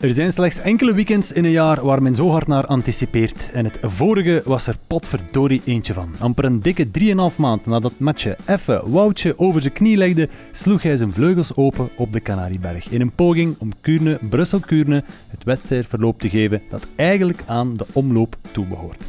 Er zijn slechts enkele weekends in een jaar waar men zo hard naar anticipeert. En het vorige was er potverdorie eentje van. Amper een dikke 3,5 maand nadat Matje effe Woutje over zijn knie legde, sloeg hij zijn vleugels open op de Canarieberg. In een poging om Kuurne, Brussel-Kuurne, het wedstrijdverloop te geven dat eigenlijk aan de omloop toebehoort.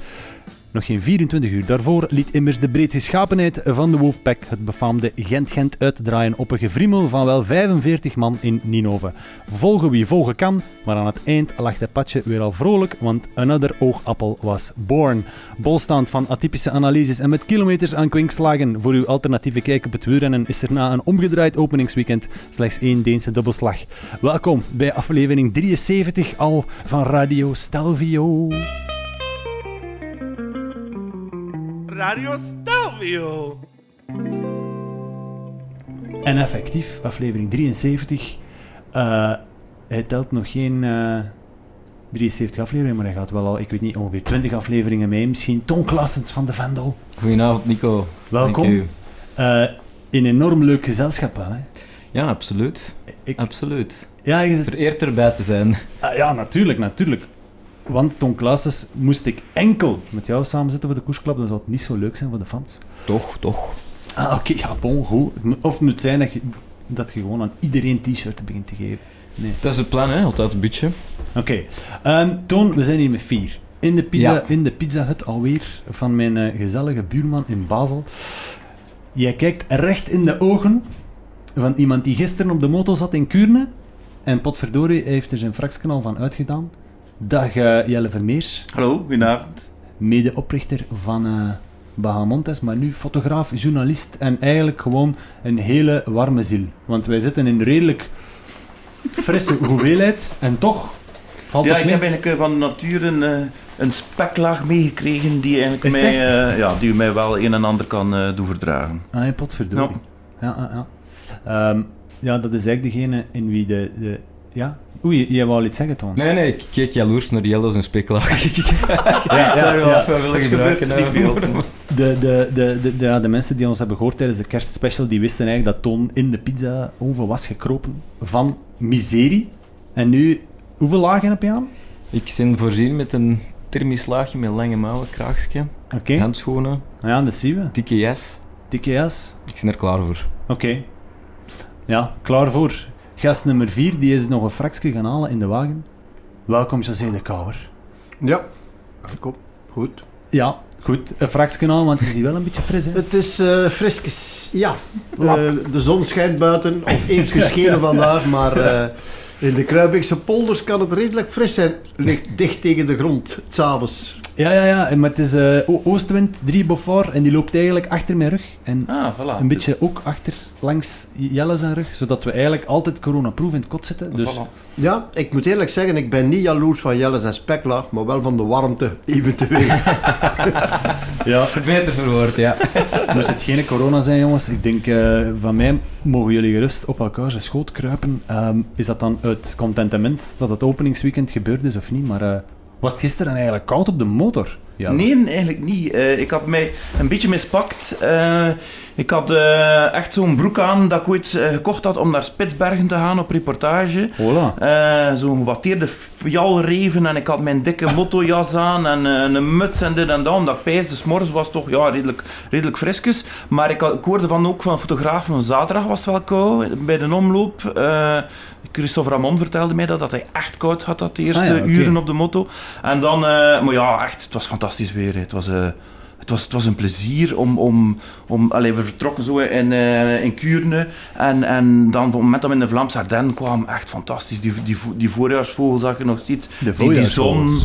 Nog geen 24 uur daarvoor liet immers de breedgeschapenheid van de Wolfpack het befaamde Gent-Gent uitdraaien op een gevriemel van wel 45 man in Ninove. Volgen wie volgen kan, maar aan het eind lag de patje weer al vrolijk, want another oogappel was born. Bolstaand van atypische analyses en met kilometers aan kwinkslagen voor uw alternatieve kijk op het wielrennen is er na een omgedraaid openingsweekend slechts één Deense dubbelslag. Welkom bij aflevering 73 al van Radio Stelvio. Radio Stelvio. En effectief, aflevering 73. eh hij telt nog geen eh 73 afleveringen, maar hij gaat wel al, ik weet niet, ongeveer 20 afleveringen mee. Misschien Ton Klassens van de Vendel. Goedenavond, Nico. Welkom. U. Eh, in enorm leuk gezelschap, hè? Ja, absoluut. Ik, Absoluut. ja, je Vereerd erbij te zijn. ah, ja, natuurlijk, natuurlijk. Want Ton Klassens moest ik enkel met jou samen zitten voor de koersklap, dan zou het niet zo leuk zijn voor de fans. Toch, toch. Ah, oké, ja, bon, goed. Het moet- Of het moet zijn dat je, dat je gewoon aan iedereen t-shirten begint te geven. Nee. Dat is het plan, hè? Altijd een beetje. Oké. Ehm, Toon, we zijn hier met vier. In de, pizza, Ja. in de Pizza Hut alweer van mijn eh, gezellige buurman in Basel. Jij kijkt recht in de ogen van iemand die gisteren op de moto zat in Kuurne. En potverdorie hij heeft er zijn frakskanaal van uitgedaan. Dag eh, Jelle Vermeers, Hallo, goedenavond. medeoprichter van eh Bahamontes, maar nu fotograaf, journalist en eigenlijk gewoon een hele warme ziel. Want wij zitten in een redelijk frisse hoeveelheid en toch valt Ja, ik mee. heb eigenlijk eh, van de natuur een, een speklaag meegekregen die, eigenlijk mij, ja, die mij wel een en ander kan doen verdragen. Ah, ja, potverdorie. Ja, ja, ja. Ehm, ja, dat is eigenlijk degene in wie de... de ja? Oei, jij wou al iets zeggen, Toon? Nee, nee, ik keek jaloers naar Jelle zijn speklaag. ik Ja, zou er wel ja. even willen gebruiken. niet veel. De, de, de, de, de, ja, de mensen die ons hebben gehoord tijdens de kerstspecial, die wisten eigenlijk dat Toon in de pizza-oven was gekropen van miserie. En nu, hoeveel lagen heb je aan? Ik ben voorzien met een thermisch laagje met lange mouwen, kraagje, Oké. handschoenen, Ja, dat zien we. dikke jas. Dikke jas. Ik ben er klaar voor. Oké. Ja, klaar voor. Gast nummer 4, die is nog een fraksje gaan halen in de wagen. Welkom, José de Kouwer. Ja, kom. Goed. Ja, goed. Een fraksje halen, want het is hier wel een beetje fris, hè? Het is eh friskes. Ja. Eh, de zon schijnt buiten, of heeft geschenen vandaag, maar eh, in de Kruibekse polders kan het redelijk fris zijn. Ligt dicht tegen de grond, s'avonds. Ja, ja, ja. En, maar het is eh, oostwind, 3 Beaufort, en die loopt eigenlijk achter mijn rug. En Ah, voilà. een beetje Dus- ook achter, langs Jelle zijn rug, zodat we eigenlijk altijd coronaproof in het kot zitten. Dus Voilà. Ja, ik moet eerlijk zeggen, ik ben niet jaloers van Jelle en speklaag, maar wel van de warmte, eventueel. ja, Beter verwoord, ja. moest het geen corona zijn, jongens. Ik denk, eh, van mij mogen jullie gerust op elkaar zijn schoot kruipen. Ehm, is dat dan uit contentement dat het openingsweekend gebeurd is of niet? Maar eh, was het gisteren eigenlijk koud op de motor? Ja. Nee, eigenlijk niet. Eh, ik had mij een beetje mispakt. Eh, ik had eh, echt zo'n broek aan dat ik ooit gekocht had om naar Spitsbergen te gaan op reportage. Hola. Zo'n gewatteerde fjalreven en ik had mijn dikke mottojas aan en een muts en dit en dat. Omdat pijs, dus morgens was toch ja, redelijk, redelijk frisjes. Maar ik, had- ik hoorde van ook van een fotograaf van zaterdag was het wel koud bij de omloop. Christophe Ramon vertelde mij dat, dat hij echt koud had dat de eerste Ah ja, uren op de motto. En dan, eh, maar ja, echt, het was fantastisch weer. Het was... eh, het was, het was een plezier om... om, om allee, we vertrokken zo in, eh, in Kuurne. En, en dan op het moment dat we in de Vlaamse Ardennen kwamen, echt fantastisch. Die, die, die voorjaarsvogel zag je nog ziet. De Die, die zon,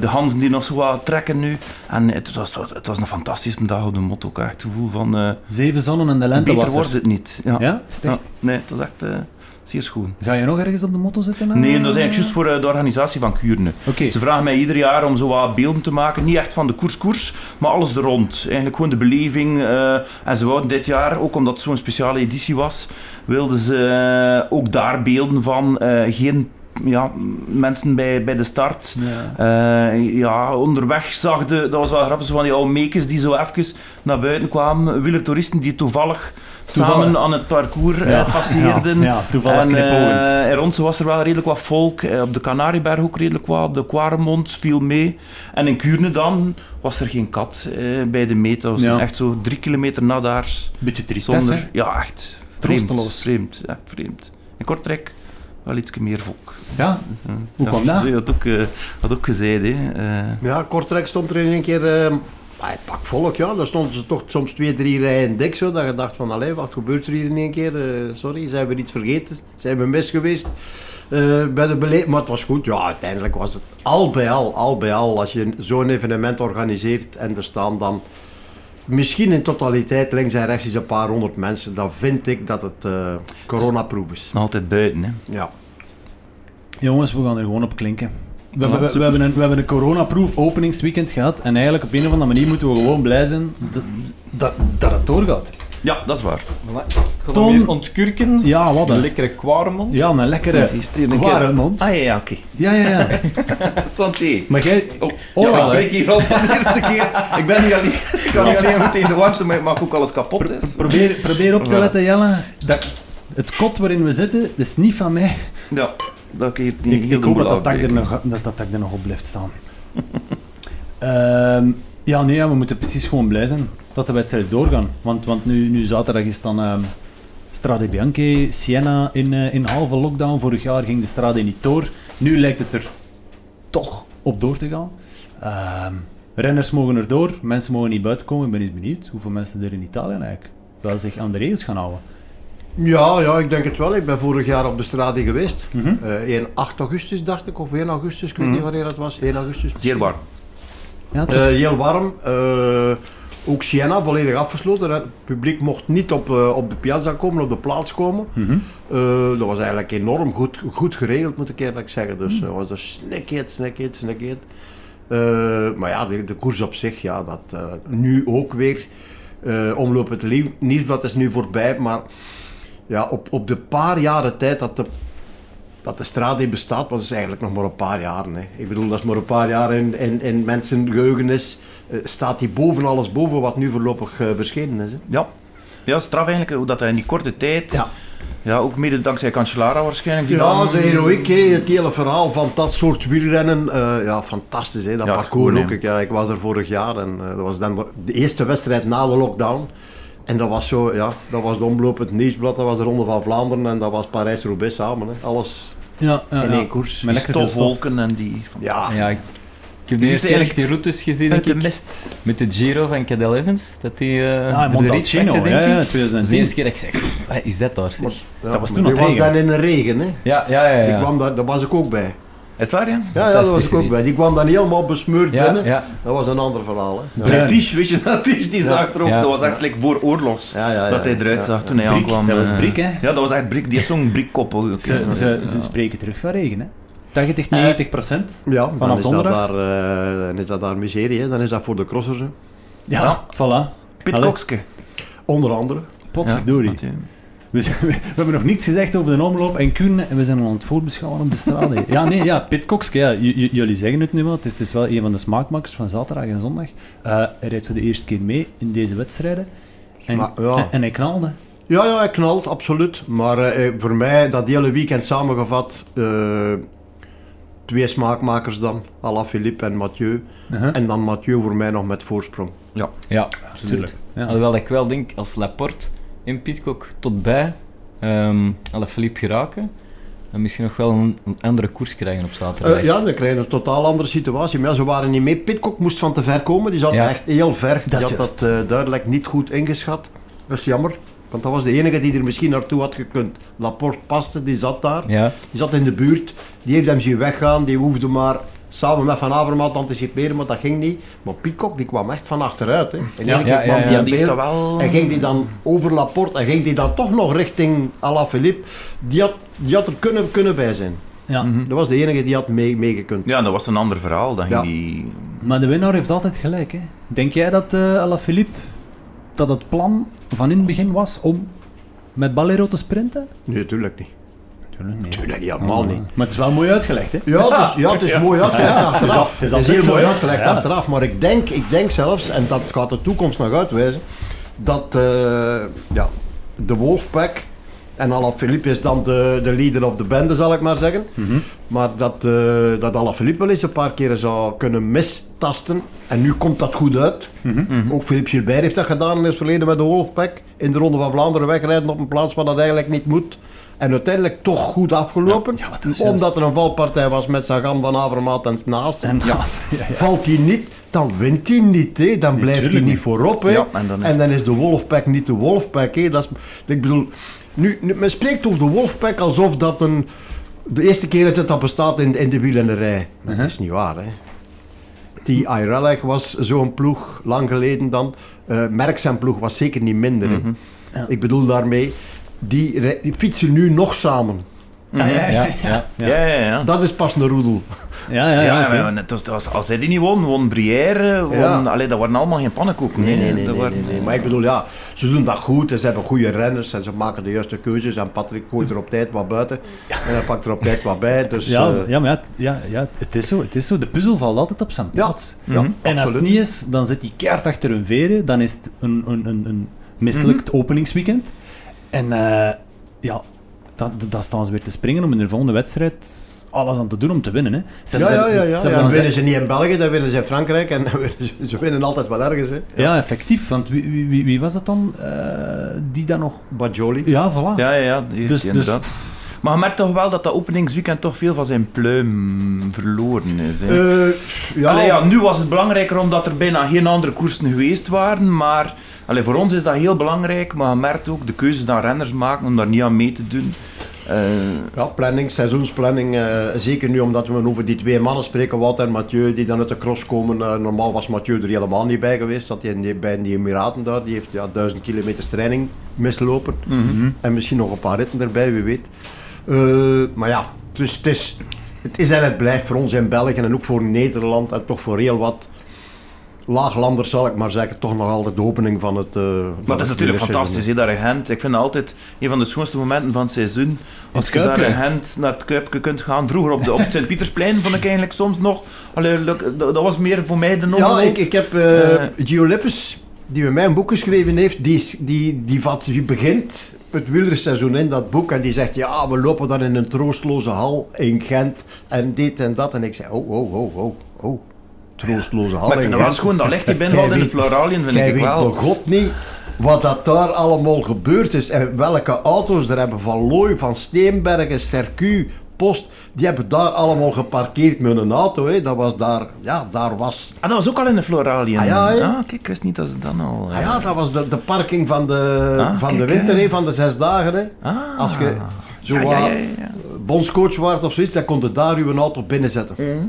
de ganzen die nog zo wat trekken nu. En het was, het was, een fantastische dag op de motto. Echt het gevoel van... Zeven zonnen en de lente beter was er. wordt het niet. Ja. Ja? Is het echt? Ja, nee, het was echt zeer schoon. Ga je nog ergens op de motto zitten? eh? Nee, dat is eigenlijk juist voor eh, de organisatie van Kuurne. Oké. Ze vragen mij ieder jaar om zo wat beelden te maken. Niet echt van de koers-koers, maar alles er rond. Eigenlijk gewoon de beleving. eh, en ze wouden dit jaar, ook omdat het zo'n speciale editie was, wilden ze ook daar beelden van. geen ja, mensen bij, bij de start. Ja. Ja, onderweg zag de, dat was wel grappig, zo van die oude mekers die zo even naar buiten kwamen. Wielertoeristen die Toevallig. Samen aan het parcours eh, Ja, passeerden. ja, ja, toevallig en, knipoogend. eh, en rond zo was er wel redelijk wat volk. Eh, op de Canarieberg ook redelijk wat. De Quaremont viel mee. En in Kuurne dan was er geen kat eh, bij de meet. Dat was Ja. echt zo drie kilometer na daar. Beetje tristesse. Zonder, ja, echt vreemd. Troosteloos. Vreemd, echt vreemd. In Kortrijk wel iets meer volk. Ja. Hoe kwam dat? Je had ook, had ook gezegd, hè. Ja, Kortrijk stond er in één keer... ah, pak volk, ja. Daar stonden ze toch soms twee, drie rijen dik zo. Dat je dacht van, allee, wat gebeurt er hier in één keer? Eh, sorry, zijn we iets vergeten? Zijn we mis geweest? Eh, bij de bele- maar het was goed. Ja, uiteindelijk was het al bij al, al bij al. Als je zo'n evenement organiseert en er staan dan misschien in totaliteit links en rechts eens een paar honderd mensen, dan vind ik dat het eh coronaproof is. altijd buiten, hè. Ja. jongens, we gaan er gewoon op klinken. We, hebben- we, super. we hebben een, we hebben een coronaproof openingsweekend gehad en eigenlijk op een of andere manier moeten we gewoon blij zijn dat, dat, dat het doorgaat. Ja, dat is waar. Voilà. Ik ga Tom. dan weer ontkurken. Ja, wat Een lekkere kwaremond. Ja, een lekkere Die is hier een ware keer- mond. Ah ja, ja oké. Ja, ja, ja. Santé. Maar jij... Oh, Oh, ja, ik breek hier al van de eerste keer. Ik ben niet alleen, ik kan niet alleen goed in de warmte, maar ik maak ook alles kapot. Is. Probeer, probeer op te letten, Jelle. Dat, het kot waarin we zitten, dat is niet van mij. Ja, dat ik hier niet Ik, heel ik hoop dat dat er nog, dat dat er nog op blijft staan. Ehm, ja, nee, ja, we moeten precies gewoon blij zijn dat de wedstrijden doorgaan. Want, want nu, nu zaterdag is dan ehm Strade Bianche, Siena in, eh, in halve lockdown. Vorig jaar ging de Strade niet door. Nu lijkt het er toch op door te gaan. Ehm, renners mogen er door, mensen mogen niet buiten komen. Ik ben eens benieuwd hoeveel mensen er in Italië eigenlijk wel zich aan de regels gaan houden. Ja, ja, ik denk het wel. Ik ben vorig jaar op de strade geweest. Mhm. Eh 1 8 augustus dacht ik, of 1 augustus, ik weet Mhm. niet wanneer dat was. 1 augustus. Zeer warm. Ja, Eh, heel warm. Eh, ook Siena volledig afgesloten. Het publiek mocht niet op, eh, op de piazza komen, op de plaats komen. Mhm. Dat was eigenlijk enorm goed, goed geregeld, moet ik eerlijk zeggen. Dus dat was er snikheet, snikheet, snikheet. Maar ja, de, de koers op zich, ja, dat nu ook weer. omloop het nieuwsblad is nu voorbij, maar ja, op, op de paar jaren tijd dat de, dat de Strade bestaat, was het eigenlijk nog maar een paar jaren. Hè. Ik bedoel, dat is maar een paar jaar in, in, in mensen geheugenis. eh, staat die boven alles boven wat nu voorlopig eh, verschenen is. Hè. Ja. Ja, straf eigenlijk hoe dat hij in die korte tijd, Ja. ja, ook mede dankzij Cancellara waarschijnlijk. die Ja, dan- de heroïek, hè, het hele verhaal van dat soort wielrennen. eh, ja, fantastisch. Hè, dat Ja, is parcours goed, ook. Ik, ja, ik was er vorig jaar en dat was dan de eerste wedstrijd na de lockdown. En dat was zo, ja, dat was de omloop, het nieuwsblad, dat was de Ronde van Vlaanderen en dat was Parijs-Roubaix samen. Hè. Alles ja, ja, in ja. één koers. Met stofwolken en die... Ja, Ja, ik, ik heb de Dus echt die routes gezien, denk de ik. mist. Met de Giro van Cadel Evans. Dat die uh, Ah, Montalcino, ja, ja, Dat is de 2010. eerste keer dat ik zeg, "Wat is dat daar? zeg?" Maar- ja, Dat was toen nog was regen. dan in de regen. Hè. Ja, ja, ja. Ja. kwam daar, daar was ik ook bij. Is het waar, Jens? Ja, ja daar was ik ook bij. Die kwam dan helemaal besmeurd ja, binnen. ja. Dat was een ander verhaal. Hè. British, weet je dat? Die, die zag er ook, Ja. dat was echt like voor oorlogs. Ja, ja, ja, dat hij eruit ja. zag toen hij Brik, aankwam. dat was eh. Brik, hè? Ja, dat was echt Brik. Die heeft zo'n Brikkop. Ze, hè. ze, Ja. ze spreken terug van regen, hè? 80, 90 procent. Ja, Vanaf dat donderdag? daar, eh, dan is dat daar miserie. Hè. Dan is dat voor de crossers. Hè. Ja, Ja. voilà. Kokske. Onder andere. Potverdorie. Ja, we, zijn- we hebben nog niets gezegd over de omloop en Kuurne en we zijn al aan het voorbeschouwen op de strade. ja, nee, ja, Pit Kokske, ja, jullie zeggen het nu wel. Het is, het is wel een van de smaakmakers van zaterdag en zondag. Eh, hij rijdt voor de eerste keer mee in deze wedstrijden. En, Maar, ja. en, en hij knalde. Ja, ja, hij knalt, absoluut. Maar eh, voor mij, dat hele weekend samengevat, eh, twee smaakmakers dan, Alaphilippe en Mathieu. Uh-huh. En dan Mathieu voor mij nog met voorsprong. Ja, absoluut. Tuurlijk. Ja. Alhoewel ik wel denk, als Laporte en Pitcock tot bij um, Alaphilippe geraken, dan misschien nog wel een, een andere koers krijgen op zaterdag. Eh, ja, dan krijg je een totaal andere situatie. Maar ja, ze waren niet mee. Pitcock moest van te ver komen. Die zat Ja. echt heel ver. Die Dat had dat eh, duidelijk niet goed ingeschat. Dat is jammer. Want dat was de enige die er misschien naartoe had gekund. Laporte paste, die zat daar. Ja, Die zat in de buurt. Die heeft hem zien weggaan. Die hoefde maar samen met Van Avermaat te anticiperen, maar dat ging niet. Maar Pitcock die kwam echt van achteruit. Hè. En Ja, ja, ja, ja, ja. Ja, die heeft wel... En ging die dan over Laporte en ging die dan toch nog richting Alaphilippe. Die had, die had er kunnen, kunnen bij zijn. Ja. Mhm. Dat was de enige die had mee- meegekund. Ja, dat was een ander verhaal. Dan ging die... Maar de winnaar heeft altijd gelijk. Hè? Denk jij dat eh Alaphilippe, dat het plan van in het begin was om met Ballero te sprinten? Nee, natuurlijk niet. Tuurlijk niet. Tuurlijk, helemaal niet. Maar het is wel mooi uitgelegd, hè? Ja, het is, ja, het is mooi uitgelegd Ja, het is achteraf. af- het is Het is altijd heel mooi uitgelegd Ja. achteraf. Maar ik denk, ik denk zelfs, en dat gaat de toekomst nog uitwijzen, dat eh, ja, de Wolfpack, en Alaphilippe is dan de, de leader of de bende, zal ik maar zeggen. Mhm. Maar dat, uh, dat Alaphilippe wel eens een paar keren zou kunnen mistasten. En nu komt dat goed uit. Mhm. Ook Philippe Gilbert heeft dat gedaan in het verleden met de Wolfpack. In de Ronde van Vlaanderen wegrijden op een plaats waar dat eigenlijk niet moet. En uiteindelijk toch goed afgelopen. Ja, ja, omdat er een valpartij was met Sagan van Avermaat en naast. En ja, ja, ja. Valt hij niet, dan wint hij niet. Hè. Dan blijft hij niet niet. voorop. Hè. Ja, en dan is en dan is de Wolfpack niet de Wolfpack. Hè. Dat is, ik bedoel, nu, nu, men spreekt over de Wolfpack alsof dat een, de eerste keer dat het dat bestaat in, in de wielrennerij. Maar dat is niet waar. Hè. Die Irelleg was zo'n ploeg, lang geleden dan. Eh Merck zijn ploeg was zeker niet minder. Ja. Ik bedoel daarmee, die, die fietsen nu nog samen. Ja, ja, ja. ja. Ja. Ja, ja, ja. Dat is pas een roedel. Ja, ja, Ja, maar net als, hij die niet won, won Brière, won, allee, dat waren allemaal geen pannenkoeken. Nee, nee, nee, Dat nee, waren- nee, nee. Maar ik bedoel, ja, ze doen dat goed en ze hebben goede renners en ze maken de juiste keuzes. En Patrick gooit er op tijd wat buiten en hij pakt er op tijd wat bij. Dus, Ja, eh, ja, maar ja, ja, het, is zo, het is zo. De puzzel valt altijd op zijn ja, plaats. ja, Mhm. En als het niet is, dan zit hij keihard achter hun veren. Dan is het een, een, een, een mislukt openingsweekend. En eh, ja, dan, dan staan ze weer te springen om in de volgende wedstrijd alles aan te doen om te winnen. Hè. Ze Ja, hebben- ja, ja. ja. ze ja dan winnen ze niet in België, dan winnen ze in Frankrijk en ze, ze winnen altijd wel ergens. Hè. Ja, effectief. Want wie, wie, wie, wie was dat dan? eh, die dan nog... Bajoli. Ja, voilà. Ja, ja, ja. die- Dus- die dus- inderdaad. Maar je merkt toch wel dat dat openingsweekend toch veel van zijn pluim verloren is. Hè. Eh, ja, Allee, ja, nu was het belangrijker omdat er bijna geen andere koersen geweest waren. Maar allee, voor ons is dat heel belangrijk. Maar je merkt ook de keuzes dat renners maken om daar niet aan mee te doen. Eh, Ja, planning, seizoensplanning. eh, zeker nu omdat we over die twee mannen spreken, Wout en Mathieu, die dan uit de cross komen. Normaal was Mathieu er helemaal niet bij geweest. Dat hij in die, bij die Emiraten daar, die heeft ja, duizend kilometer training mislopen. En misschien nog een paar ritten erbij, wie weet. Eh, maar ja, dus het is, het is en het blijft voor ons in België en ook voor Nederland en toch voor heel wat laaglanders, zal ik maar zeggen, toch nog altijd de opening van het. eh, van maar het is natuurlijk fantastisch, hè, dat Gent. Ik vind dat altijd een van de schoonste momenten van het seizoen. Als je daar in Gent naar het Kuipke kunt gaan. Vroeger op, de, op het Sint-Pietersplein vond ik eigenlijk soms nog... Allee, luk- dat, dat was meer voor mij de Ja, normal. ik, ik heb Eh. Gio Lippes, die bij mij een boek geschreven heeft, die, die, die, vat, die begint het wielerseizoen in dat boek en die zegt, ja, we lopen dan in een troostloze hal in Gent en dit en dat. En ik zei, oh, oh, oh, oh, oh, troostloze hal Maar ik Gent. schoon, dat ligt die Jij binnenvalt in de weet- Floraliën, vind ik weet wel. begot niet wat dat daar allemaal gebeurd is en welke auto's er hebben van Looy, van Steenbergen, Sercu, Post, die hebben daar allemaal geparkeerd met een auto. Hè. Dat was daar, ja, daar was Ah, dat was ook al in de Floraliën. Ah, ja, hè? kijk, ik wist niet dat ze dan al... eh, Ah ja, dat was de, de parking van de, Ah, van de winter, hè. van de zes dagen. Hè. Ah. Als je zo Ja, bondscoach waard of zoiets, dan kon je daar uw auto binnenzetten. Mhm.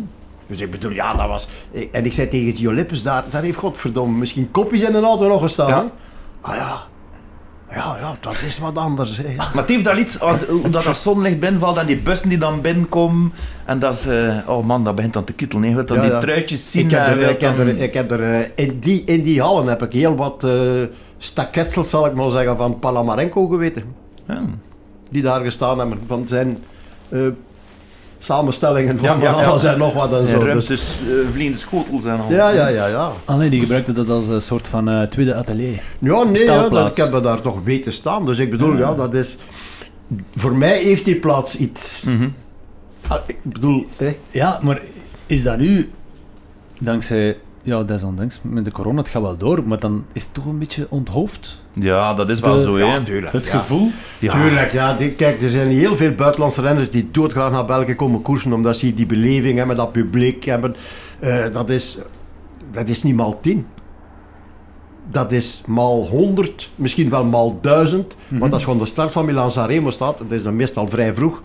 Dus ik bedoel, ja, dat was... En ik zei tegen Lippes, daar, daar heeft godverdomme misschien kopjes in een auto nog gestaan. Ah ja, ja, ja, dat is wat anders. Hè. Maar het heeft daar iets, dat dat zonlicht binnenvalt en die bussen die dan binnenkomen. En dat is, eh, oh man, dat begint dan te kittelen. Je wilt dan Ja, die ja. truitjes zien. Ik heb er, ik heb er, ik heb er in, die, in die hallen heb ik heel wat eh staketsels, zal ik maar zeggen, van Palamarenko geweten. Ja. die daar gestaan hebben. Van zijn eh, samenstellingen van, Ja, ja, van ja. alles en nog wat en Zijn zo. Dus, ruimtes, eh, vliegende schotels en al. ja, ja, ja, ja. Ah nee, die gebruikte dat als een soort van eh, tweede atelier. Ja, nee, ja, dat, ik heb me daar toch weten staan. Dus ik bedoel, ja, dat is... Voor mij heeft die plaats iets. Mhm. Ah, Ik bedoel, hè, Ja, maar is dat nu, dankzij, ja, desondanks, met de corona, het gaat wel door, maar dan is het toch een beetje onthoofd? Ja, dat is wel De- zo, hè. ja, tuurlijk. Het ja. gevoel? Ja. Tuurlijk, ja. Die, kijk, er zijn heel veel buitenlandse renners die doodgraag naar België komen koersen, omdat ze die beleving hebben, dat publiek hebben. Eh, dat, is, dat is niet maal tien. Dat is maal honderd, misschien wel maal duizend. Want als je aan de start van Milan Sanremo staat, dat is dan meestal vrij vroeg,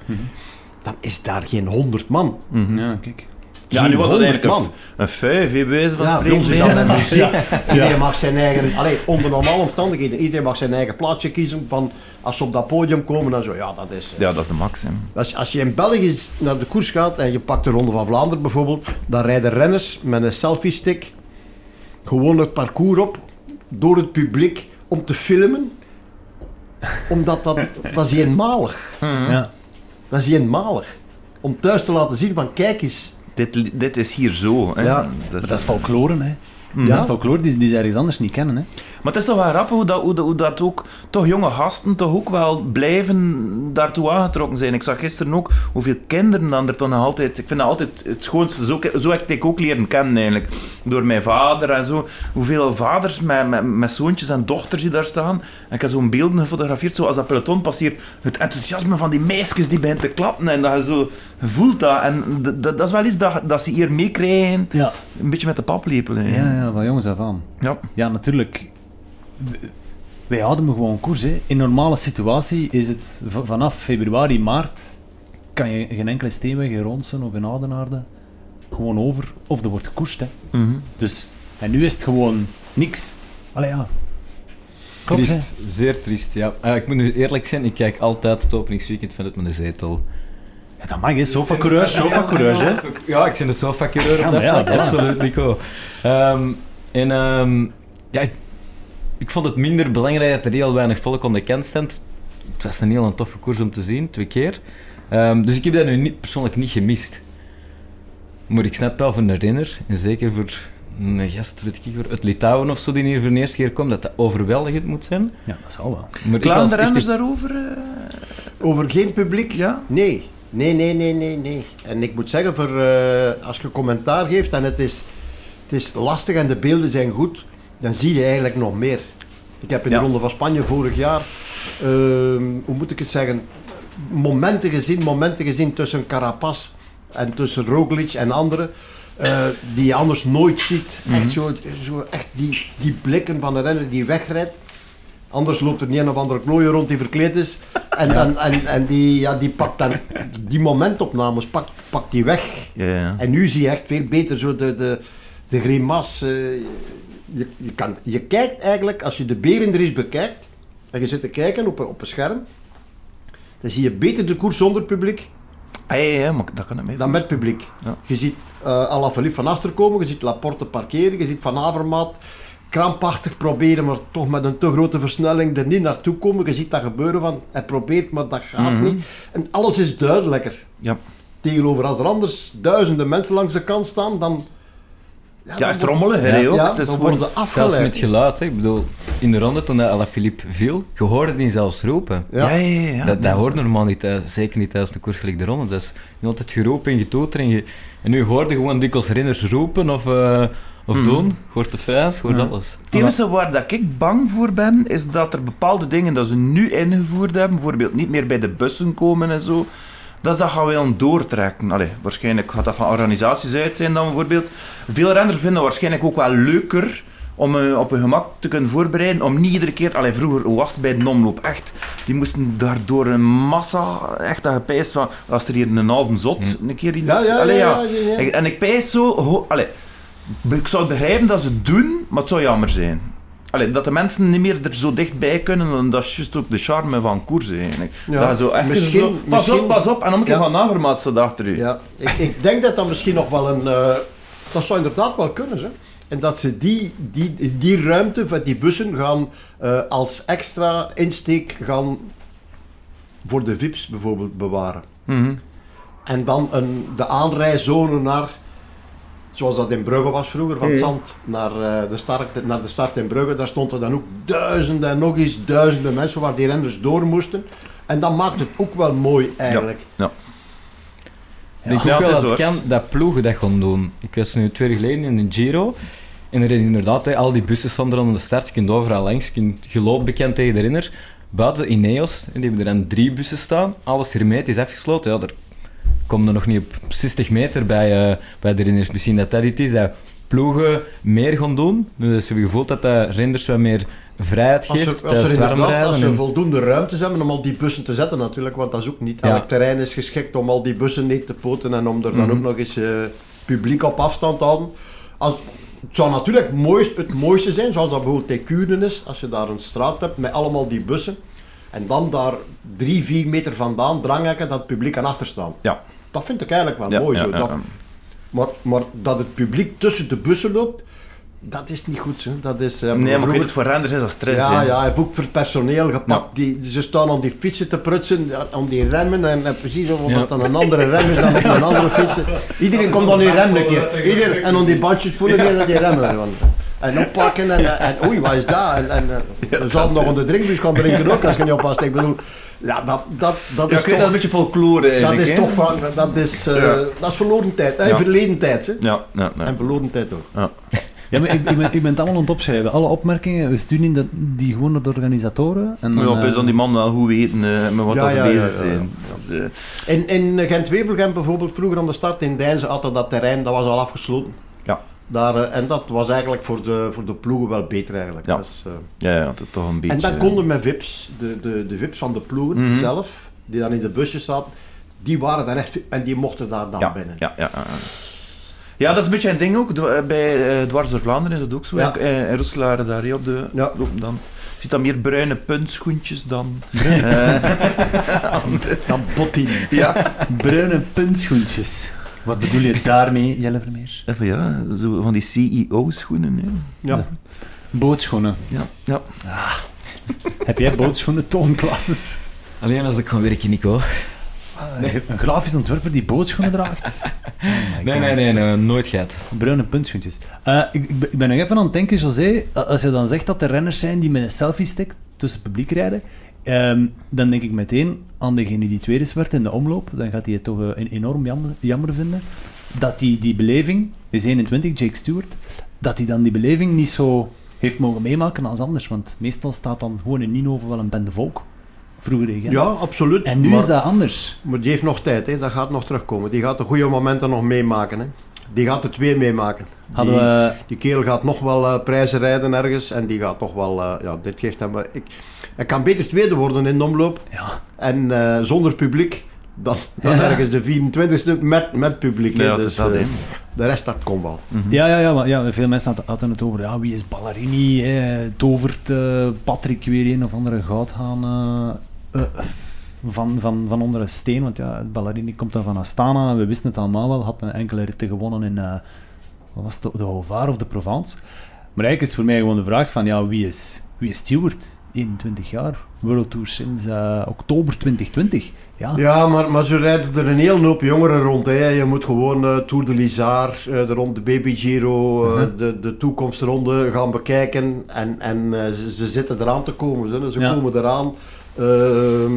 dan is daar geen honderd man. Mhm. Ja, kijk. Ja, nu was het 100 eigenlijk een, een vijf, wijze van Ja, bij spreken. ons is dat hè. met muziek. Iedereen mag zijn eigen, allee, onder normale omstandigheden, iedereen mag zijn eigen plaatsje kiezen van als ze op dat podium komen en zo. Ja, dat is... eh, Ja, dat is de max, hè. Als, als je in België naar de koers gaat en je pakt de Ronde van Vlaanderen bijvoorbeeld, dan rijden renners met een selfie-stick gewoon het parcours op door het publiek om te filmen. Omdat dat, dat is eenmalig. Ja. Dat is eenmalig. Om thuis te laten zien van, kijk eens. Dit, dit is hier zo. Hè. Ja. Dat is folklore, hè. Dat is folklore die, die ze ergens anders niet kennen, hè. Maar het is toch wel grappig hoe dat, hoe, dat, hoe dat ook toch jonge gasten toch ook wel blijven daartoe aangetrokken zijn. Ik zag gisteren ook hoeveel kinderen dan er toch nog altijd... Ik vind dat altijd het schoonste. Zo, zo heb ik ook leren kennen eigenlijk. Door mijn vader en zo. Hoeveel vaders met, met, met zoontjes en dochters die daar staan. En ik heb zo'n beelden gefotografeerd, zo als dat peloton passeert. Het enthousiasme van die meisjes die beginnen te klappen. En dat je zo voelt dat. En dat is wel iets dat, dat ze hier meekrijgen. Ja. Een beetje met de paplepel. hè. Ja, ja, van jongens af aan. ja. Ja, natuurlijk. Wij houden me gewoon koers. Hè. In normale situatie is het vanaf februari, maart kan je geen enkele steenweg in Ronsen of in Oudenaarde gewoon over of er wordt gekoerst. Hè. Mhm. Dus, en nu is het gewoon niks. Allee ja. Klopt, hè. Triest, zeer triest, ja. Eh, ik moet nu eerlijk zijn, ik kijk altijd het openingsweekend vanuit mijn zetel. Ja, dat mag, hè. Sofa-coureur, sofa-coureur, hè. Ja, ik ben de sofa-coureur Ja, op maar dat ja, vlak, absoluut, Nico. Ehm, en ehm, ja, ik, ik vond het minder belangrijk dat er heel weinig volk aan de kant stond. Het was een heel toffe koers om te zien, twee keer. Ehm, dus ik heb dat nu niet, persoonlijk niet gemist. Maar ik snap wel voor een renner, en zeker voor een gast, weet ik, voor uit Litouwen of zo, die hier voor de eerste keer komt, dat dat overweldigend moet zijn. Ja, dat zal wel. Maar als de renners daarover? eh? Over geen publiek? Ja? Nee. Nee, nee, nee, nee, nee. En ik moet zeggen, voor, eh, als je commentaar geeft en het is, het is lastig en de beelden zijn goed, dan zie je eigenlijk nog meer. Ik heb in Ja. de Ronde van Spanje vorig jaar, ehm, hoe moet ik het zeggen, momenten gezien, momenten gezien tussen Carapaz en tussen Roglic en anderen, eh, die je anders nooit ziet. Echt zo, zo echt die, die blikken van een renner die wegrijdt. Anders loopt er niet een of andere klooier rond die verkleed is. En, dan, en, en die, ja, die pakt dan die momentopnames pakt, pakt die weg. Ja, ja. En nu zie je echt veel beter zo de, de, de grimas. eh, je, je, kan, je kijkt eigenlijk, als je de Berendries bekijkt, en je zit te kijken op, een- op een scherm, dan zie je beter de koers zonder publiek Ah, ja, ja, maar dat kan mee dan met publiek. Ja. Je ziet eh Alaphilippe van achter komen, je ziet Laporte parkeren, je ziet Van Avermaat krampachtig proberen, maar toch met een te grote versnelling er niet naartoe komen. Je ziet dat gebeuren van, hij probeert, maar dat gaat Mhm. niet. En alles is duidelijker. Ja. Tegenover als er anders duizenden mensen langs de kant staan, dan... Ja, dan is wordt- trommelen, hè, Ja, ook. ja, gewoon- worden Zelfs afgeleid. met geluid, hè. ik bedoel, in de ronde toen Alaphilippe viel, je hoorde die zelfs roepen. Ja, ja, ja. ja. dat dat hoort normaal niet, thuis, zeker niet tijdens een koers gelijk de ronde. Dat is niet altijd geroepen en getoeter. En, je, en nu hoorde je gewoon dikwijls renners roepen of, eh, of Mhm. doen. Je hoort de je hoort Ja. alles. Het enige waar dat ik bang voor ben, is dat er bepaalde dingen dat ze nu ingevoerd hebben, bijvoorbeeld niet meer bij de bussen komen en zo, dat ze dat gaan willen doortrekken. Allee, waarschijnlijk gaat dat van organisaties uit zijn dan bijvoorbeeld. Veel renners vinden waarschijnlijk ook wel leuker om eh, op hun gemak te kunnen voorbereiden, om niet iedere keer, allee, vroeger was het bij de omloop, echt, die moesten daardoor een massa, echt dat gepijst van, als er hier een halve zot een keer iets... Ja, ja, allee, ja, ja, ja, ja. Ik- En ik pijs zo, ho- allee, ik zou begrijpen dat ze het doen, maar het zou jammer zijn. Allee, dat de mensen niet meer er zo dichtbij kunnen, en dat is juist ook de charme van koers eigenlijk. Ja, dat zo echt misschien- zo, pas misschien- op, pas op, en dan moet je Ja. van Avermaat staat achter u. Ja, ik, ik denk dat dat misschien nog wel een... eh, dat zou inderdaad wel kunnen, hè. En dat ze die, die, die ruimte van die bussen gaan eh, als extra insteek gaan voor de VIP's bijvoorbeeld bewaren. Mhm. En dan een, de aanrijzone naar, zoals dat in Brugge was vroeger, van het Zand naar, eh, de start, naar de start in Brugge. Daar stonden dan ook duizenden en nog eens duizenden mensen waar die renners door moesten. En dat maakt het ook wel mooi eigenlijk. Ik denk Ja, wel dat het kan dat ploegen dat gaan doen. Ik was nu twee jaar geleden in een Giro. En er reden inderdaad, hè, al die bussen stonden aan de start. Je kunt overal langs, je kunt geloop bekend tegen de renner. Buiten Ineos, en die hebben er dan drie bussen staan. Alles hermetisch afgesloten. Ja, daar komen er nog niet op 60 meter bij, eh, bij de renners. Misschien dat dat iets is dat ploegen meer gaan doen. Dus we gevoeld dat dat renners wat meer vrijheid Als geeft als ze het inderdaad als ze en- voldoende ruimtes hebben om al die bussen te zetten natuurlijk, want dat is ook niet. Ja. Elk terrein is geschikt om al die bussen neer te poten en om er dan Mhm. ook nog eens eh, publiek op afstand te houden. Als, het zou natuurlijk mooist, het mooiste zijn, zoals dat bijvoorbeeld in Kuurne is, als je daar een straat hebt met allemaal die bussen. En dan daar drie, vier meter vandaan dranghekken dat het publiek kan achterstaan. Ja. Dat vind ik eigenlijk wel Ja, mooi. ja, zo. ja, Dat, ja. maar, maar dat het publiek tussen de bussen loopt, dat is niet goed. Hè. Dat is, eh, Nee, maar vroeger- weet het, voor renders is dat stress. ja, hè. ja, hij heeft ook voor personeel gepakt. Die, ze staan aan die fietsen te prutsen, aan die remmen. En, en precies of Ja. dat dan een andere rem is dan op een andere fiets. Iedereen komt aan die rem een keer. Iedereen, en aan die bandjes voelen weer aan die remmen. want- En oppakken en, en oei, wat is dat? En, en eh, we zouden nog de drinkbus gaan drinken ook als je niet oppast. Ik bedoel, ja, dat, dat, dat Ja, is weet, dat een toch... beetje folklore Dat is toch van, dat is, eh, Ja. dat is verloren tijd. hè. Ja. Verleden tijd. Hè. Ja, ja, ja. En verloren tijd ook. Ja, maar ik, ik, ben, ik ben het allemaal aan het opschrijven. Alle opmerkingen, we sturen dat, die gewoon naar de organisatoren. En Maar dan, ja, best eh, dan die man wel goed weten eh, met wat Ja, dat ze ja, bezig ja, ja, ja. zijn. Dus, In, in Gent-Wevelgem bijvoorbeeld, vroeger aan de start in Deinzen hadden dat terrein, dat was al afgesloten. Ja. Daar, eh, en dat was eigenlijk voor de, voor de ploegen wel beter eigenlijk. Ja. Dat is, eh, ja, ja, dat is toch een beetje... en dan konden met VIPs, de, de, de VIPs van de ploegen Mhm. zelf, die dan in de busjes zaten, die waren dan echt, en die mochten daar dan ja, binnen. Ja, ja, ja. Ja, dat is een beetje een ding ook. Dwa- Bij eh, Dwars door Vlaanderen is dat ook zo. Ja. Roeselaar daar hier op de Ja. lopen dan. Je ziet dan meer bruine puntschoentjes dan... eh, Dan Botin. ja. Bruine puntschoentjes. Wat bedoel je daarmee, Jelle Vermeer? Even ja, zo van die CEO-schoenen. Hè. Ja. Bootschoenen. Ja, ja. Heb jij bootschoenen, toonklasses? Alleen als ik ga werken, Nico. Een grafisch ontwerper die bootschoenen draagt? Oh Nee, nee, nee, nee, nooit gehad. Bruine puntschoentjes. Eh, ik, ben- ik ben nog even aan het denken, José. Als je dan zegt dat er renners zijn die met een selfie-stick tussen het publiek rijden, ehm, dan denk ik meteen aan degene die tweede is werd in de omloop. Dan gaat hij het toch eh, enorm jammer, jammer vinden. Dat die, die beleving, is 21, Jake Stewart, dat hij dan die beleving niet zo heeft mogen meemaken als anders. Want meestal staat dan gewoon in Nino wel een bende volk. Vroeger ja, absoluut. En nu maar, is dat anders. maar die heeft nog tijd, hè. dat gaat nog terugkomen. Die gaat de goede momenten nog meemaken. Hè. Die gaat het weer meemaken. Die- we... Die kerel gaat nog wel eh, prijzen rijden ergens en die gaat toch wel, eh, ja, dit geeft hem, ik, hij kan beter tweede worden in de omloop Ja, en eh, zonder publiek dan, dan Ja. ergens de 24e met, met publiek. Ja, dat dus dat, eh, de rest dat komt wel. Ja, ja, ja, maar ja, veel mensen hadden, het over ja, wie is Ballerini, hè, tovert eh, Patrick weer een of andere goudhaan eh, eh, van, van, van onder een steen, want ja, Ballerini komt dan van Astana, we wisten het allemaal wel, had een enkele ritten gewonnen in, eh, wat was het, de Hovaar of de Provence. Maar eigenlijk is voor mij gewoon de vraag van, ja, wie is, wie is Stewart? 21 jaar, World Tour sinds eh, oktober 2020. Ja, Ja, maar, maar zo rijden er een hele hoop jongeren rond. Hè. Je moet gewoon eh, Tour de Lizard, eh, de, rond, de Baby Giro, Mhm. de, de toekomstronde gaan bekijken. En, en ze, ze zitten eraan te komen. Hè. Ze Ja. komen eraan. Ehm,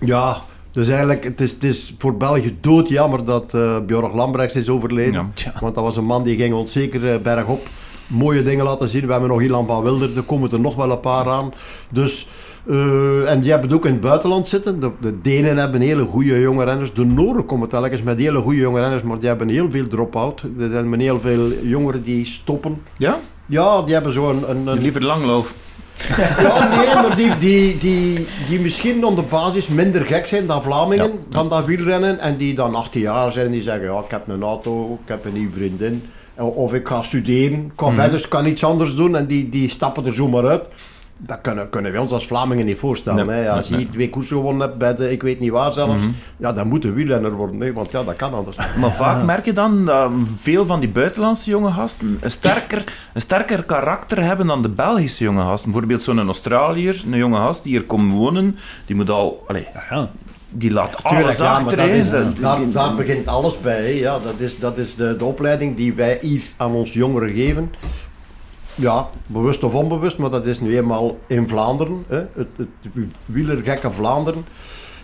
ja, dus eigenlijk, het is, het is voor België doodjammer dat Björn Lambrechts is overleden. Ja. Want dat was een man die ging ons zeker eh, bergop mooie dingen laten zien. We hebben nog Ilan van Wilder, er komen er nog wel een paar aan. Dus, eh, en die hebben het ook in het buitenland zitten. De, de Denen hebben hele goede jonge renners. De Noren komen telkens met hele goede jonge renners, maar die hebben heel veel drop-out. Er zijn heel veel jongeren die stoppen. Ja? Ja, die hebben zo'n... Een, een, Liever langloof. ja, nee, maar die, die, die, die misschien op de basis minder gek zijn dan Vlamingen Ja. van dat wielrennen. En die dan 18 jaar zijn en die zeggen, ja, ik heb een auto, ik heb een nieuwe vriendin. Of ik ga studeren, ik ga Mhm. verder, ik kan iets anders doen. En die, die stappen er zomaar uit. Dat kunnen, kunnen we ons als Vlamingen niet voorstellen. Nee, hè. Als je hier twee koersen gewonnen hebt bij de, ik weet niet waar zelfs, Mhm. ja, dan moet een wielrenner worden. Hè, want ja, dat kan anders. Maar vaak merk je dan dat veel van die buitenlandse jonge gasten een sterker, een sterker karakter hebben dan de Belgische jonge gasten. Bijvoorbeeld zo'n Australiër, een jonge gast die hier komt wonen, die moet al... Allee, ja. Die laat alles ja, achter. dat hè. is, Dat- daar, daar begint alles bij. Ja, dat is, dat is de, de opleiding die wij hier aan ons jongeren geven. Ja, bewust of onbewust, maar dat is nu eenmaal in Vlaanderen. Hè. Het, het wielergekke Vlaanderen.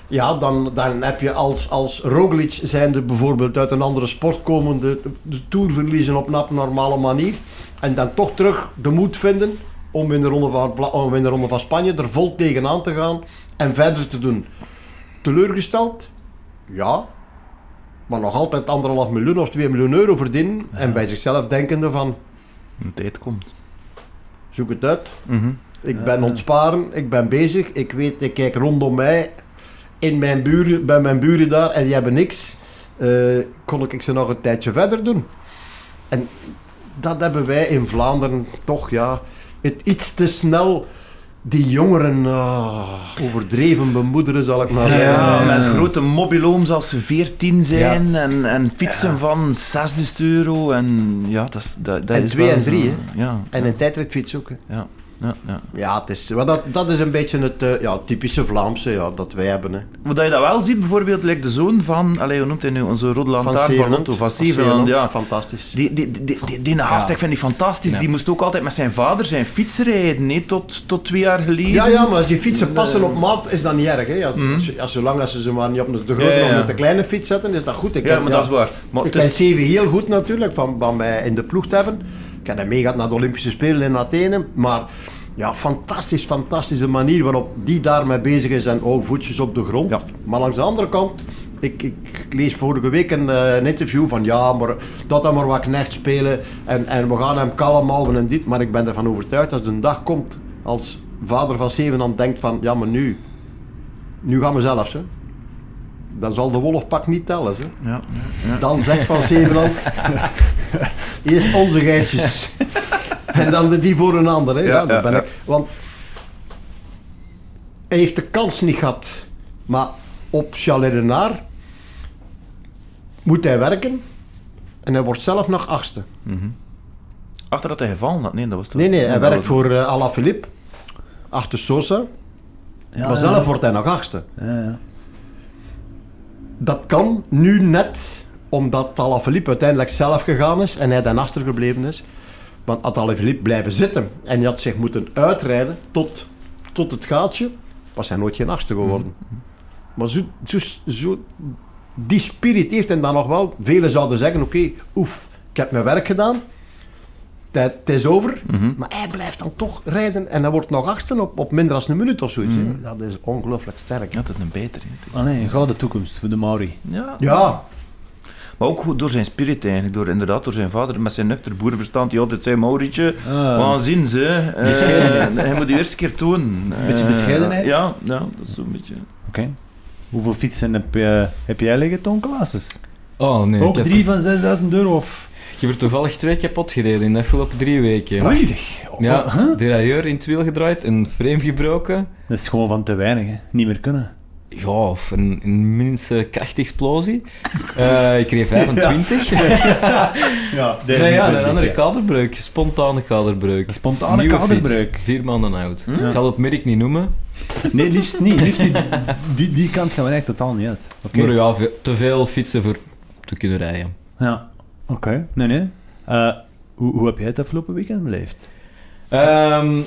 Ja, dan, dan heb je als, als Roglic zijnde bijvoorbeeld uit een andere sport komende de Tour verliezen op een abnormale manier. En dan toch terug de moed vinden om in de Ronde van, om in de ronde van Spanje er vol tegenaan te gaan en verder te doen. Teleurgesteld? Ja. Maar nog altijd anderhalf miljoen of 2 miljoen euro verdienen. En bij zichzelf denkende van, Een tijd komt. zoek het uit. Mhm. Ik ben ontsparen, ik ben bezig. Ik weet, ik kijk rondom mij. In mijn buren, bij mijn buren daar en die hebben niks. Eh, kon ik ze nog een tijdje verder doen. En dat hebben wij in Vlaanderen toch, ja, het iets te snel die jongeren ah, overdreven bemoederen, zal ik maar zeggen. Ja, met grote mobilooms als ze 14 zijn en, en fietsen van 6000 euro. En ja, dat is, dat, dat En is twee en drie, hè? Ja, En een tijdritfiets ook. hè. ja, ja, ja. Ja, het is, maar dat, dat is een beetje het eh, ja, typische Vlaamse ja, dat wij hebben. Hè. Wat je dat wel ziet, bijvoorbeeld, lijkt de zoon van, allee, hoe noemt hij nu, onze rode lantaarn van. Lotto, van Zevenand, ja. Fantastisch. Die, die, die, die, die ik vind die fantastisch. Die moest ook altijd met zijn vader zijn fiets rijden, nee, tot, tot twee jaar geleden. Ja, ja, maar als die fietsen passen op maat, is dat niet erg. Hè? Als, Mhm. als, als- zolang als ze ze maar niet op de grote of met de kleine fiets zetten, is dat goed. Ik Ja, ken- maar dat is waar. Maar Ik het ken heel goed natuurlijk, van, van mij in de ploeg te hebben. Ik heb hem meegaat naar de Olympische Spelen in Athene. Maar ja, fantastisch, fantastische manier waarop die daarmee bezig is en ook voetjes op de grond. Ja. Maar langs de andere kant, ik, ik lees vorige week een, eh, een interview van ja, maar dat hij maar wat knecht spelen en, en we gaan hem kalm houden en dit. Maar ik ben ervan overtuigd als de dag komt als vader van Zevenand denkt van ja, maar nu, nu gaan we zelfs. Hè. Dan zal de wolfpak niet tellen. Hè. ja, Dan zegt Van Zevenand, eerst onze geitjes. En dan de die voor een ander. Hè. Ja, Ja, dat ja, ben ja. ik. Want hij heeft de kans niet gehad. Maar op Chalet de Naar moet hij werken. En hij wordt zelf nog achtste. Achter dat hij gevallen had, nee, dat was toch... Nee, nee, hij werkt was- voor uh, Alaphilippe. Achter Sosa. Ja, maar ja. zelf wordt hij nog achtste. Ja, ja. Dat kan nu net omdat Alaphilippe uiteindelijk zelf gegaan is en hij dan achtergebleven is. Want had Alaphilippe blijven zitten en hij had zich moeten uitrijden tot, tot het gaatje, was hij nooit geen achtste geworden. Maar zo, zo, zo, die spirit heeft en dan nog wel. Velen zouden zeggen, oké, oef, ik heb mijn werk gedaan. Het is over, Mhm. maar hij blijft dan toch rijden en hij wordt nog achtste op, op minder dan een minuut of zoiets. hè. Dat is ongelooflijk sterk. Ja, het is een beter. is- Ah, nee, een gouden toekomst voor de Mauri. Ja. Ja, Maar ook goed door zijn spirit eigenlijk, door, inderdaad door zijn vader met zijn nuchter boerenverstand die altijd zei, Maurietje, we gaan zien ze. eh, Bescheidenheid. hij moet de eerste keer tonen. Beetje Eh, bescheidenheid? Ja, ja, dat is zo'n beetje... Oké. Hoeveel fietsen heb, je, heb jij liggen, Toon Klaassen? Oh nee, Ook heb, drie van 6000 euro of... ik heb er toevallig twee kapot gereden in de afgelopen drie weken. Prachtig. Ja, Huh? derailleur in het wiel gedraaid, een frame gebroken. Dat is gewoon van te weinig, hè. Niet meer kunnen. Ja, of een, een minste krachtexplosie. Eh ik reed 25. Ja, nee, ja, een andere kaderbreuk. Spontane kaderbreuk. Een spontane Nieuwe kaderbreuk. fiets, vier maanden oud. Hm? Ik zal het merk niet noemen. Nee, liefst niet. Liefst niet. Die, die kant gaan we eigenlijk totaal niet uit. Maar ja, te veel fietsen voor te kunnen rijden. Ja. Oké. Nee, nee. Eh, hoe, hoe heb jij het afgelopen weekend beleefd? Ehm,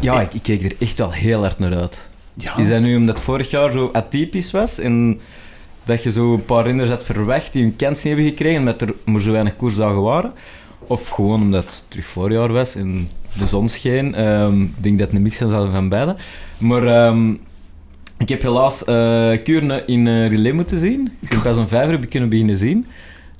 ja, ik, ik keek er echt wel heel hard naar uit. Ja. Is dat nu omdat het vorig jaar zo atypisch was en dat je zo een paar renners had verwacht die een kans niet hebben gekregen omdat er maar zo weinig koersdagen waren? Of gewoon omdat het terug voorjaar was en de zon scheen? Ehm, ik denk dat het een mix is van beide. Maar ehm, ik heb helaas eh Kuurne in relais moeten zien. Ik heb pas heb ik kunnen beginnen zien.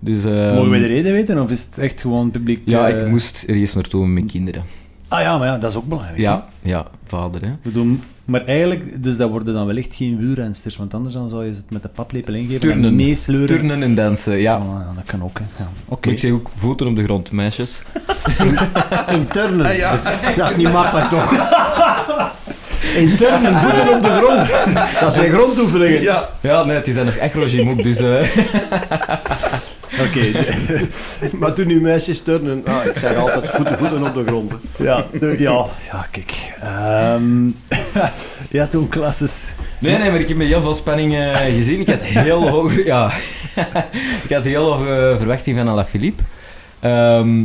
Dus, ehm, Mogen we de reden weten of is het echt gewoon publiek? Ja, eh, ik moest ergens naartoe met mijn kinderen. Ah ja, maar ja, dat is ook belangrijk. hè. Ja, ja, vader. Hè. Ik bedoel, maar eigenlijk, dus dat worden dan wellicht geen wielrensters, want anders dan zou je het met de paplepel ingeven Turnen. en meesleuren. Turnen en dansen, ja. Ah, ja, dat kan ook, hè. Ja. Ik zeg ook voeten op de grond, meisjes. in turnen. Ah, ja. Dus, dat is niet makkelijk toch? In turnen, voeten op de grond. Dat zijn grondoefeningen. Ja, Ja, nee, het is dan nog acrogym ook, dus... eh, Oké. Maar toen nu meisjes turnen, ah, ik zeg altijd voeten, voeten op de grond. hè. ja, de- ja, ja, kijk. Ehm ja, toen klasses. Nee, nee, maar ik heb met heel veel spanning eh, gezien. Ik had heel hoog... Ja, ik had heel hoge verwachting van Alaphilippe. Ehm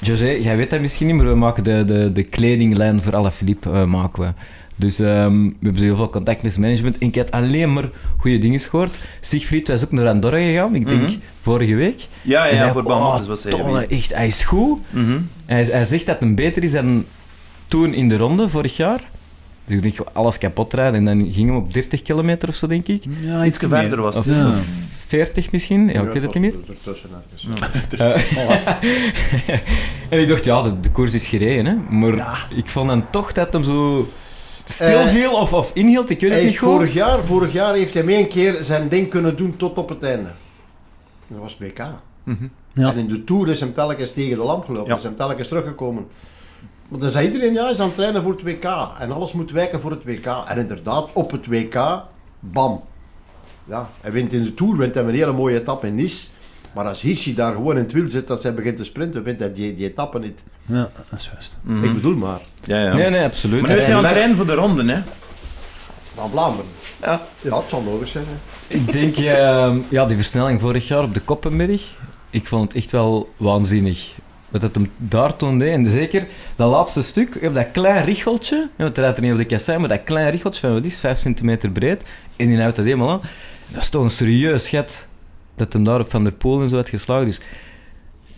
José, jij weet dat misschien niet, maar we maken de, de, de kledinglijn voor Alaphilippe uh, maken we. Dus ehm, we hebben heel veel contact met zijn management. En ik had alleen maar goede dingen gehoord. Siegfried was ook naar Andorra gegaan, ik denk Mhm. vorige week. ja, Hij ja, zei, voor oh, Balmatis was hij Tonne, echt, hij is goed. Mhm. Hij, hij zegt dat hij beter is dan toen in de ronde, vorig jaar. Dus ik denk, alles kapot rijden. En dan ging hem op 30 kilometer of zo, denk ik. Ja, Iets verder was Of. Ja. of 40 misschien, ja, ik weet het niet meer. En ik dacht, ja, de, de koers is gereden, hè. Maar Ja. ik vond dan toch dat hem zo stil Eh, viel of, of inhield, ik weet Hij het niet goed. vorig, jaar, vorig jaar heeft hij één keer zijn ding kunnen doen tot op het einde. Dat was BK. Mhm. Ja. En in de Tour is hem telkens tegen de lamp gelopen. Ja. Is hem telkens teruggekomen. Maar dan zei iedereen, ja, is aan het trainen voor het WK. En alles moet wijken voor het WK. En inderdaad, op het WK, bam. Ja, hij wint in de Tour, wint hij een hele mooie etappe in Nice. Maar als Hirschi daar gewoon in het wiel zit, dat zij begint te sprinten, wint hij die, die etappe niet. Ja, dat is juist. Mhm. Ik bedoel maar, Ja, ja. Nee, nee, absoluut. Maar nu is hij aan het En- trainen voor de ronde, hè? van Vlaanderen. Ja. Ja, het zal nodig zijn. hè. Ik denk, ehm, ja, die versnelling vorig jaar op de Koppenberg, ik vond het echt wel waanzinnig. Wat het hem daar toen deed. En zeker dat laatste stuk, je hebt dat klein richeltje, het rijdt er niet op de kassei, maar dat klein richeltje van wat is, 5 centimeter breed, en die houdt dat helemaal aan. Dat is toch een serieus schat dat hem daar op Van der Poel en zo had geslagen. Dus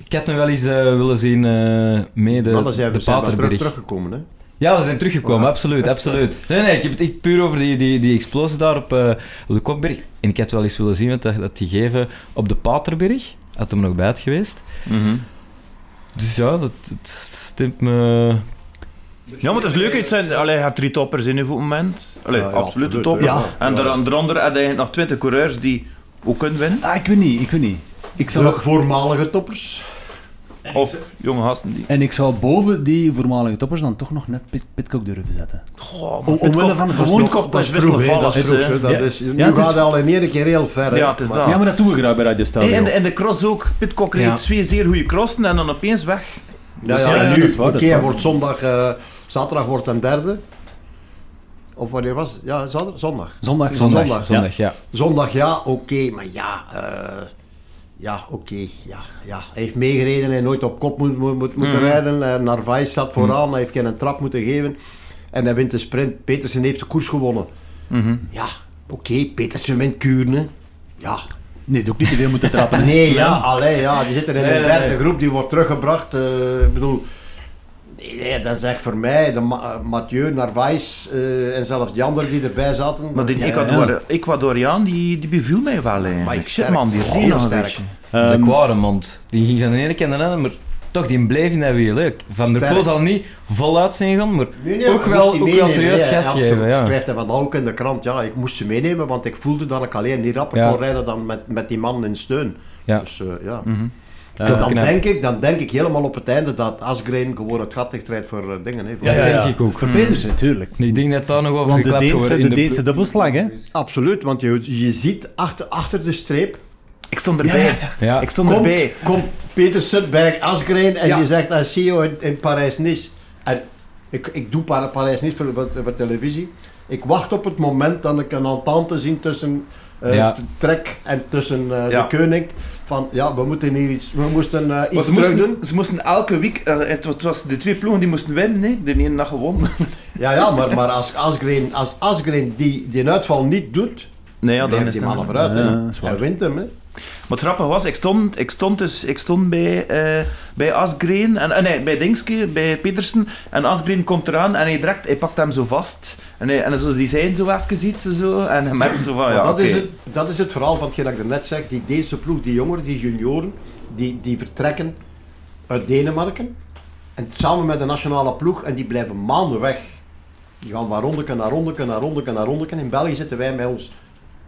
ik had hem wel eens eh, willen zien eh mee de, Maar dan zijn de zijn terug, Paterberg. teruggekomen. Hè. Ja, we zijn teruggekomen, absoluut, absoluut. Nee, nee, ik heb het echt puur over die, die, die explosie daar op, eh, op de Kopberg. En ik had wel eens willen zien wat dat, dat die geven op de Paterberg. Had hem nog bij het geweest. Mhm. Dus ja, dat, dat stemt me... Ja, maar het is leuk. Het zijn, allee, hij had drie toppers in op het moment. Allee, Ja, ja, absolute absoluut, topper. ja. En Ja. er- daaronder had hij nog twintig coureurs die ook kunnen winnen. Ah, ik weet niet, ik weet niet. Ik zou De nog... voormalige toppers. Of jonge gasten die... En ik zou boven die voormalige toppers dan toch nog net Pit, Pitcock durven zetten. Goh, Om- omwille van gewoon- Pitcock, dat is wisselvallig. dat is vroeg. Dat is, nu gaat hij al in één keer heel ver. Ja, het is Maar- dat. Ja, maar dat doen we graag bij Radio Stelvio. en, de, en de cross ook. Pitcock reed Ja. twee zeer goede crossen en dan opeens weg. Ja, ja, Ja, ja, nu, dat is waar, oké, wordt zondag, eh, zaterdag wordt een derde. Of wanneer was het? Ja, zaterdag, zondag. Zondag, Zondag, zondag, zondag, ja. Zondag, ja, oké, maar ja, eh, ja, oké, ja, ja. Hij heeft meegereden, hij heeft nooit op kop moet, moet, moet- moeten Mhm. rijden. Uh, Narvaez zat vooraan, hij heeft geen trap moeten geven. En hij wint de sprint. Petersen heeft de koers gewonnen. Mhm. Ja, oké, Petersen wint Kuurne. Ja, Nee, ook niet te veel moeten trappen. Nee, ja, allee, ja, die zitten in Nee, een nee, derde nee. groep, die wordt teruggebracht. eh, ik bedoel, nee, nee, dat is echt voor mij, de Ma- eh, Mathieu, Narvaez eh, en zelfs die anderen die erbij zaten. Maar die Ja, Ecuador, Ecuadoriaan, die, die beviel mij wel eigenlijk. Maar Shit man, die heel sterk. beetje. De Quaremont. Die ging van de ene kant naar de andere, maar toch, die bleef in dat wiel. hè. Van der. Poel zal niet voluit zijn gaan, maar Nee, nee, ook wel, ook serieus geven. Ja. schrijft hij van ook in de krant, ja, ik moest ze meenemen, want ik voelde dat ik alleen niet rapper Ja. kon rijden dan met, met die man in steun. Ja. Dus eh, ja. Mhm. Dan, knap. denk ik, dan denk ik helemaal op het einde dat Asgreen gewoon het gat dichtrijdt voor eh, dingen. Hè, voor- ja, ja, denk ja. ik ook. Voor Pedersen, natuurlijk. Ik denk dat daar nog over Want de geklapt wordt de in de Deense dubbelslag, hè? Absoluut, want je, je ziet achter, achter de streep Ik stond erbij. Ja, ja, Ja. Ik stond komt, erbij. komt Petersen bij Asgreen en Ja. die zegt, I see you in, in Parijs-Nice. En ik, ik doe Pa- Parijs-Nice voor, voor, voor televisie. Ik wacht op het moment dat ik een entente zie tussen eh, Trek en tussen eh, Ja. de koning. Van, ja, we moeten hier iets, we moesten eh, Maar iets ze, terug moesten, doen. ze moesten elke week, eh, het, het was de twee ploegen die moesten winnen, hè. de ene dag gewonnen. Ja, ja, maar, maar als Asgreen, als Asgreen die, die uitval niet doet, Nee, ja, dan is die mannen dan- vooruit. Ja. Hij wint hem, hè. Maar het grappige was, ik stond, ik stond, dus, ik stond bij, eh, bij Asgreen, en, eh, nee, bij Dingske, bij Petersen, en Asgreen komt eraan en hij, direct, hij pakt hem zo vast. En, hij, en zo, die zijn zo even iets, zo, en hij merkt zo van, ja, dat, is het, dat is het verhaal van hetgeen dat ik net zeg. Die Deense ploeg, die jongeren, die junioren, die, die vertrekken uit Denemarken. En samen met de nationale ploeg, en die blijven maanden weg. Die gaan van rondeken naar rondeken naar rondeken naar rondeken. In België zitten wij met ons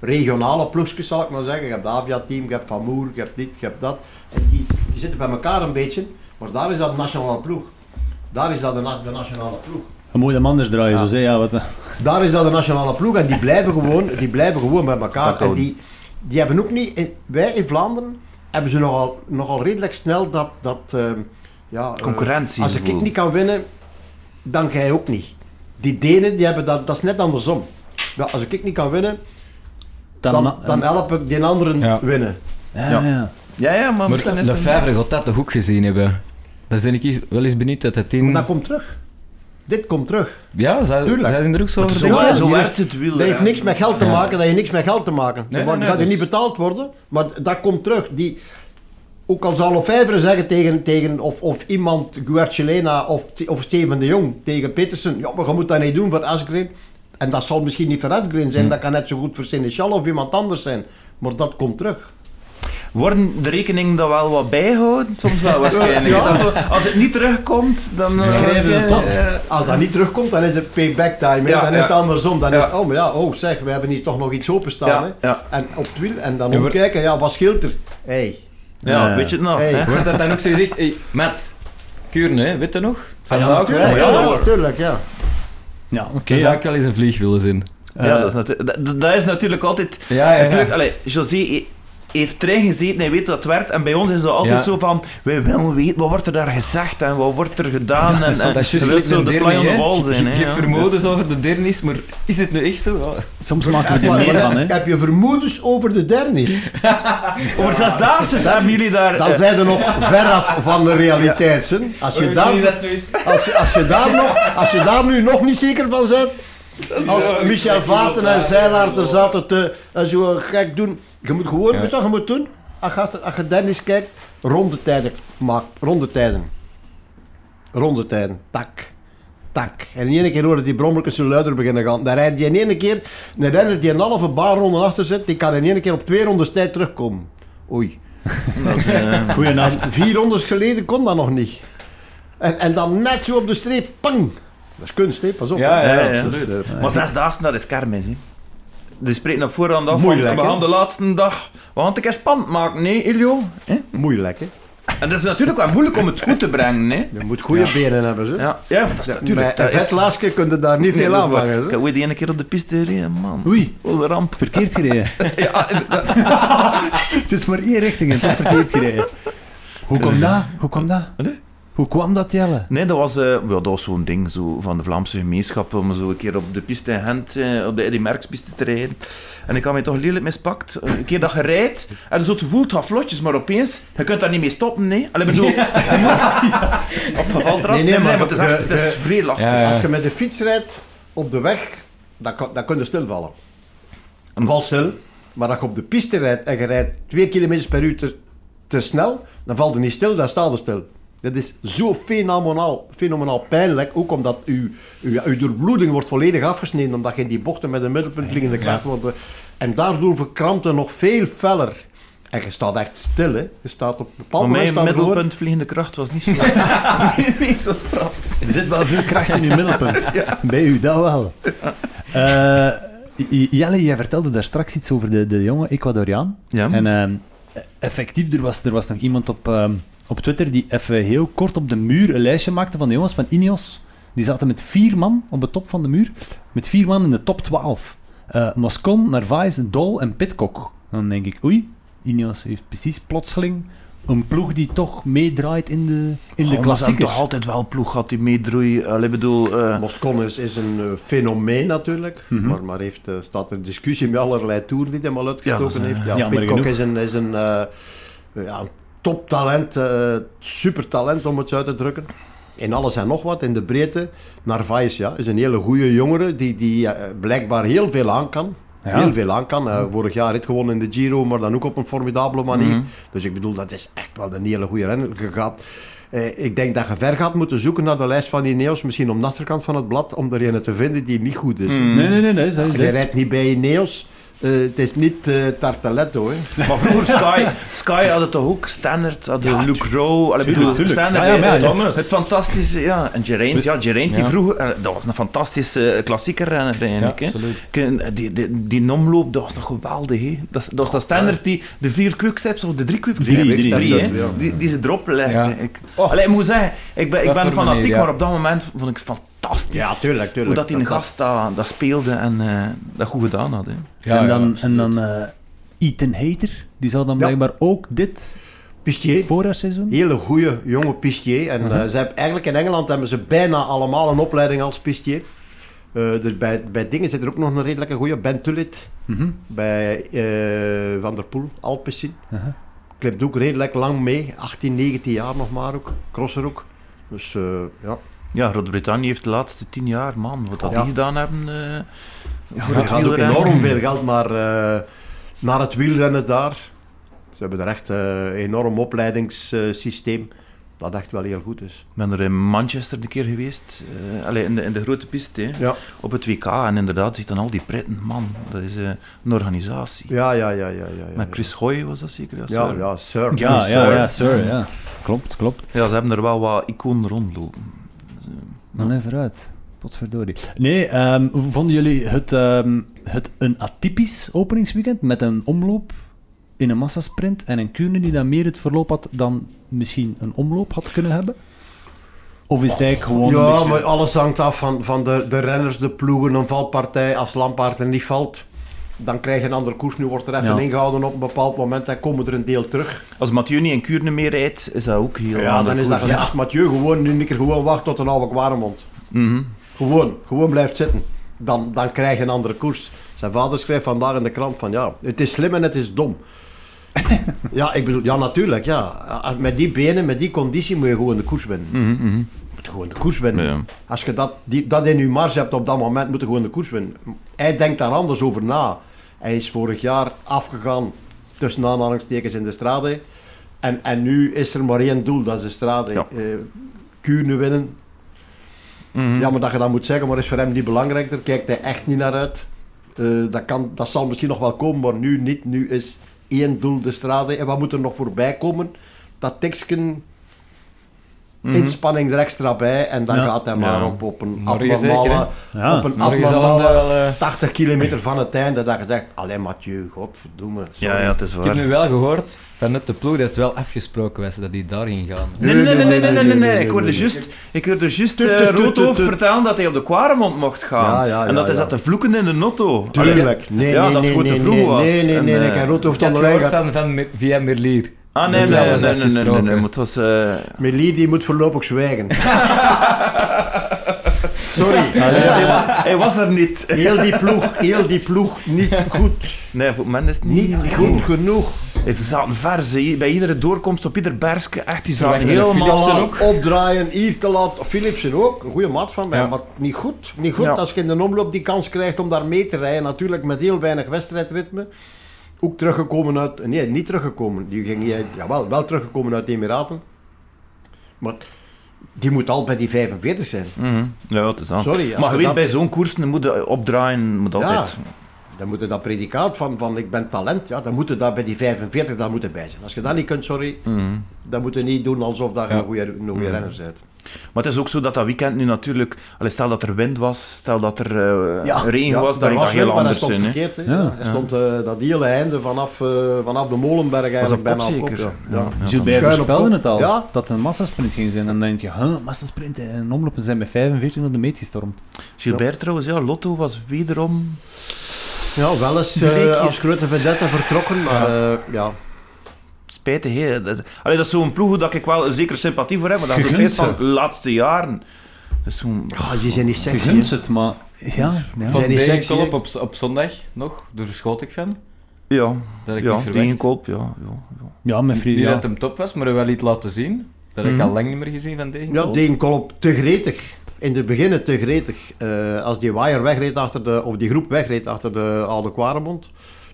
regionale ploegjes, zal ik maar zeggen. Je hebt het Avia-team, je hebt Van Moer, je hebt dit, je hebt dat. En die, die zitten bij elkaar een beetje, maar daar is dat de nationale ploeg. Daar is dat de, na- de nationale ploeg. Een mooie man draaien, Ja. zo zei ja, wat. eh. Daar is dat de nationale ploeg en die blijven gewoon, die blijven gewoon bij elkaar. Dat En houden. die, die hebben ook niet, in- wij in Vlaanderen hebben ze nogal, nogal redelijk snel dat, dat ehm, ja, eh, Concurrentie. als ik niet kan winnen, dan jij ook niet. Die Denen, die hebben dat, dat is net andersom. Ja, als ik niet kan winnen, dan, dan help ik die anderen Ja. winnen. ja, Ja. ja. Ja, ja, maar Maar de vijver gaat dat toch ook gezien hebben? Daar ben ik eens- wel eens benieuwd dat dat in... Dat komt terug. Dit komt terug. Ja, zou, Tuurlijk. zou je er ook zo over Zo, denken? Ja, zo die werkt het wiel. Dat heeft niks met geld te Ja. maken, dat heeft niks met geld te maken. Nee, nee, gaat nee, er niet dus- betaald worden, maar dat komt terug. Die, ook al zal Lefebvre zeggen tegen, tegen of, of iemand, Guerchelena of, of Steven de Jong tegen Petersen, ja, maar je moet dat niet doen voor Asgreen. En dat zal misschien niet voor Asgreen zijn, Hm. dat kan net zo goed voor Seneschal of iemand anders zijn. Maar dat komt terug. Worden de rekeningen dan wel wat bijgehouden? Soms wel waarschijnlijk. Ja. Dat zo- als het niet terugkomt, dan... eh, Schrijven ze het op. eh, Als dat niet terugkomt, dan is het payback time. Ja, dan ja. is het andersom. Dan Ja. is het, oh, maar ja, oh zeg, we hebben hier toch nog iets openstaan. ja, Hè. ja, En op het wiel, en dan Ja, maar- omkijken, ja, wat scheelt er? Hey. ja, Ja. weet je het nog? Hey. hè? Wordt dat dan ook zo gezegd? Hey, Mats, Kuurne, hè, weet je nog? Ah, ja, Vandaag. natuurlijk. Ja, natuurlijk, ja. Ja, oké. Ja. zou ik wel eens een vlieg willen zien. Ja, Eh, dat is, dat, dat is natuurlijk altijd... Ja, ja, Natuurlijk, ja. allee, José heeft erin gezeten, hij weet dat het werkt. En bij ons is het altijd Ja. zo van, wij willen weten, wat wordt er daar gezegd en wat wordt er gedaan. Ja, en, dat en is wilt gelijk zo de fly on the hè. wall zijn. Je, hè, je ja. vermoedens Dus- over de dernis, maar is het nu echt zo? Soms maken we Ja, er meer van, hè. Heb je vermoedens over de dernis? Over zesdaagse hebben jullie daar... Dan eh, zijn ze nog veraf van de realiteit. hè. Als, je daar, als, je, als, je daar nog, als je daar nu nog niet zeker van bent, als Michel Vaarten en Zeilaert er zaten te en zo gek doen. Je moet gewoon, Ja. weet wat je moet doen? Als je, als je Dennis kijkt, rondetijden maak, rondetijden. Rondetijden, tak, tak. En in één keer horen die brommertjes zo luider beginnen gaan. Dan rijdt die in één keer, een renner die een halve baanronde achter zit, die kan in één keer op twee rondes tijd terugkomen. Oei. Goeienacht. Vier rondes geleden kon dat nog niet. En, en dan net zo op de streep, pang. Dat is kunst, hè? pas op. Ja, ja, ja. Dat is, eh, Maar zesdaagse, dat is kermis, hè. Die spreken op voorhand af van, Moeilijk, we gaan de laatste dag... We gaan het een keer spannend maken, nee, Iljo? Hè? moeilijk, hè? En dat is natuurlijk wel moeilijk om het goed te brengen, hè. Je moet goede benen hebben, ze. Ja, ja dat is natuurlijk... Met een kun je daar niet Nee, veel aan vangen. Ik heb ooit die ene keer op de piste gereden, man. Oei, Dat was een ramp. verkeerd gereden. Ja, inderdaad. Het is maar één richting en toch verkeerd gereden. Hoe kwam dat? Hoe kwam dat? Hoe kwam dat, Jelle? Nee, dat was, eh, ja, dat was zo'n ding zo, van de Vlaamse gemeenschap om zo een keer op de piste in Gent, eh, op de Eddy Merckx piste te rijden. En ik had mij toch lelijk mispakt. Een keer dat je rijdt, en zo het gevoel, het gaat vlotjes, maar opeens, je kunt daar niet mee stoppen, nee. Allee, bedoel, je moet- of je valt eraf, Nee, nee, nee, maar maar het is echt, je- het is vrij lastig. Ja, ja. Als je met de fiets rijdt op de weg, dan, kan- dan kun je stilvallen. Een val stil, maar als je op de piste rijdt en je rijdt 2 km per uur te, te snel, dan valt je niet stil, dan staat je stil. Dat is zo fenomenaal, fenomenaal pijnlijk, ook omdat uw, uw, uw doorbloeding wordt volledig afgesneden, omdat je in die bochten met een middelpunt vliegende kracht wordt. En daardoor verkrampt het nog veel feller. En je staat echt stil, hè. Je staat op een bepaald Maar moment mijn middelpunt vliegende kracht was niet zo, niet zo straf. Er zit wel veel kracht in uw middelpunt. Bij u, dat wel. Eh, Jelle, jij vertelde daar straks iets over de, de jonge Ecuadoriaan. Ja, En ehm, effectief, er was, er was nog iemand op, ehm, op Twitter die even heel kort op de muur een lijstje maakte van de jongens van Ineos. Die zaten met vier man op de top van de muur. Met vier man in de top 12. Eh Moscon, Narvaez, Dol en Pitcock. Dan denk ik, oei, Ineos heeft precies plotseling een ploeg die toch meedraait in de, in de Oh, klassiekers. toch altijd wel ploeg gehad die meedroeit. Allee, bedoel... eh, Moscon is, is een eh, fenomeen natuurlijk, Mhm. maar, maar heeft, staat er discussie met allerlei toeren die hij al uitgestoken heeft. Ja, Pitcock genoeg. is een, is een, eh, ja, een toptalent, eh supertalent om het zo uit te drukken. In alles en nog wat, in de breedte. Narvaez ja, is een hele goede jongere die, die eh, blijkbaar heel veel aan kan. Ja. Heel veel aan kan. Eh, vorig jaar rit gewonnen in de Giro, maar dan ook op een formidabele manier. Mhm. Dus ik bedoel, dat is echt wel een hele goede renner. Gaat, ik denk dat je ver gaat moeten zoeken naar de lijst van die Ineos, misschien om de achterkant van het blad, om er een te vinden die niet goed is. Mm. Nee, nee, nee, dat is, dat is, Je rijdt niet bij Ineos. Eh, het is niet eh Tartaletto, hè. Maar vroeger Sky, Sky had het toch ook Standard, had de Luke Rowe, allee, bedoel, tuurlijk. Standard, Ja, ja, maar ja, het, Thomas. het fantastische, ja, en Geraint, ja, Geraint die Ja. vroeger, eh, dat was een fantastische klassieker renner eigenlijk, hè. absoluut. Die, die, die omloop, dat was nog geweldig, hè. Dat, dat was dat Standard, die, de vier quicksteps, of de drie quicksteps, Drie, drie, drie, hè. ja. Die, die ze erop legde. Ja. Ik, allee, ik moet zeggen, ik ben, ik ben fanatiek, manier, ja. maar op dat moment vond ik het fantastisch. Ja, tuurlijk, tuurlijk. Hoe dat die gast dat, dat speelde en eh, dat goed gedaan had, hè. Ja, en ja, dan, en dan eh, Ethan Hater, die zal dan Ja. blijkbaar ook dit Pistier. voorjaarseizoen... Hele goede jonge pistier. En Mhm. eh, ze hebben, eigenlijk in Engeland hebben ze bijna allemaal een opleiding als pistier. Eh, dus bij, bij dingen zit er ook nog een redelijke goede. Ben Tullit Mhm. bij eh, Van der Poel, Alpecin. Aha. Klimt ook redelijk lang mee. 18, 19 jaar nog maar ook. Crosser ook. Dus eh, ja. Ja, Groot-Brittannië heeft de laatste tien jaar, man, wat dat Ja. die gedaan hebben eh voor Er het gaat ook wielrennen. enorm veel geld naar, eh, naar het wielrennen daar. Ze hebben er echt een enorm opleidingssysteem. Dat echt wel heel goed is. Ik ben er in Manchester een keer geweest, eh, allee, in, de, in de grote piste, hè, Ja, op het WK. En inderdaad, zit dan al die pritten, man, dat is eh, een organisatie. ja, ja, ja. ja, ja, ja, Met Chris Hoy was dat zeker? Ja, Ja, sir. ja, sir. Ja, Sir. ja, ja, sir, ja. Klopt, klopt. Ja, ze hebben er wel wat iconen rondlopen. Dan even uit. Potverdorie. Nee, ehm, hoe vonden jullie het, ehm, het een atypisch openingsweekend met een omloop in een massasprint en een Kuurne die dan meer het verloop had dan misschien een omloop had kunnen hebben? Of is het eigenlijk gewoon Ja, een beetje... maar alles hangt af van, van de, de renners, de ploegen, een valpartij. Als Lampaard er niet valt, dan krijg je een andere koers. Nu wordt er even Ja. ingehouden op een bepaald moment en komen er een deel terug. Als Mathieu niet in Kuurne meer rijdt, is dat ook heel Ja, dan is dat ja. Als Mathieu gewoon nu een keer gewoon wacht tot een oude kwaremond. Mhm. Gewoon, gewoon blijft zitten. Dan, dan krijg je een andere koers. Zijn vader schrijft vandaag in de krant van ja, het is slim en het is dom. ja, ik bedoel, ja natuurlijk, ja. Met die benen, met die conditie moet je gewoon de koers winnen. Mhm, mhm. Je moet gewoon de koers winnen. Ja. Als je dat, die, dat in je marge hebt op dat moment, moet je gewoon de koers winnen. Hij denkt daar anders over na. Hij is vorig jaar afgegaan tussen aanhalingstekens in de strade. En, en nu is er maar één doel, dat is de strade. Ja. Kuurne winnen. Mhm. Ja, maar dat je dat moet zeggen, maar is voor hem niet belangrijk. Daar kijkt hij echt niet naar uit. Eh, dat, kan, dat zal misschien nog wel komen, maar nu niet. Nu is één doel de strade. En wat moet er nog voorbij komen? Dat Mhm. inspanning er extra bij. En dan Ja. gaat hij maar Ja. op, op een Morgen abnormale... Ja. op een abnormale wel, eh, 80 kilometer van het einde dat je zegt, alleen Mathieu, godverdomme. sorry. Ja, ja, het is Ik heb waar. nu wel gehoord vanuit de ploeg dat het wel afgesproken was dat die daarin gaan. Nee, nee, nee, nee, nee, nee, nee, nee. Ik nee, hoorde nee. juist, ik hoorde juist Tut, eh, Roodhoofd vertellen dat hij op de Quaremont mocht gaan. Ja, ja, en dat ja, hij ja. zat te vloeken in de notto. Tuurlijk. Nee, Ja, nee, dat nee, goed te nee, vroeg nee, was. Nee, nee, En, nee. eh, Ik heb Ah, nee, Dat nee, nee, was nee, nee, nee, nee, afgesproken. maar het was... Melie, die moet voorlopig zwijgen. Sorry. hij, was, hij was er niet. Heel die ploeg, heel die ploeg niet goed. Nee, voor moment is het niet, Niet goed goed. genoeg. Ze zaten ver, ze. bij iedere doorkomst op ieder bergske. Echt, die zaten helemaal... Laat opdraaien, hier te laat. Philipsen ook, een goede maat van mij, Ja. maar niet goed. Niet goed Ja. als je in de omloop die kans krijgt om daar mee te rijden. Natuurlijk met heel weinig wedstrijdritme. Ook teruggekomen uit... Nee, niet teruggekomen. Die ging, ja, jawel, wel teruggekomen uit de Emiraten. Maar die moet al bij die 45 zijn. Mhm. Ja, het is dat. Sorry, Maar je weet, dat- bij zo'n koers dan moet je opdraaien, moet altijd... Dan moet je dat predicaat van, van ik ben talent, ja, dan moet je daar bij die 45 daar moeten bij zijn. Als je dat niet kunt, sorry, Mhm. dan moet je niet doen alsof dat je Ja. een goede, een goede Mhm. renner bent. Maar het is ook zo dat dat weekend nu natuurlijk... Allee, stel dat er wind was, stel dat er eh, Ja. regen was, dan ging dat heel anders stond zijn. verkeerd. Ja, Ja, stond eh, dat hele einde vanaf, eh, vanaf de Molenberg eigenlijk bijna op zeker? ja. Gilbert voorspelde het al, Ja. dat het een massasprint ging zijn. En dan denk je, huh, massasprint en omlopen zijn met 45 naar de meet gestormd. Gilbert trouwens, ja, Lotto was wederom... Ja, wel eens eh, als grote vedette vertrokken, maar eh, ja. Spijtig, hè. Dat is, allee, dat is zo'n ploeg dat ik wel een zekere sympathie voor heb, maar dat is van de laatste jaren. Dat is zo'n... ja, die zijn niet Je sexy. gunt het, maar ja. ja. Van die Degenkolp op, op zondag nog, daar schoot ik van. Ja, Dat ik ja niet ja, ja, ja. Niet Friede. dat Ja. hem top was, maar wel iets laten zien. Dat heb ik Mhm. al lang niet meer gezien van Ja, Degenkolp. Degenkolp te gretig. In het begin te gretig. Eh, als die waaier wegreed achter de, of die groep wegreed achter de oude Kwaremond.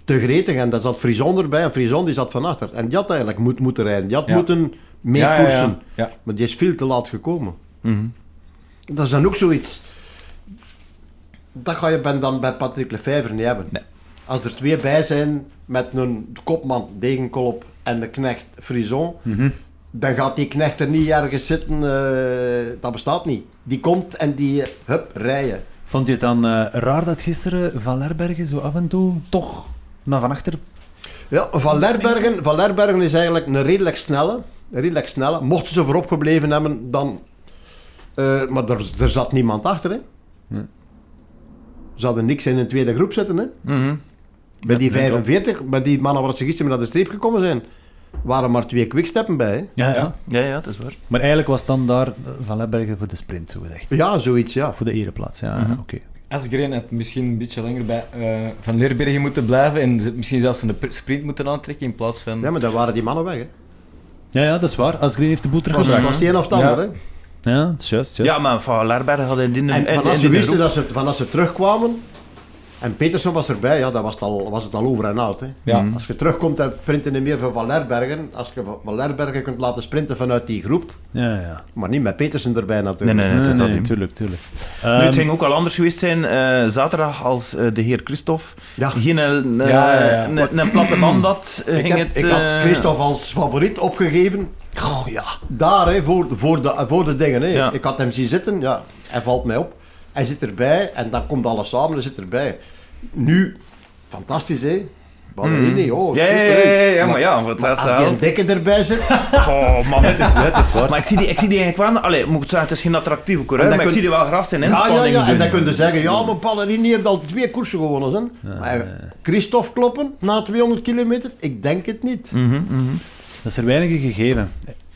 Te gretig. En daar zat Frison erbij. En Frison die zat van achter. En die had eigenlijk moet, moeten rijden. Die had Ja. moeten mee Ja. Maar die is veel te laat gekomen. Mhm. Dat is dan ook zoiets. Dat ga je bij- dan bij Patrick Lefevre niet hebben. Nee. Als er twee bij zijn met een kopman Degenkolp en de knecht Frison. Mhm. Dan gaat die knecht er niet ergens zitten, eh, dat bestaat niet. Die komt en die, eh, hup, rijden. Vond je het dan eh, raar dat gisteren Van Lerbergen zo af en toe toch naar van achter... Ja, Van Lerbergen, Van Lerbergen is eigenlijk een redelijk snelle. Een redelijk snelle. Mochten ze voorop gebleven hebben, dan... eh, maar er, er zat niemand achter, hè. Nee. Ze hadden niks in een tweede groep zitten, hè. Mhm. Bij die Ja, ja, 45, bij die mannen waar ze gisteren naar de streep gekomen zijn, waren maar twee quicksteppen bij. Ja, ja. Ja. Ja, ja, dat is waar. Maar eigenlijk was dan daar Van Lerbergen voor de sprint, zo gezegd. Ja, zoiets, ja. Voor de ereplaats, ja. Mhm. Oké. Asgreen had misschien een beetje langer bij eh, Van Leerbergen moeten blijven en ze- misschien zelfs een pr- sprint moeten aantrekken in plaats van... Ja, maar dan waren die mannen weg, hè. Ja, ja, dat is waar. Asgreen heeft de boel was, teruggebracht. was het een of het Ja. ander, hè. Ja, dat is juist, juist. Ja, maar Van Lerberg had in die... En als ze die wisten dat ze, van als ze terugkwamen, en Petersen was erbij, ja, dan was het al, was het al over en out. Hè. Ja. Mhm. Als je terugkomt en sprinten niet meer van Van Lerbergen, als je Van Lerbergen kunt laten sprinten vanuit die groep, Ja, ja. maar niet met Petersen erbij Nee, natuurlijk. nee, nee, dat niet. tuurlijk, tuurlijk. Nu, het Ehm, ging ook al anders geweest zijn eh, zaterdag als eh, de heer Christophe Ja. geen een, eh, Ja, ja, ja. een, platte man eh, Ik, ging heb, het... ik had Christophe als favoriet opgegeven, Oh, ja. daar hè, voor, voor, de, voor de dingen. Hè. Ja. Ik had hem zien zitten, ja, hij valt mij op. Hij zit erbij en dan komt alles samen, hij zit erbij. Nu, fantastisch hè. Ballerini, oh, Ja, ja, super. ja, ja, ja, maar ja, wat als die een dikke erbij zit, Oh man, het is, Het is waar. Maar ik zie die, ik zie die eigenlijk wel... Allee, moet ik zeggen, het is geen attractieve coureur, En maar ik zie die wel graag zijn ja, inspanning ja, ja. doen. En dan kun je zeggen, ja, maar Ballerini heeft al twee koersen gewonnen. Hè. Maar Christophe kloppen na 200 kilometer? Ik denk het niet. Mhm, mhm. Dat is er weinig gegeven.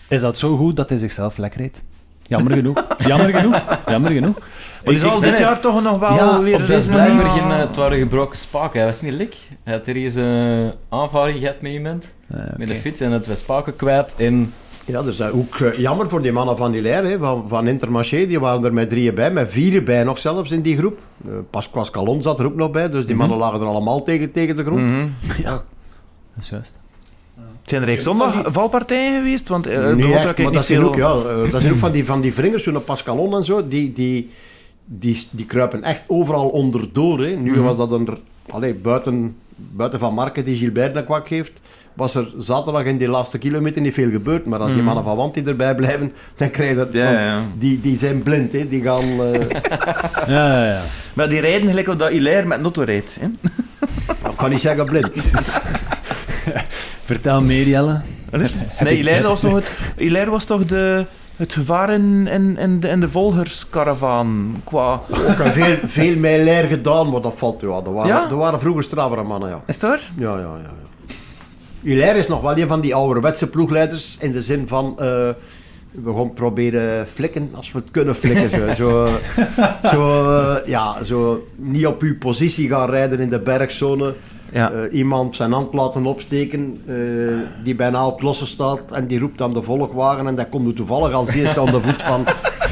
Is dat zo goed dat hij zichzelf lekker reed? Jammer genoeg. Jammer genoeg. Jammer genoeg. Maar die Ik- zal ik- dit jaar toch nog wel Ja, weer... op Dat is deze blijkbaar geen, eh, het waren gebroken spaken. Hij was niet lik. Hij had er eens een aanvaring gehad met iemand. Eh, Met de fiets en het was spaken kwijt. En Ja, dat is eh, ook eh, jammer voor die mannen van Hilaire, hè, van, van Intermarché. Die waren er met drieën bij, met vieren bij nog zelfs in die groep. Uh, Pasquas Calon zat er ook nog bij, dus die mannen lagen er allemaal tegen, tegen de grond. Mhm. Dat is juist. Zijn er eigenlijk zondag valpartijen geweest? Want uh, Nee, nee, echt, ik maar niet dat zijn veel... ook, ja, eh, dat zijn ook van die, van die vringers, zo'n Pascalon en zo, die, die, die, die kruipen echt overal onderdoor. Hè. Nu Mhm. was dat een, allee, buiten, buiten van Marken die Gilbert een kwak heeft, was er zaterdag in die laatste kilometer niet veel gebeurd. Maar als die Mhm. mannen van Wanty erbij blijven, dan krijg je dat... Ja, want ja. Die, die zijn blind, hè. die gaan... eh, Ja, ja, ja. Maar die rijden gelijk op dat Hilaire met Notto rijdt. Hè? ik kan niet zeggen blind. Vertel meer, Jelle. Nee, Hilaire was toch, het, Hilaire was toch de, het gevaar in, de, in de volgerskaravaan qua... Ook al veel, veel leer gedaan, maar dat valt ja. Dat waren, Ja? dat waren vroeger stravere mannen, ja. Is het waar? Ja, ja, ja. ja. Hilaire is nog wel een van die ouderwetse ploegleiders in de zin van... eh, we gaan proberen flikken als we het kunnen flikken. Zo, zo, zo, eh, ja, zo niet op uw positie gaan rijden in de bergzone. Ja. Eh, iemand zijn hand laten opsteken eh, die bijna op het losse staat en die roept aan de volgwagen en dat komt nu toevallig als eerste aan de voet van,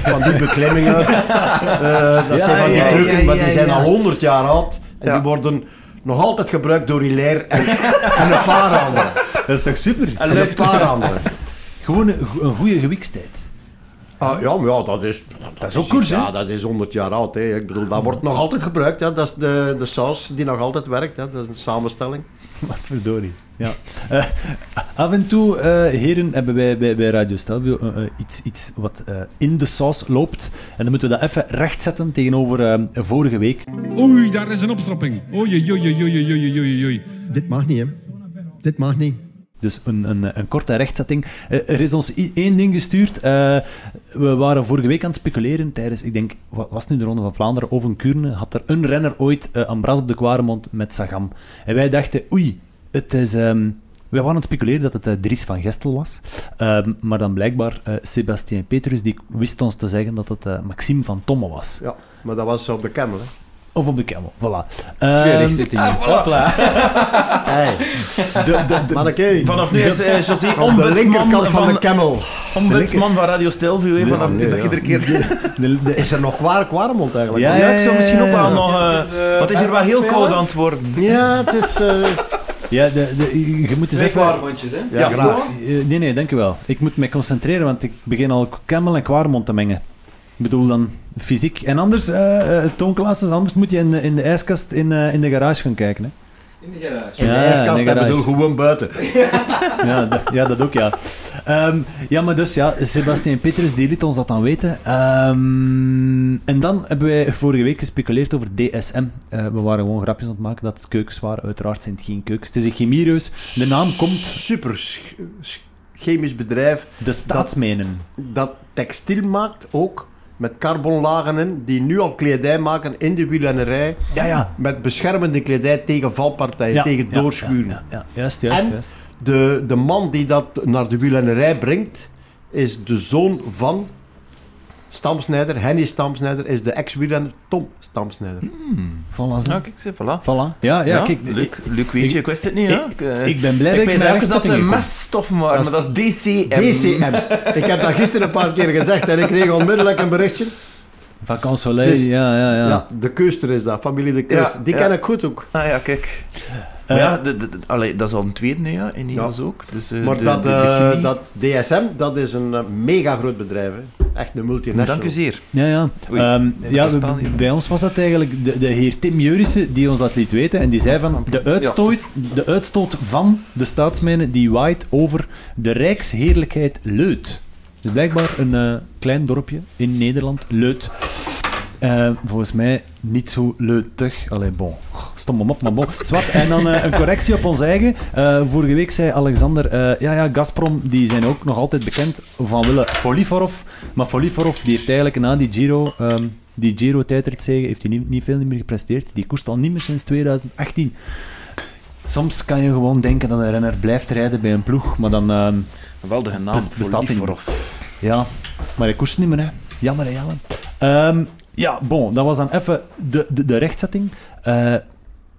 van die beklimmingen. Eh, dat Ja, zijn van die ja, trucken, ja, maar ja, die zijn ja. al honderd jaar oud en Ja. die worden nog altijd gebruikt door Hilaire en, en een paar anderen. Dat is toch super? En een paar anderen. Gewoon een, go- een goede gewikstijd. Ah, ja, maar ja, dat is... Dat is ook koers, hè? Ja, dat is 100 jaar oud. Hè. Ik bedoel, dat wordt nog altijd gebruikt. Ja. Dat is de, de saus die nog altijd werkt. Hè. Dat is een samenstelling. Wat verdorie. Ja. Eh, af en toe, eh, heren, hebben wij bij, bij Radio Stelvio eh, iets, iets wat eh, in de saus loopt. En dan moeten we dat even rechtzetten tegenover eh, vorige week. Oei, daar is een opstopping. Oei, oei, oei, oei, oei, oei, oei. Dit mag niet, hè. Dit mag niet. Dus een, een, een korte rechtzetting. Eh, er is ons één ding gestuurd. Eh, we waren vorige week aan het speculeren tijdens, ik denk, wa- was het nu de Ronde van Vlaanderen of een Kuurne? Had er een renner ooit uh, een bras op de Kwaremond met Sagam? En wij dachten, oei, het is... ehm, wij waren aan het speculeren dat het Dries van Gestel was. Ehm, maar dan blijkbaar uh, Sebastien Petrus, die wist ons te zeggen dat het Maxime van Tomme was. Ja, maar dat was op de hè. Of op de Camel, voilà. Ehm, richtzittingen. Hopla. Hey, de, de, de, manneke. Vanaf nu is uh, José Op de linkerkant van, van, de Camel. ombudsman van Radio Stelvio. hè, Vanaf nee, nu dat ja. iedere keer... de- de- Is er nog kwaar, Kwaremond eigenlijk? Ja, Ja, ik zou misschien ook wel nog... eh, is, eh, het is hier wel heel spelen. koud aan het worden. Ja, het is... eh, ja, de, de, je moet eens Twee even... kwaremondjes, hè? Ja, graag. Eh, nee, nee, dank u wel. Ik moet me concentreren, want ik begin al Camel en Kwaremond te mengen. Ik bedoel dan fysiek. En anders, eh uh, toonklasses, anders moet je in de, in de ijskast in, uh, in de garage gaan kijken. Hè. In de garage. in de Ja, ijskast, in de ik bedoel gewoon buiten. Ja, dat, ja, dat ook, ja. Um, ja, maar dus, ja, Sebastien Petrus, die liet ons dat dan weten. Um, en dan hebben wij vorige week gespeculeerd over DSM. Uh, we waren gewoon grapjes aan het maken dat het keukens waren. Uiteraard zijn het geen keukens. Het is een chemiereus. De naam komt... Super sch- sch- chemisch bedrijf De staatsmenen. dat textiel maakt, ook met carbonlagen in, die nu al kledij maken in de wielrennerij. Ja, ja. Met beschermende kledij tegen valpartijen, ja tegen doorschuren. Ja, ja, ja, juist, juist, En- juist. De, de man die dat naar de wielrennerij brengt, is de zoon van Stamsnijder. Henny Stamsnijder is de ex-wielrenner Tom Stamsnijder. Voilà, zo. Ja, kijk, zie, voilà. Voilà. Ja, ja, kijk. Luc, Luc weet je, ik wist het niet, hè? Ik, eh, Ik ben blij dat ik ik dat het heb. meststoffen waren, maar Dat dat is DCM. DCM. ik heb dat gisteren een paar keer gezegd en ik kreeg onmiddellijk een berichtje. Vacances Soleil, Dus- ja, ja, ja. Ja, de Keuster is dat, familie de Keuster. Ja, die ja. ken ik goed ook. Ah ja, kijk. Eh, ja, de, de, de- allee, dat is al een tweede, ja, in Niels ook. Dus, eh, Maar de, dat, de, de chemie. dat DSM, dat is een mega groot bedrijf. Hè. Echt een multinational. Dank u zeer. Ja, ja. Oei, Ehm, ja we- bij ons was dat eigenlijk de, de heer Tim Jurissen die ons dat liet weten. En die zei van de uitstoot, de uitstoot van de staatsmijnen die waait over de rijksheerlijkheid Leut. Dus blijkbaar een eh, klein dorpje in Nederland, Leut. Eh, volgens mij niet zo leutig. Allee, bon. Stom hem op, maar bon. Zwat. En dan eh, een correctie op ons eigen. Eh, vorige week zei Alexander, ja, ja, Gazprom, die zijn ook nog altijd bekend van willen Foliforov. Maar Foliforov, die heeft eigenlijk na die Giro, ehm, die Giro tijdritzege, heeft hij niet, niet veel meer gepresteerd. Die koerst al niet meer sinds 2018. Soms kan je gewoon denken dat een renner blijft rijden bij een ploeg, maar dan... ehm, Geweldige naam Bes- voor bestaat die Liforov. ja, maar hij koerst niet meer, hè. Jammer, hè, jammer. Ehm, ja, bon, dat was dan even de, de, de rechtzetting. Eh,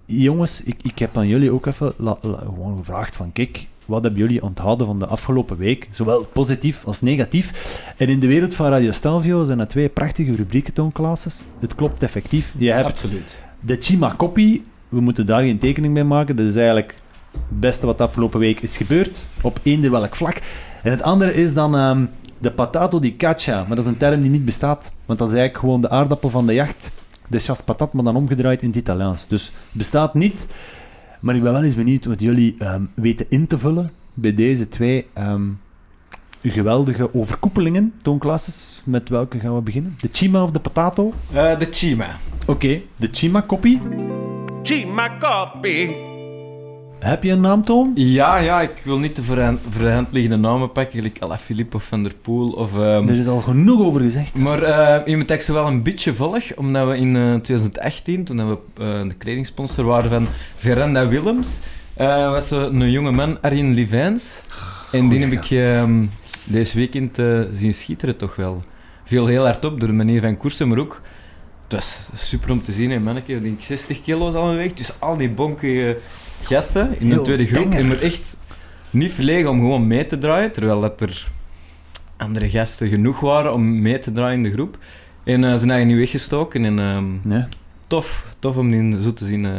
jongens, ik, ik heb aan jullie ook even la- la- gewoon gevraagd van, kijk, wat hebben jullie onthouden van de afgelopen week? Zowel positief als negatief. En in de wereld van Radio Stelvio zijn er twee prachtige rubrieken, Toon Klaassen. Het klopt effectief. Je hebt Absoluut. de Chima Copy, we moeten daar geen tekening bij maken. Dat is eigenlijk het beste wat de afgelopen week is gebeurd. Op eender welk vlak. En het andere is dan ehm, de patato di caccia. Maar dat is een term die niet bestaat. Want dat is eigenlijk gewoon de aardappel van de jacht. De chasse patat, maar dan omgedraaid in het Italiaans. Dus bestaat niet. Maar ik ben wel eens benieuwd wat jullie ehm, weten in te vullen bij deze twee ehm, geweldige overkoepelingen. Toonklasses, met welke gaan we beginnen? De chima of de patato? Eh, de Chima. Oké, de chima copy. Heb je een naam, Toon? Ja, ja, ik wil niet de voor voor de hand liggende namen pakken, gelijk Alaphilippe of Van der Poel. Of, ehm, Er is al genoeg over gezegd. Maar eh je moet echt wel een beetje volg, omdat we in eh, 2018, toen we eh, de kledingsponsor waren van Veranda Willems, eh, was er een jonge man, Arjen Livijns. En die heb ik ehm, deze weekend eh, zien schitteren toch wel. Viel heel hard op door de manier van koersen, maar ook... Het was super om te zien, een manneke, ik denk 60 kilo al weg. Dus al die bonkige gasten in de tweede groep. maar echt niet verlegen om gewoon mee te draaien, terwijl dat er andere gasten genoeg waren om mee te draaien in de groep. En eh, ze zijn niet weggestoken. En ehm, tof, tof om die zo te zien. eh,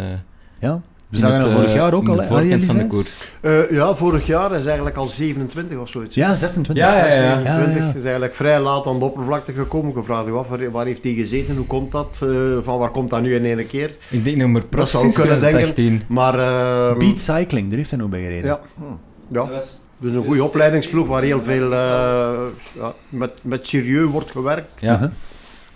Ja. We zagen het, dat vorig eh, jaar ook in al, de voorkant van de koers. Eh, ja, vorig jaar is eigenlijk al 27 of zoiets. Ja, 26. Ja, ja, ja. 27 Ja, ja. is eigenlijk vrij laat aan de oppervlakte gekomen. Ik vraag je af, waar, heeft hij gezeten? Hoe komt dat? Eh, van waar komt dat nu in één keer? Ik denk nummer prof zou sinds kunnen denken. 2018. Maar eh, Beat Cycling, daar heeft hij nog bij gereden. ja, ja. Dus een goede opleidingsploeg waar heel veel eh, ja, met, met serieus wordt gewerkt. Ja.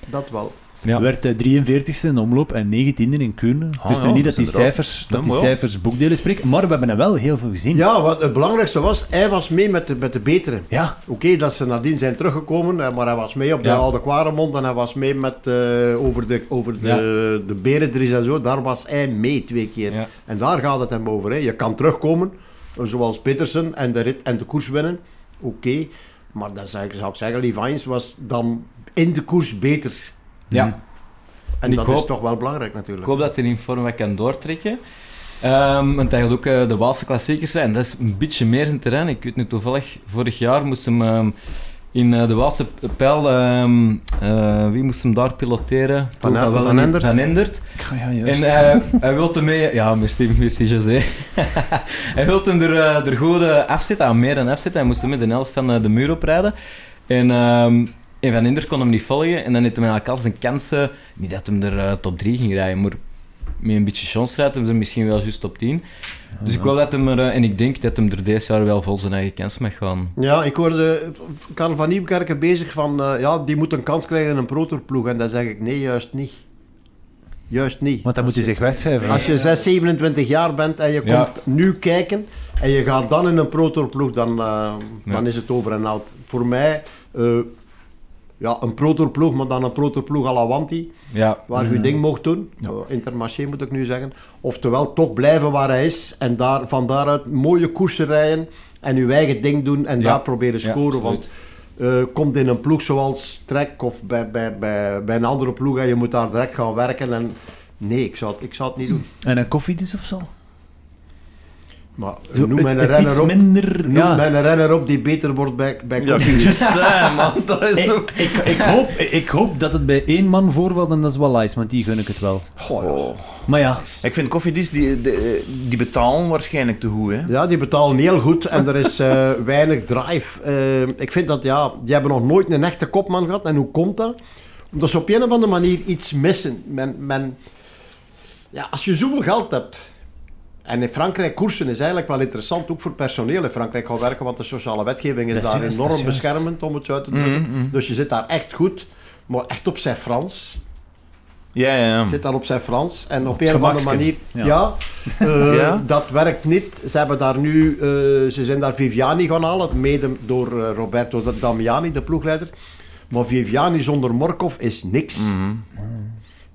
Dat wel. Ja. Werd de 43ste in omloop en 19e in Kuurne. Ah, nu ja, niet dat dat die, cijfers, dat die cijfers boekdelen spreken, maar we hebben er wel heel veel gezien. Ja, wat het belangrijkste was, hij was mee met de, met de betere. Ja. Oké, dat ze nadien zijn teruggekomen, eh, maar hij was mee op de Ja. Oude Kwaremond en hij was mee met, eh, over, de, over de, Ja. de Berendries en zo. Daar was hij mee twee keer. Ja. En daar gaat het hem over. Hè. Je kan terugkomen, eh, zoals Petersen, en de rit en de koers winnen. Oké, maar dan zou ik, zou ik zeggen, Levines was dan in de koers beter. Ja. En Ik dat is toch wel belangrijk Ik natuurlijk. hoop dat hij in vorm wat kan doortrekken. Ehm want hij gaat ook eh, de Waalse klassiekers zijn. Dat is een beetje meer zijn terrein. Ik weet nu toevallig, vorig jaar moest hem ehm, in eh, de Waalse pijl, ehm, eh, wie moest hem daar piloteren? Van wel Van Endert. Van Endert. Ik ga ja, juist. En eh, hij wil hem mee... Ja, merci, merci José. hij wil hem er, er goed afzetten, aan meer dan afzetten. Hij moest hem met de helft van de muur oprijden. En, ehm, en Van Endert kon hem niet volgen. En dan heeft hij eigenlijk al zijn kansen... Niet dat hem er eh, top 3 ging rijden, maar met een beetje chance rijdt hem er misschien wel juist top 10. Dus ik hoop dat hem er... eh, en ik denk dat hem er deze jaar wel vol zijn eigen kans mag gaan. Ja, ik hoorde Karel van Nieuwkerken bezig van, eh, ja, die moet een kans krijgen in een protorploeg. En dan zeg ik, nee, juist niet. Juist niet. Want dan moet hij zich wegschrijven. Als je 6, 27 jaar bent en je komt nu kijken en je gaat dan in een protorploeg, dan, Ja. dan is het over en out. Voor mij, eh, ja, een protorploeg, maar dan een protorploeg à la Wanti, Ja, waar je je ding mocht doen. Ja. Eh, Intermarché moet ik nu zeggen. Oftewel, toch blijven waar hij is en daar, van daaruit mooie koersen rijden en je eigen ding doen en Ja. daar proberen scoren. want eh, komt in een ploeg zoals Trek of bij, bij, bij, bij een andere ploeg en je moet daar direct gaan werken. En, nee, ik zou, het, ik zou het niet doen. En een koffie dus of zo? Maar zo noem mij een renner op. minder... Noem Ja. mij een renner op die beter wordt bij, bij Ja, zijn, man. Dat is zo... Ik, ik, ik, hoop, ik hoop dat het bij één man voorvalt en dat is wel Lice, want die gun ik het wel. Oh. Maar ja, Ik vind koffiedienst, die, die, die betalen waarschijnlijk te goed, hè. Ja, die betalen heel goed en er is eh, weinig drive. Eh, ik vind dat, ja, die hebben nog nooit een echte kopman gehad. En hoe komt dat? Omdat ze op een of andere manier iets missen. Men, men, ja, als je zoveel geld hebt... En in Frankrijk koersen is eigenlijk wel interessant, ook voor personeel in Frankrijk gaan werken, want de sociale wetgeving is daar juist, enorm is beschermend, om het zo uit te drukken. Mhm, mhm. Dus je zit daar echt goed, maar echt op zijn Frans. Ja, ja, ja. Zit dan op zijn Frans. En op een of andere manier... Ja. Ja, eh, Ja. dat werkt niet. Ze hebben daar nu... eh, ze zijn daar Viviani gaan halen. Mede door eh, Roberto Damiani, de ploegleider. Maar Viviani zonder Morkov is niks. Mhm.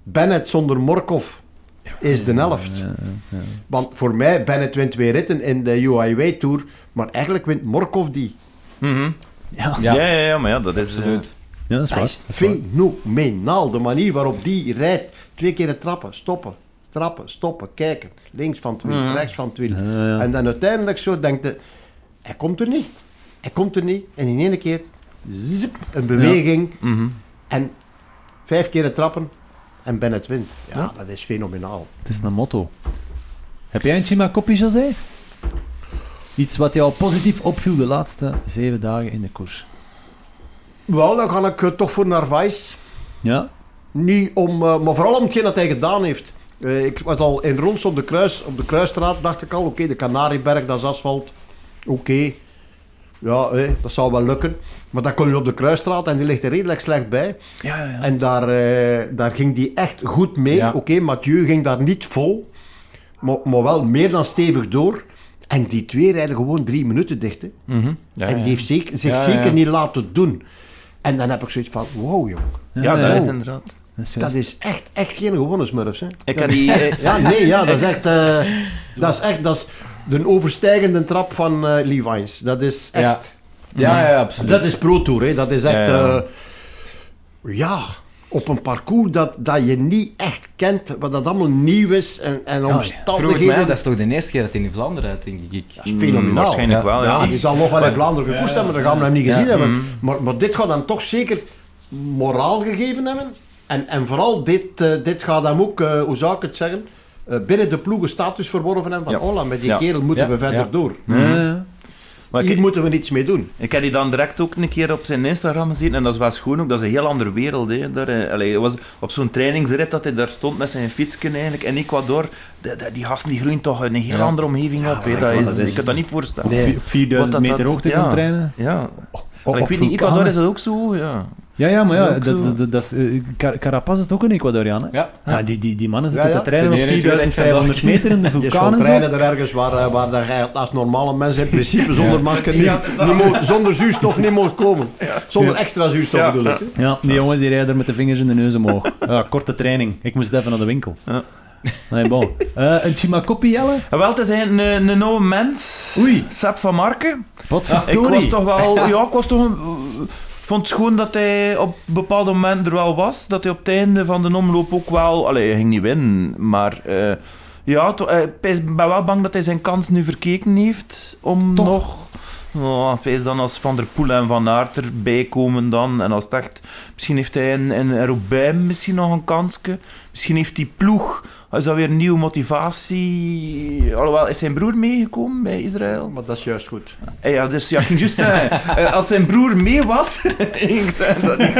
Bennett zonder Morkov is de helft. Want voor mij, Bennett wint twee ritten in de UIW Tour. Maar eigenlijk wint Morkov die. Mhm. Ja, Ja, ja, ja, maar ja, dat is... eh, Absoluut. ja dat is waar. is Dat is fenomenaal. De manier waarop die rijdt. Twee keer het trappen, stoppen, trappen, stoppen, kijken. Links van het wiel, Mhm. rechts van het wiel. Ja, ja. En dan uiteindelijk zo denkt je, hij komt er niet. Hij komt er niet. En in één keer, zip, een beweging. mhm. En vijf keer het trappen. En Bennett wint. Ja, Ja. dat is fenomenaal. Het is een motto. Heb jij een Chima Koppie, José? Iets wat jou positief opviel de laatste zeven dagen in de koers. Wel, dan ga ik eh, toch voor Narvaez. Ja? Niet om, eh, maar vooral om hetgeen dat hij gedaan heeft. Eh, ik was al in Rons op de, kruis, op de Kruisstraat, dacht ik al, oké, de Canarieberg, dat is asfalt. Oké, ja, dat zou wel lukken. Maar dan kom je op de Kruisstraat en die ligt er redelijk slecht bij. Ja, ja, ja. En daar, eh, daar ging die echt goed mee. Ja. Oké, Mathieu ging daar niet vol, maar, maar wel meer dan stevig door. En die twee rijden gewoon drie minuten dicht. Hè. Ja, en ja. die heeft zeker, zich zeker ja. niet laten doen. En dan heb ik zoiets van, wow jong. Ja, dat is inderdaad. Dat is Dat juist. is echt, echt geen gewone smurfs, hè. Ik had die... eh, Ja, nee, ja, dat is echt... eh, dat is echt, dat is de overstijgende trap van eh Levi's. Dat is echt... Ja. Ja, absoluut. Dat is Pro Tour, hè. Dat is echt... Ja, Ja, ja. ja op een parcours dat, dat je niet echt kent, wat dat allemaal nieuw is en, en ja. Omstandigheden. mij, dat is toch de eerste keer dat hij in Vlaanderen rijdt, denk ik. Dat is fenomenaal. Waarschijnlijk Ja. wel, ja. Ja, die zal nog wel in Vlaanderen gekoest hebben, dat gaan we hem niet gezien Ja. hebben. Mhm. Maar, maar dit gaat hem toch zeker moraal gegeven hebben. En, en vooral dit, eh, dit gaat hem ook, eh, hoe zou ik het zeggen, eh, binnen de ploegen status verworven hebben van, Ja. hola, met die Ja. kerel moeten Ja. we verder Ja. door. Maar Hier ik, moeten we niets mee doen. ik heb die dan direct ook een keer op zijn Instagram gezien en dat was gewoon ook, dat is een heel andere wereld. Hè. Daar, eh, allee, was op zo'n trainingsrit dat hij daar stond met zijn fietsje eigenlijk in Ecuador. Die, gasten die groeien toch een heel Ja. andere omgeving op. Dat is, dat is- ik kan dat niet voorstellen. Nee. Op 4000 Wat dat- meter hoogte ja. gaan trainen. Ja. Op- En ik weet niet. Ecuador is dat ook zo? Ja. Ja, ja, maar ja, Dat dat, is, eh, Car- Carapaz is ook een Ecuadoriaan, hè? Ja. Ja, die, die, die mannen zitten ja. te trainen op die in het 4500 meter in de vulkanen en zo. trainen er ergens waar, eh, waar dat je als normale mensen in principe zonder masker niet, niet zonder zuurstof niet mag komen. Zonder extra zuurstof Ja. bedoel ik. Ja, die jongens die rijden er met de vingers in de neus omhoog. Ja, korte training. Ik moest even naar de winkel. Ja. Nee, bon. Eh, een Chimacopi, Jelle? En wel, het is een, een oude mens. Oei. Sep van Marken. Wat Ik verdorie. was toch wel... Ja, ik was toch... Een, vond het schoon dat hij op bepaalde momenten er wel was. Dat hij op het einde van de omloop ook wel... Allee, hij ging niet winnen, maar... eh, ja, to- eh, ik ben wel bang dat hij zijn kans nu verkeken heeft om Toch? nog... Oh, dan als Van der Poel en Van Aert erbij komen dan. En als het echt... Misschien heeft hij in, in Roubaix misschien nog een kansje. Misschien heeft die ploeg... Is dat weer een nieuwe motivatie? Alhoewel, is zijn broer meegekomen bij Israël? Maar dat is juist goed. Eh, Ja, dus ja, ik ging juist zeggen, eh, als zijn broer mee was, ging ik zeggen dat niet.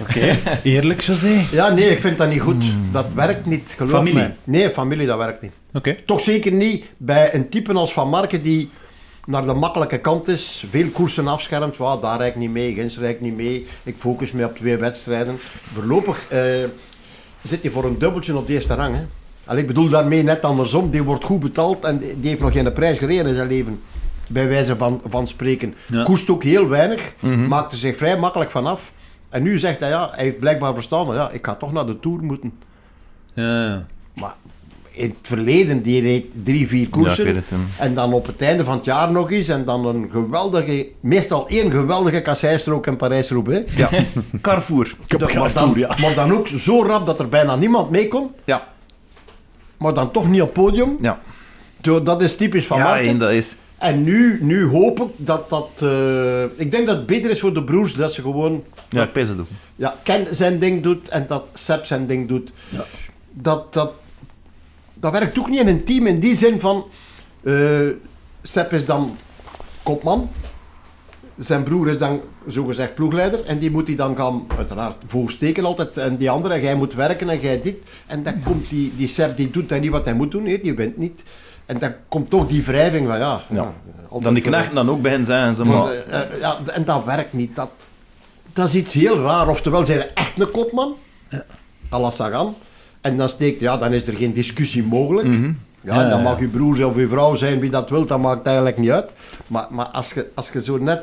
Oké. Eerlijk, José. Ja, nee, ik vind dat niet goed. Dat werkt niet, geloof Familie. mij. Nee, familie, dat werkt niet. Oké. Toch zeker niet bij een type als Van Marken die naar de makkelijke kant is, veel koersen afschermt. Wow, daar rijd ik niet mee, Gens rijd ik niet mee. Ik focus me op twee wedstrijden. Voorlopig eh, zit hij voor een dubbeltje op de eerste rang. Hè. Ik bedoel daarmee net andersom. Die wordt goed betaald en die heeft nog geen prijs gereden in zijn leven. Bij wijze van, van spreken. Ja. Koest ook heel weinig, maakte zich vrij makkelijk vanaf. En nu zegt hij, ja, hij heeft blijkbaar verstaan, maar ja, ik ga toch naar de Tour moeten. Ja. Maar in het verleden, die reed drie, vier koersen. Ja, het. En dan op het einde van het jaar nog eens. En dan een geweldige, meestal één geweldige kasseistrook in Parijs-Roubaix. Ja, Carrefour. Dat- maar, dan, maar dan ook zo rap dat er bijna niemand mee kon. Ja, Maar dan toch niet op het podium. ja. Zo, dat is typisch van ja Marken. en dat is... En nu, nu hoop ik dat dat... eh, ik denk dat het beter is voor de broers dat ze gewoon... Ja, het ook. Ja, Ken zijn ding doet en dat Seb zijn ding doet. Dat, dat, dat werkt ook niet in een team in die zin van... eh Seb is dan kopman. Zijn broer is dan zogezegd ploegleider. En die moet hij dan gaan, uiteraard, voorsteken altijd. En die andere, jij moet werken en jij dit. En dan komt die, die Seb, die doet dan niet wat hij moet doen. hè, die wint niet. En dan komt toch die wrijving van, ja... Dan die knechten dan ook bij hen zijn. Ze maar, eh, eh, ja, en dat werkt niet. Dat, dat is iets heel raar. Oftewel, zijn ze echt een kopman, à la Sagan. En dan steekt, ja, dan is er geen discussie mogelijk. Mhm. Ja, Ja, dan mag je broer of je vrouw zijn, wie dat wil, dat maakt eigenlijk niet uit. Maar, maar als, je, als je zo net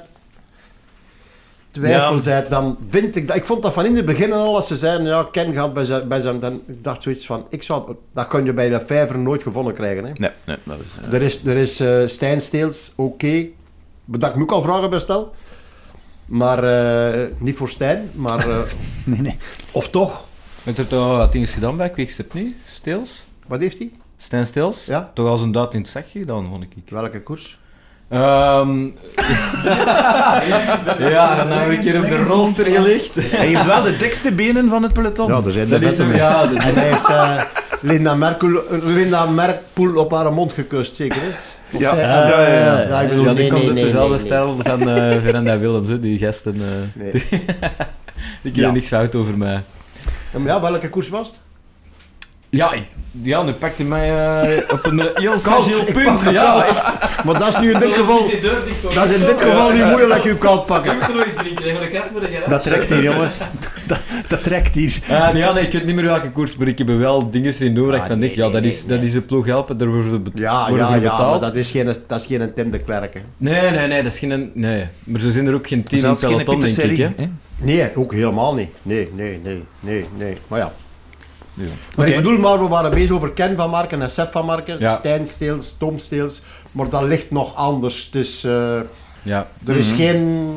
twijfel Ja. dan vind ik dat... Ik vond dat van in het begin al, als ze zeiden, ja, Ken gaat bij zijn... Bij zijn dan ik dacht zoiets van, ik zou, dat kan je bij de vijver nooit gevonden krijgen. Hè. Nee, nee, dat is... eh, Er is, er is eh Stijn Steels, oké. Bedankt, moet ik al vragen bij stel. Maar eh, niet voor Stijn, maar... Nee, nee. of toch? Heeft er toch wat dingen gedaan bij Quickstep niet? Stils? Wat heeft hij? Stijn Stils? Ja. Toch als een duit in het zakje gedaan, vond ik. Welke koers? Ehm ja, dan heb ik hier op de rolster gelegd. Hij heeft wel de dikste benen van het peloton. Ja, er zijn Dat is hem, ja. dat En hij heeft eh, Linda, Merkel, Linda Merkpoel op haar mond gekust, zeker hè? Ja. zij- Ja, ja, ja. ja, ik bedoel, ja, die nee, komt nee, uit dezelfde nee, stijl van eh Veranda Willems, hè, die gasten. eh nee. die kunnen Ja. niks fout over mij. Ja, maar ja, welke koers was het? Ja, ik, ja nu pakte mij eh, op een eh, heel Koud, punt. Ja. Maar dat is nu in dit geval... Dat is in dit geval niet moeilijk, u koud pakken. Dat trekt hier, jongens. Dat, dat trekt hier. Nee, ja, nee, ik weet niet meer welke koers, maar ik heb wel dingen zien doen ik Ah, van nee, denk, ja, dat is, dat is een ploeg helpen, daar worden ze, Ja, ja, ze ja, maar dat is geen, dat is geen Tim de Klerk. hè. Nee, nee, nee, dat is geen... Nee, maar zo zijn er ook geen team in peloton, denk ik, hè. Nee, ook helemaal niet. Nee, nee, nee, nee, nee. Maar ja. Ja. Maar ik bedoel, maar we waren bezig over Ken van Marken en Sepp van Marken, Ja. Stijn Steels, Tom Steels, maar dat ligt nog anders. Dus eh, Ja. er is geen...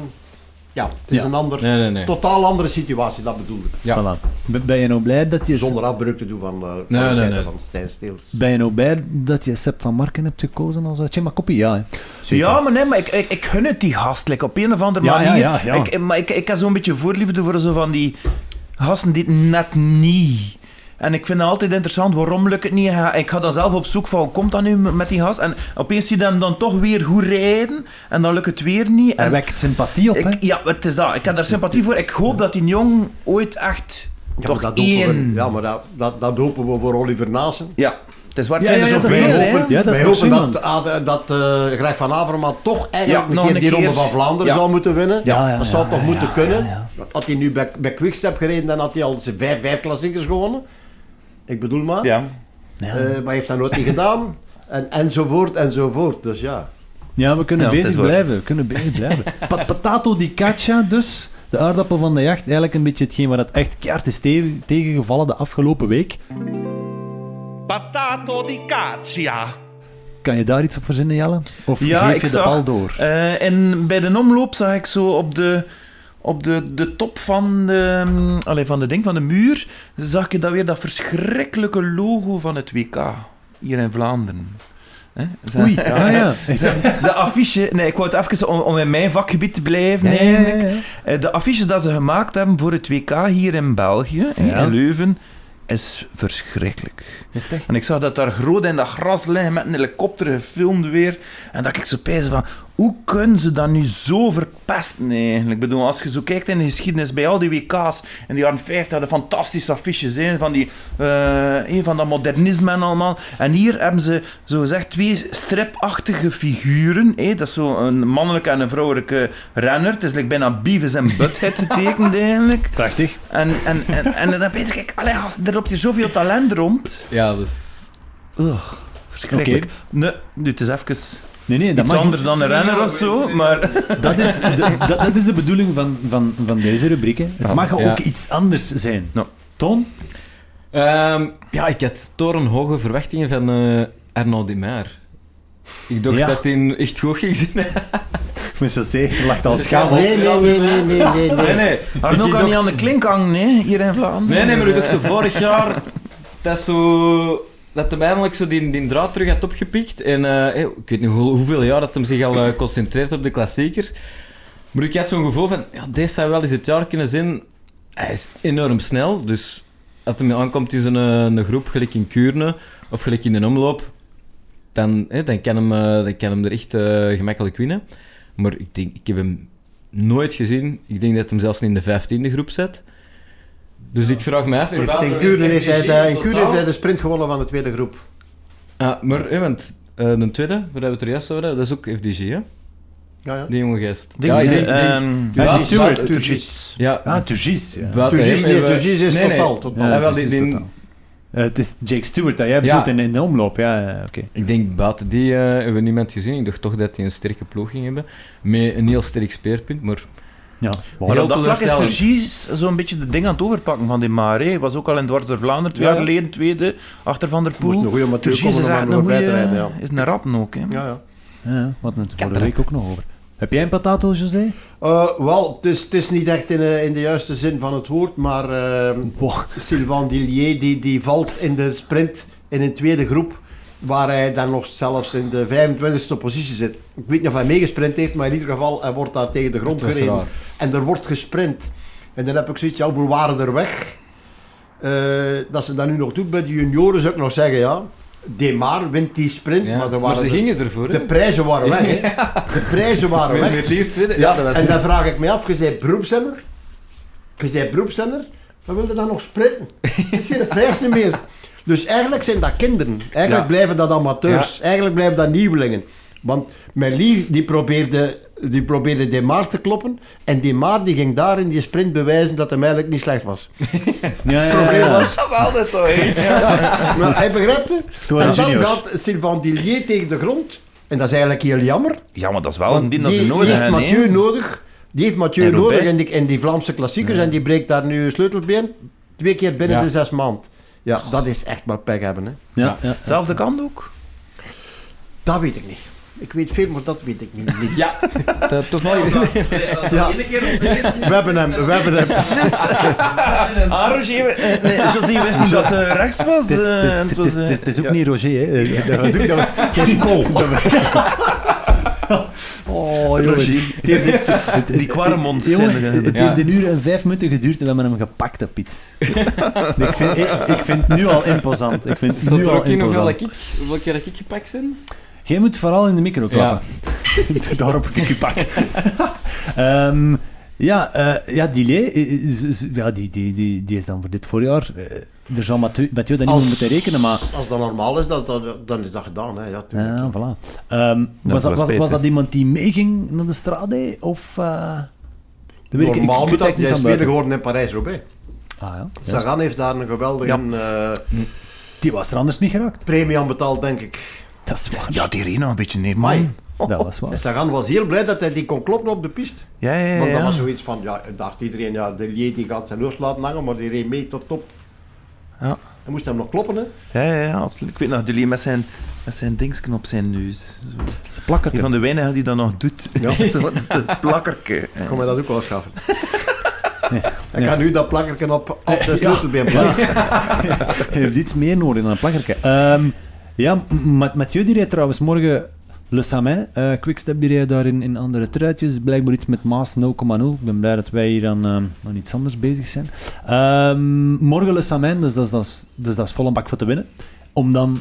Ja, het is Ja. een ander, Nee, nee, nee. totaal andere situatie, dat bedoel ik. Ja. Voilà. Ben je nou blij dat je... Zonder afbreuk te doen van, eh Nee, kwaliteiten nee, nee. van Stijn Steels. Ben je nou blij dat je Sepp van Marken hebt gekozen als Tjema Koppie? Ja. Ja, maar nee, maar ik, ik, ik gun het die gast, like, op een of andere Ja, ja, manier. ja, ja. Ik, maar ik, ik heb zo'n beetje voorliefde voor zo van die gasten die het net niet... En ik vind het altijd interessant, waarom lukt het niet? Ik ga dan zelf op zoek van, hoe komt dat nu met die gast? En opeens zie je hem dan toch weer goed rijden, en dan lukt het weer niet. Hij En wekt sympathie op, hè? ja, het is dat. Ik heb daar sympathie voor. Ik hoop dat die jong ooit echt Ja, toch maar dat één... we, ja, maar dat, dat, dat hopen we voor Oliver Naassen. Ja, het is waar. Het Ja, zijn ja, er ja, dat hè. hopen. Ja, dat wij hopen dat, dat Greg van Avermaat toch eigenlijk Ja, een keer die keer. Ronde van Vlaanderen Ja. zou moeten winnen. Ja, ja, dat zou ja, toch ja, moeten ja, kunnen. ja, Had hij nu bij, bij Quickstep gereden, dan had hij al zijn vijf, vijf klassiekers gewonnen. Ik bedoel maar. Ja. Ja. Eh, maar hij heeft dat nooit niet gedaan. En, enzovoort, enzovoort. Dus ja. Ja, we kunnen Ja, bezig blijven. We kunnen bezig blijven. Pa- Patato di caccia dus. De aardappel van de jacht. Eigenlijk een beetje hetgeen waar het echt keihard is te- tegengevallen de afgelopen week. Patato di caccia. Kan je daar iets op verzinnen, Jelle? Of Ja, geef ik je de zag- bal door? Eh, en bij de omloop zag ik zo op de, op de, de top van de, allee, van de ding, van de muur, zag ik dat weer dat verschrikkelijke logo van het WK. Hier in Vlaanderen. Oei, ja, ja. De affiche, nee, ik wou het even om, om in mijn vakgebied te blijven. Eigenlijk. ja. Eh, De affiche dat ze gemaakt hebben voor het WK hier in België, in Leuven, is verschrikkelijk. Is echt? En ik zag dat daar groot in dat gras liggen met een helikopter gefilmd weer. En dat ik zo pijs van, hoe kunnen ze dat nu zo verpesten eigenlijk? Ik bedoel, als je zo kijkt in de geschiedenis bij al die WK's in de jaren 50 hadden fantastische affiches hè, van, die, eh, van dat modernisme en allemaal. En hier hebben ze zo gezegd twee stripachtige figuren. hè. Dat is zo een mannelijke en een vrouwelijke renner. Het is like bijna Beavis en Butthead getekend eigenlijk. Prachtig. En, en, en, en dan denk ik, allee, gast, er loopt hier zoveel talent rond. Ja, dus... Ugh, verschrikkelijk. Nee, nu, het is even Nee, nee, dat iets mag anders dan een renner of zo, maar... Dat is de, dat, dat is de bedoeling van, van, van deze rubriek. Hè. Het mag Ja. ook iets anders zijn. Ja. Toon? Ehm, ja, ik had torenhoge verwachtingen van eh Arnaud Dimer. Ik dacht Ja. dat hij echt goed ging zijn. Zeggen, lacht al schaam op. Nee, nee, nee, nee, nee, nee. Nee, nee. nee. Arno kan dacht- niet aan de klink hangen, hè, hier in Vlaanderen. Nee, nee, maar ik dacht zo vorig jaar dat zo... Dat hem eindelijk zo die, die draad terug had opgepikt. En eh, ik weet niet hoe, hoeveel jaar dat hem zich al eh, concentreert op de klassiekers. Maar ik had zo'n gevoel van, ja, deze zou wel eens het jaar kunnen zijn. Hij is enorm snel, dus als hij aankomt in zo'n eh, een groep, gelijk in Kuurne, of gelijk in een omloop, dan, dan, kan, hem, dan kan hem er echt gemakkelijk winnen. Maar ik, denk, ik heb hem nooit gezien. Ik denk dat hem zelfs niet in de vijftiende groep zet. Dus ik vraag me af... in In Kuurne heeft hij de, in heeft hij de sprint gewonnen van de tweede groep. Ah, maar, eh, want eh, de tweede, waar we het er juist over dat is ook FDG, hè? Ja, ja. Die jonge gast. Denk ja, ik denk... ik denk- ehm, Ja, die Stewart. Turgis. ja, Ah, Turgis. Ja. Turgis, nee, hebben Turgis is nee, nee. totaal. totaal. Ja, wel, die, die, totaal. Eh, het is Jake Stewart dat jij Ja. bedoelt in, in de omloop. Ja, ja, oké. Ik denk buiten die eh, hebben we niemand gezien. Ik dacht toch dat hij een sterke ploeg ging hebben. Met een heel sterk speerpunt. Maar Ja, Maar op dat vlak is. Tergies zo'n beetje de ding aan het overpakken van die Mare. Hij was ook al in Dwars door Vlaanderen twee Ja, jaar ja. geleden, tweede, achter Van der Poel. komen is er nog goede... rijden, ja. Is een rappen ook, hè. Ja, ja. ja wat het vorige week ook nog over. Heb jij een patato, José? Eh, wel, het is, het is niet echt in, eh, in de juiste zin van het woord, maar eh, Wow. Sylvain Dillier die, die valt in de sprint in een tweede groep, waar hij dan nog zelfs in de 25e positie zit. Ik weet niet of hij meegesprint heeft, maar in ieder geval, hij wordt daar tegen de grond gereden. raar. En er wordt gesprint. En dan heb ik zoiets, ja, hoeveel waren er weg? Eh, dat ze dat nu nog doet bij de junioren, zou ik nog zeggen, ja. Demar wint die sprint, ja. maar, er maar waren ze de, gingen ervoor. de prijzen waren weg. Hè. De prijzen waren weg. Merlier tweede. Ja, Ja, dat was... en dan vraag ik mij af, je bent beroepszender, je bent beroepszender, dan wil je dan nog sprinten? Dat is geen prijs niet meer. Dus eigenlijk zijn dat kinderen. Eigenlijk Ja. blijven dat amateurs. Eigenlijk blijven dat nieuwelingen. Want Merlier die probeerde, die probeerde Demar te kloppen. En Demar die ging daar in die sprint bewijzen dat hem eigenlijk niet slecht was. Ja, Het probleem was... Dat was altijd zo, maar hij begrijpt het. Toen En dan gaat Sylvain Dillier tegen de grond. En dat is eigenlijk heel jammer. Ja, maar dat is wel een ding die, dat ze die nodig heeft hebben. Mathieu hè. nodig. Die heeft Mathieu En nodig in die, in die Vlaamse klassiekers. En die breekt daar nu sleutelbeen. Twee keer binnen Ja. de zes maanden. Ja, dat is echt maar pech hebben. Hè. Ja, ja. Hetzelfde kant ook. Dat weet ik niet. Ik weet veel, maar dat weet ik nu niet. Ja, dat toevallig. Ja. We hebben hem, we hebben hem. Ah, Roger, eh, nee, José wist niet dat het eh, rechts was. Het is, het is, eh, ook ja. niet Roger, hè. Dat was ook dat Het is Paul. Oh, jongens. Het heeft- het- het- Die kwarmond Jongens, zijn het heeft een uur en vijf minuten geduurd en dat we hem gepakt hebben, Piet. ik, vind, ik, ik vind het nu al imposant. Ik vind nu al in hoeveel, ik, hoeveel keer dat ik gepakt ben? Jij moet vooral in de micro klappen. Daarop heb ik je pak. Ehm, ja, eh ja, eh, z- z- ja, die, die, die, die is dan voor dit voorjaar. eh, er zal Mathieu, Mathieu dat niet Als- meer moeten rekenen, maar... Als dat normaal is, dat, dat, dan is dat gedaan. Hè. Ja, tuurlijk. Ja, voilà. Ehm, was, dat, was was, dat iemand die meeging naar de strade? Of... eh ik- ik- normaal ik moet dat. is tweede geworden in Parijs-Roubaix. Ah, ja. Sagan heeft daar een geweldige eh, Die was er anders niet geraakt. premie aan betaald, denk ik. Dat is waar. Ja, die reed nog een beetje neer, Mai. man. Dat was waar. Sagan was heel blij dat hij die kon kloppen op de piste. Ja, ja, ja. Want dat ja. was zoiets van, ja, dacht iedereen, ja, de Lier die gaat zijn hoofd laten hangen, maar die reed mee tot top. Ja. Hij moest hem nog kloppen, hè. Ja, ja, ja, absoluut. Ik weet nog, Delis met zijn, met zijn dingsken op zijn neus. Zo. Van de weinigen die dat nog doet. Ja. Zo, het plakkerke. Kon mij dat ook wel schaffen. Ja. kan nu dat plakkerken op, op de sleutelbeen plakken. Hij heeft iets meer nodig dan een plakkerke. Ehm, ja, Mathieu die rijdt trouwens morgen Le Samin. eh Quickstep die rijdt daar in, in andere truitjes. Blijkbaar iets met Maas 0,0. Ik ben blij dat wij hier aan, aan iets anders bezig zijn. Ehm, morgen Le Samin, dus dat, is, dat, is, dus dat is vol een bak voor te winnen. Om dan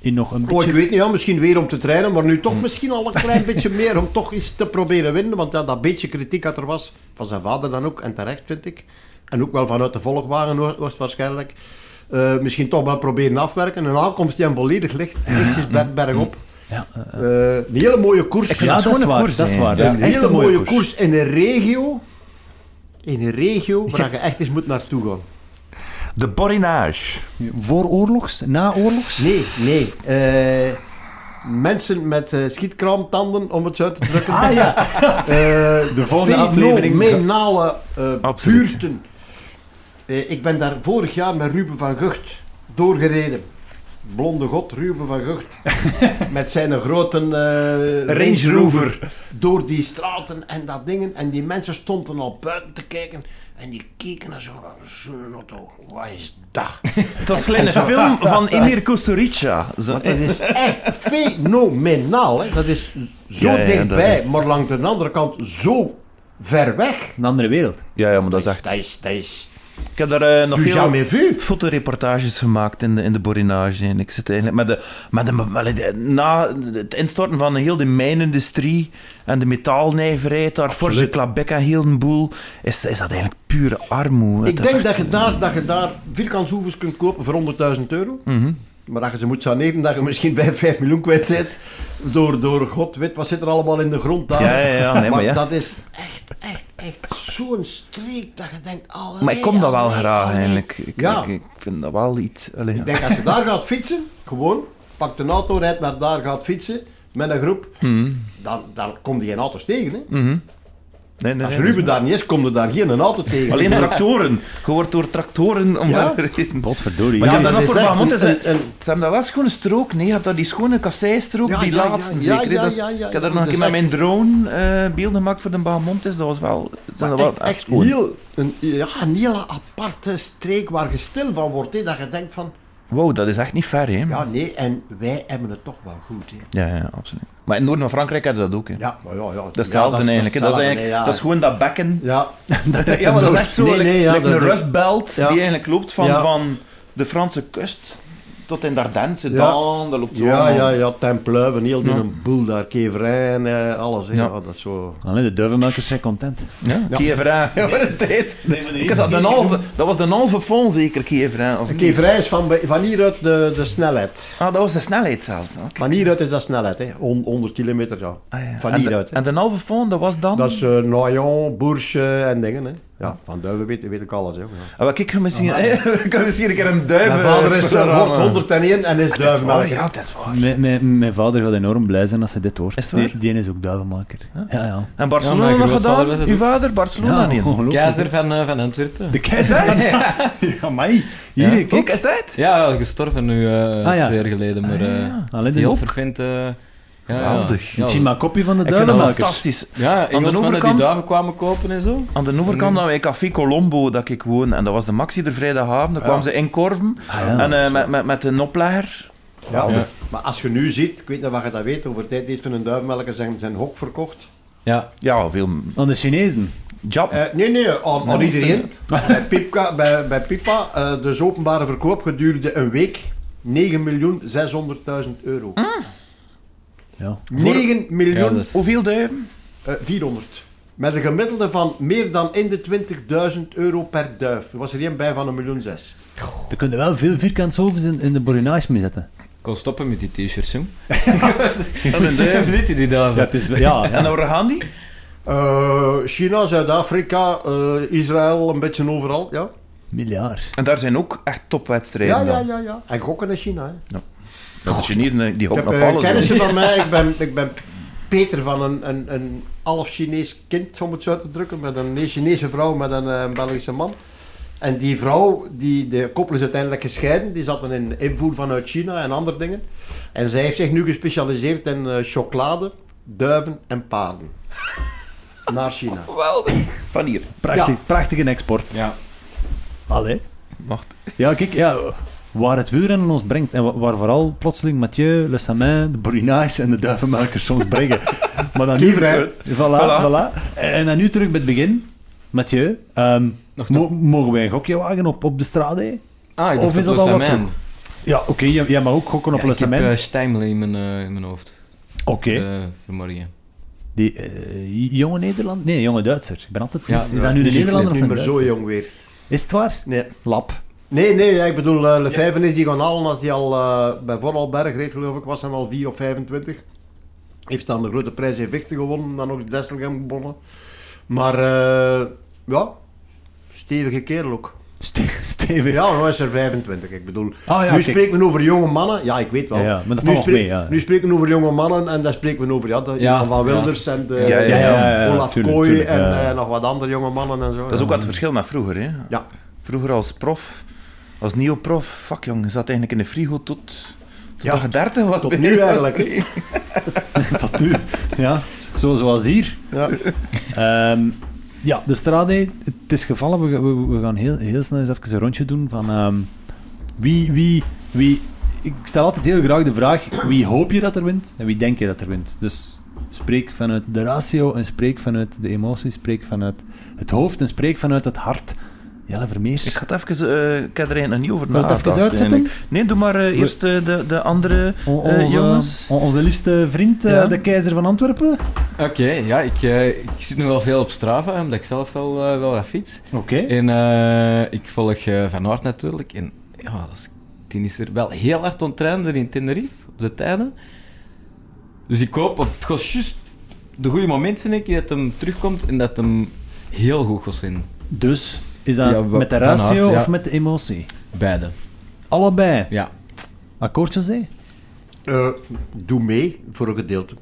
in nog een Oh, beetje... ik weet niet, ja, misschien weer om te trainen, maar nu toch misschien al een klein beetje meer om toch eens te proberen winnen. Want ja, dat beetje kritiek dat er was, van zijn vader dan ook, en terecht vind ik. En ook wel vanuit de volgwagen hoor- hoogstwaarschijnlijk. Eh, misschien toch wel proberen afwerken. Een aankomst die hem volledig ligt, lichtjes ber- bergop. Ja, eh, een hele mooie koers. vind ja, dat dat, is waar. koers, dat is waar. Ja. Dat is een echt hele een mooie mooie koers. in een regio. In een regio waar je echt eens moet naartoe gaan. De Borinage. Voor oorlogs, na oorlogs? Nee, nee. Eh, mensen met eh schietkraamtanden, om het zo te drukken. Ah ja, de volgende aflevering. Eh Absoluut. buurten. Eh, ik ben daar vorig jaar met Ruben van Gucht doorgereden. Blonde god, Ruben van Gucht. met zijn grote eh, Range Rover. Door die straten en dat dingen. En die mensen stonden al buiten te kijken. En die keken naar zo'n zo'n auto. Wat is dat? Het was een film van Emir Kusturica. Zo, Want dat is echt fenomenaal. Hè? Dat is zo Ja, ja, dichtbij, dat is- maar langs de andere kant zo ver weg. een andere wereld. Ja, ja, maar dat is echt... Dat is, dat is Ik heb daar eh, nog veel fotoreportages gemaakt in de, in de Borinage. En ik zit eigenlijk met de, met de, met de- na het instorten van heel de mijnindustrie en de metaalnijverheid, daar Forge Clabec en heel een boel, is, is dat eigenlijk pure armoede. Ik denk dat je daar, dat je daar vierkantshoevers kunt kopen voor 100.000 euro. Mhm. Maar dat je ze moet saneren, dat je misschien 5, 5 miljoen kwijt bent. Door, door god weet wat zit er allemaal in de grond daar. Ja, ja, ja, nee, maar ja. dat is echt, echt, zo'n streek dat je denkt... allee, Maar ik kom dat wel allee, graag allee. eigenlijk. Ik, Ja. ik, ik vind dat wel iets... Ik denk, als je daar gaat fietsen, gewoon, pak de auto, rijdt naar daar, gaat fietsen, met een groep, Mhm. dan, dan kom je geen auto's tegen. Hè? Mhm. Nee, nee, Als nee, Ruben dat daar niet is, komt er daar geen auto tegen. Alleen tractoren. Je wordt door tractoren omvergereden. Potverdorie. Maar Ja, dat dat nog is echt een- Is een, een- ze hebben dat wel schone strook. Nee, je hebt dat die schone kasseistrook, Ja, die ja, ja, laatste ja, zeker. Dat is- ja, ja, ik heb daar nog een dat keer met mijn drone eh, beelden gemaakt voor de Bahamond. Dat was wel... het zijn Maar wel echt, heel, een, ja, een hele aparte streek waar je stil van wordt. Hè, dat je denkt van, Wow, dat is echt niet ver, hè? ja nee, en wij hebben het toch wel goed. Hè. Ja, ja, absoluut. Maar in het noorden van Frankrijk hebben ze dat ook, hè. Ja, maar ja, ja. Dat is hetzelfde eigenlijk. Dat is, eigenlijk dat is gewoon dat bekken. Ja, Ja, maar dat is echt zo. Nee, nee, like dat- een dat- rustbelt die eigenlijk loopt van, van de Franse kust tot in Dardenne, Ja. Sedan, dat loopt zo ja, ja, ja, Templuiven, heel die Ja. een boel daar, Keverijn, eh, alles. Hè. Ja. Ja. dat is zo... Allee, de duivenmelkers zijn content. Ja. Ja, wat is dit? Ik had de halve, dat was de halve fond zeker, niet? Keverijn is van, van hieruit de, de snelheid. Ah, dat was de snelheid zelfs. Oké. Van hieruit is dat snelheid, hè. Hon- 100 kilometer, ja. Ah, ja. Van en, de, hieruit, en de halve fond, dat was dan... Dat is uh, Noyon, Bourges en dingen, hè. Ja, van Duiven weet, weet ik alles, hè. Ja. Ah, ik ga misschien, ik ga misschien een keer een duiven... Mijn vader is, uh, programma. wordt 101 en is Dat is waar, duivenmelker. Ja, dat is waar. Mijn, mijn, mijn vader gaat enorm blij zijn als hij dit hoort. Is? Die, die is ook duivenmaker. Ja, ja. En Barcelona Ja, nog gedaan? Uw ook. vader? Barcelona Ja, niet? Keizer van, eh, van Antwerpen. De keizer? ja, mij. Hier, Ja. kijk. Kijk, is dat? Ja, gestorven nu eh, Ah, ja. twee jaar geleden. Maar Ah, ja. eh, die heel Geweldig. Ja, Zie maar een kopje van de duivenmelkers. fantastisch. ja Engelsmannen die overkant- duiven kwamen kopen en zo. Aan de overkant hadden wij Café Colombo, dat ik woon. En dat was de Maxi de vrijdagavond. Daar kwamen ze in Korven. Ah, ja. En eh, met, met, met een oplegger. Ja, Ja. maar als je nu ziet, ik weet niet wat je dat weet, over tijd heeft van een duivenmelker zijn, zijn hok verkocht. Ja, Ja, veel Aan de Chinezen. job. Eh, nee, nee, aan, aan iedereen. bij, Pipka, bij, bij Pipa, eh, dus openbare verkoop gedurende een week 9.600.000 euro. Ja. 9 miljoen ja is- Hoeveel duiven? eh, 400. Met een gemiddelde van meer dan in de 20.000 euro per duif. Er was er één bij van een miljoen zes. Er kunnen wel veel vierkantsovens in, in de borinage mee zetten. ik kon stoppen met die t-shirts, jong. En een Daar duif. zitten die duiven. het is, ja, En waar gaan die? Eh, China, Zuid-Afrika, eh, Israël, een beetje overal. Ja, miljard. En daar zijn ook echt topwedstrijden ja, ja, ja. ja. En gokken in China. Hè. De Chinezen eh, die Ik hoppen heb op eh, alles. kennissen van mij, ik ben, ik ben Peter van een, een, een half Chinees kind, om het zo uit te drukken, met een Chinese vrouw met een, eh, Belgische man. En die vrouw, die, de koppel is uiteindelijk gescheiden, die zat in invoer vanuit China en andere dingen. En zij heeft zich nu gespecialiseerd in eh, chocolade, duiven en paarden. Naar China. Geweldig. Van hier. Prachtig, Ja. Prachtige export. Ja. Allee. Wacht. Ja, kijk, ja, waar het wielrennen ons brengt en wa- waar vooral plotseling Mathieu, Le Samin, de borinage en de duivenmelkers soms brengen. maar dan nu... Voilà, Voilà. voilà. En dan nu terug bij het begin. Mathieu, ehm, Nog mo- mogen wij een gokje wagen op, op de straat? hè? Ah, ik Of is op dat Le al wat Samin. Ja, oké, jij, jij mag ook gokken op Le ik heb Samin. uh, Steimle in mijn, eh, in mijn hoofd. Oké. Eh, vanmorgen. Die eh, jonge Nederland? Nee, jonge Duitser. Ik ben altijd... Ja, is, is ja, dat nu de Nederlander of niet meer zo Duitser? jong weer. Is het waar? Nee. Lap. Nee, nee, ja, ik bedoel, uh, Lefebvre is die gaan halen als hij al uh, bij Vorarlberg reed, geloof ik, was hij al 4 of 25. Heeft dan de grote prijs in Vechten gewonnen, dan nog de Desselgem gewonnen. Maar, uh, ja, stevige kerel ook. Ste stevig. Ja, nu is er 25. Ik bedoel, Ah, ja, nu kijk. spreken we over jonge mannen. Ja, ik weet wel. Ja, ja, maar dat nu, mee, ja. spreken we over jonge mannen en dan spreken we over ja, de, Ja, van ja. Wilders en de, Ja, ja, ja, ja, Olaf tuurlijk, Kooi tuurlijk, en ja. eh, nog wat andere jonge mannen en zo. Dat is ook wat het verschil met vroeger. Hè. Ja. Vroeger als prof, als neoprof, fuck jong, je zat eigenlijk in de frigo tot, tot Ja. dat je 30 was. Tot nu eigenlijk. Tot nu. Ja, zo, zoals hier. Ja. Ehm, ja, de Strade, het is gevallen. We, we, we gaan heel, heel snel eens even een rondje doen van ehm, wie, wie, wie... Ik stel altijd heel graag de vraag, wie hoop je dat er wint en wie denk je dat er wint? Dus spreek vanuit de ratio en spreek vanuit de emotie, spreek vanuit het hoofd en spreek vanuit het hart. Jelle Vermeers. Ik ga het even, eh, ik heb er eigenlijk niet over Wil je het nagedacht. even uitzetten? Nee, doe maar eh, eerst eh, de, de andere eh, onze, jongens. onze liefste vriend, eh, Ja. de keizer van Antwerpen. Oké, ja, ik, eh, ik zit nu wel veel op Strava, omdat ik zelf wel, eh, wel wat fiets. Oké. En eh, ik volg eh, Van Aert natuurlijk. En ja, als- die is er wel heel hard er in Tenerife, op de tijden. Dus ik hoop, op het gaat juist de goede moment zijn ik, dat hem terugkomt en dat hem heel goed gaat zijn. Dus, is dat Ja, met de ratio ja. of met de emotie? Beide. Allebei. Ja. Akkoordjes, hè? Eh, doe mee voor een gedeelte.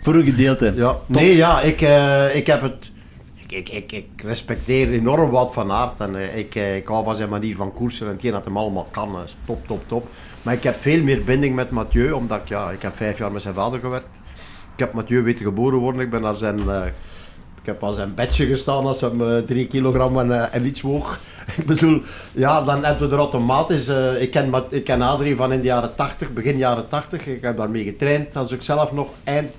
Voor een gedeelte. Ja, nee, ja, ik, eh, ik heb het. Ik, ik, ik, ik respecteer enorm wat van aard en eh, ik, ik hou van zijn manier van koersen en hetgeen dat hem allemaal kan. is top, top, top. Maar ik heb veel meer binding met Mathieu, omdat ik, ja, ik heb vijf jaar met zijn vader gewerkt. Ik heb Mathieu weten geboren worden. Ik ben naar zijn. Eh, ik heb aan zijn bedje gestaan als hem eh, drie kilogram en, eh, en iets woog. Ik bedoel, ja, dan heb je er automatisch. eh, ik, ken, ik ken Adrie van in de jaren 80, begin jaren 80. Ik heb daarmee getraind. Als ik zelf nog eind,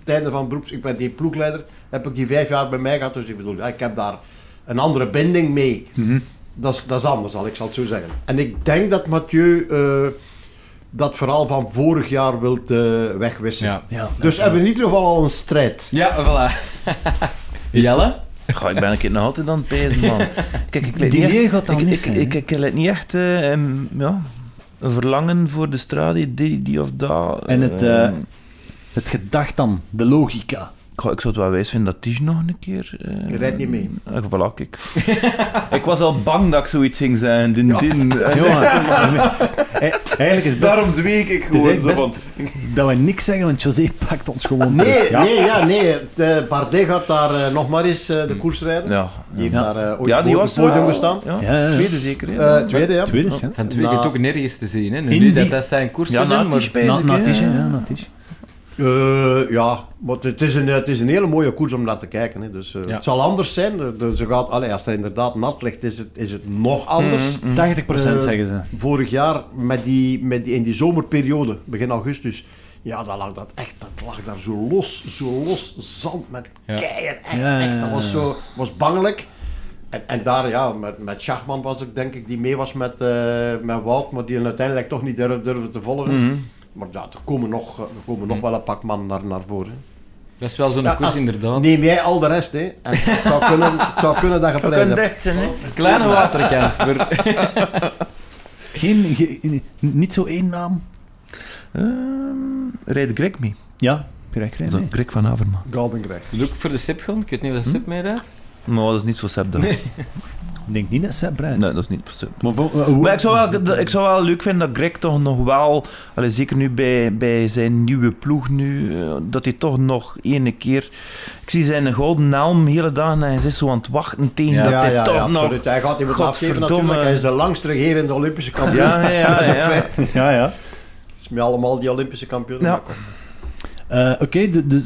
het einde van beroeps, ik ben die ploegleider, heb ik die vijf jaar bij mij gehad. Dus ik bedoel, ja, ik heb daar een andere binding mee. Dat, is, dat is anders, al, ik zal het zo zeggen. En ik denk dat Mathieu eh, dat verhaal van vorig jaar wilt eh, wegwissen. Ja. Ja. Dus hebben we in ieder geval al een strijd. Ja, voilà. Jelle? Ga, ik ben een keer nog altijd aan het pezen, man. Kijk, ik Die gaat dan ik, niet ik, zijn, ik, ik, niet echt em, ja, een verlangen voor de straat, die, die of dat. En het, eh, Het gedacht dan, de logica. Goh, ik zou het wel wijs vinden dat Tige nog een keer... eh, Je rijdt niet mee. eh, voilà, kijk. ik was al bang dat ik zoiets ging zijn. Din, Ja. din. Eigenlijk is best Daarom zweek ik Het is gewoon zo van... dat we niks zeggen, want José pakt ons gewoon Nee. Ja. nee, ja, nee. De Bardet gaat daar eh, nog maar eens de koers rijden. Ja, Die heeft Ja. daar ooit ja die was podium wel- gestaan. Ja. Ja, ja, ja. Tweede zeker, hè? Tweede, ja. Tweede ja. Ook nergens te zien. Hè. Nu dat dat zijn koers Ja, zijn, na maar... Na, ik, na ja, na Eh, ja, maar het is, een, het is een hele mooie koers om naar te kijken. Hè. Dus, eh, Ja. Het zal anders zijn. Ze gaat, allee, als er inderdaad nat ligt, is het, is het nog anders. 80% Eh, zeggen ze. Vorig jaar, met die, met die, in die zomerperiode, begin augustus, ja, dat lag dat echt, dat lag daar zo los, zo los, zand met Ja. keien, echt, Ja, echt, dat was zo, was bangelijk. En, en daar, ja, met, met Schachman was ik denk ik, die mee was met, eh, met Wout, maar die uiteindelijk toch niet durfde, durfde te volgen. Mhm. Maar ja, er komen nog, er komen nog wel een pak man naar, naar voren. Dat is wel zo'n Ja, koers, inderdaad. Neem jij al de rest, hè. En het zou kunnen, het zou kunnen dat je prijs hebt. zijn, hè? Kleine waterkans. maar- Geen, ge- niet zo één naam. Ehm, Rijdt Greg mee? Ja, correct. Zo, Nee. Greg van Avermaat. Golden Greg. Doe ik voor de SIP? Ik weet niet of de SIP meerijdt. Maar dat is niet voor Seb dan. Nee, Ik denk niet dat Sepp rijdt. dat is niet voor Seb. Maar, voor- eh, Maar ik zou, wel, ik zou wel leuk vinden dat Greg toch nog wel, allee, zeker nu bij, bij zijn nieuwe ploeg nu, eh, dat hij toch nog ene keer... Ik zie zijn gouden helm hele dagen en hij is zo aan het wachten tegen Ja. dat Ja, hij ja, toch ja, nog... absoluut. Hij gaat afgeven natuurlijk. Hij is de langst regerende Olympische kampioen. Ja, ja, Dat is een ja. ja, ja. Is met allemaal die Olympische kampioenen. Ja. Eh, Oké, du- dus,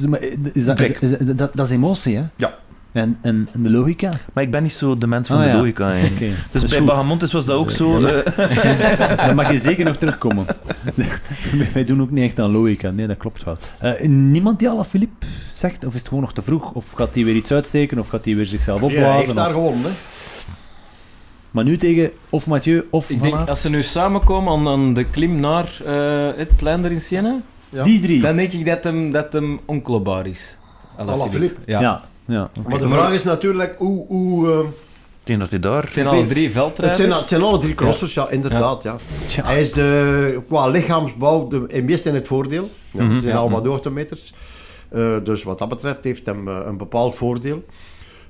is dat, is, is- dat, dat is emotie, hè? Ja. En, en, en de logica? Maar ik ben niet zo de mens van Ah, de ja. logica. Oké. Dus Dat bij. Bahamontes was dat ook zo. eh, Dan mag je zeker nog terugkomen. Wij doen ook niet echt aan logica. Nee, dat klopt wel. Eh, niemand die al Philippe zegt? Of is het gewoon nog te vroeg? Of gaat hij weer iets uitsteken? Of gaat hij weer zichzelf Ja, hij heeft opblazen? daar of... gewonnen. Hè. Maar nu tegen of Mathieu of Ik Van denk, als ze nu samenkomen aan, aan de klim naar eh, het plein in Siena, Ja. Die drie? dan denk ik dat hem, dat hem onkloopbaar is. Alaphilippe. Ja. Ja. Ja. Maar de vraag is natuurlijk hoe... hoe eh, Ik denk dat hij daar... Het zijn alle drie het, veldrijders. zijn, het zijn alle drie crossers, ja, inderdaad. Ja. Hij is de, qua lichaamsbouw de, het meest in het voordeel. Ja, Mhm, het zijn ja. al wat hoogtemeters. Eh dus wat dat betreft heeft hem eh, een bepaald voordeel.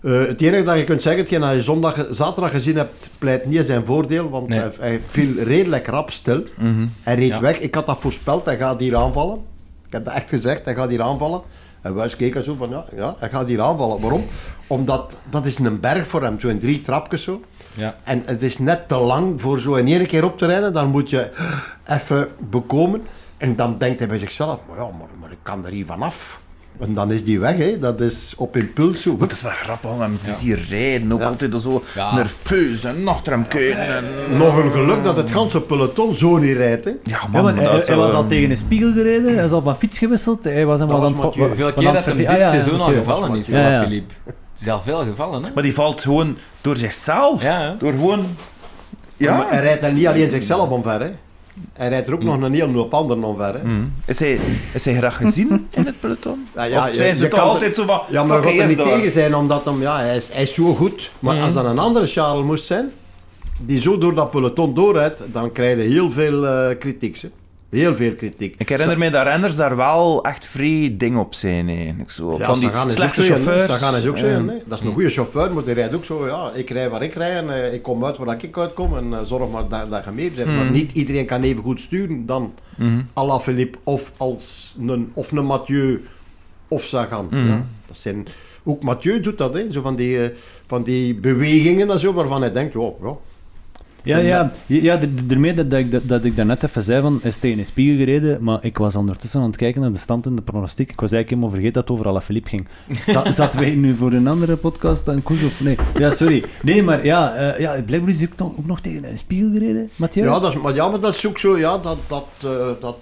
Eh, het enige dat je kunt zeggen, hetgeen dat je zondag, zaterdag gezien hebt, pleit niet in zijn voordeel, want Nee. hij, hij viel redelijk rap stil. Mhm. Hij reed Ja. weg. Ik had dat voorspeld, hij gaat hier aanvallen. Ik heb dat echt gezegd, hij gaat hier aanvallen. En wij keken zo van, ja, ja, hij gaat hier aanvallen. Waarom? Omdat dat is een berg voor hem, zo in drie trapjes zo. Ja. En het is net te lang voor zo in één keer op te rijden. Dan moet je even bekomen. En dan denkt hij bij zichzelf, maar ja, maar, maar ik kan er hier vanaf. En dan is die weg, hè. dat is op impuls zo. Het is wel grappig om hem te zien rijden. Ook Ja. altijd zo Ja. nerveus en achter hem kijken. En... Nog een geluk dat het ganse peloton zo niet rijdt. Hè. Ja, man, maar maar hij, wel, was al tegen een spiegel gereden, hij is al van fiets gewisseld, hij was hem wat aan het... Hoeveel keer dat hem dit ah, seizoen al gevallen is, Ja, ja. Philippe. Het is al veel gevallen, hè? Maar die valt gewoon door zichzelf. Ja, hè. Door gewoon... Maar Ja. hij rijdt er niet alleen zichzelf omver. Hè. Hij rijdt er ook nog een hele hoop anderen omver. Hè. Mhm. Is, hij, is hij graag gezien in het peloton? Ja, ja, of je- ze je toch er- altijd zo van... Ja, maar gaat hij er niet tegen zijn, omdat hem, ja, hij, is, hij is zo goed. Maar Mhm. als dan een andere Charles moest zijn, die zo door dat peloton doorrijdt, dan krijg je heel veel eh kritiek. hè. Heel veel kritiek. Ik herinner me dat renners daar wel echt vrij ding op zijn. Eigenlijk. Zo. Ja, van die is slechte chauffeurs. Sagan is ook hè. Dat is een goede chauffeur, maar die rijdt ook zo. Ja, ik rij waar ik rij en eh, ik kom uit waar ik uitkom en eh, zorg maar dat, dat je mee bent. Maar niet iedereen kan even goed sturen dan Mhm. Alaphilippe of, als een, of een Mathieu of Sagan. Mhm. Ja, dat zijn, ook Mathieu doet dat, hè. Zo van, die, eh, van die bewegingen en zo, waarvan hij denkt, oh, ja, Ja, ja, ja daarmee dat, dat, ik, dat, dat ik daarnet even zei van, is tegen een spiegel gereden, maar ik was ondertussen aan het kijken naar de stand in de pronostiek. Ik was eigenlijk helemaal vergeten dat het over Alaphilippe ging. Zat, zaten wij nu voor een andere podcast aan koers of nee? Ja, sorry. Nee, maar ja, eh, ja blijkbaar is ook, nog- ook nog tegen een spiegel gereden, Mathieu? Ja, dat is, maar, ja, maar dat is ook zo, ja, dat, dat, eh, dat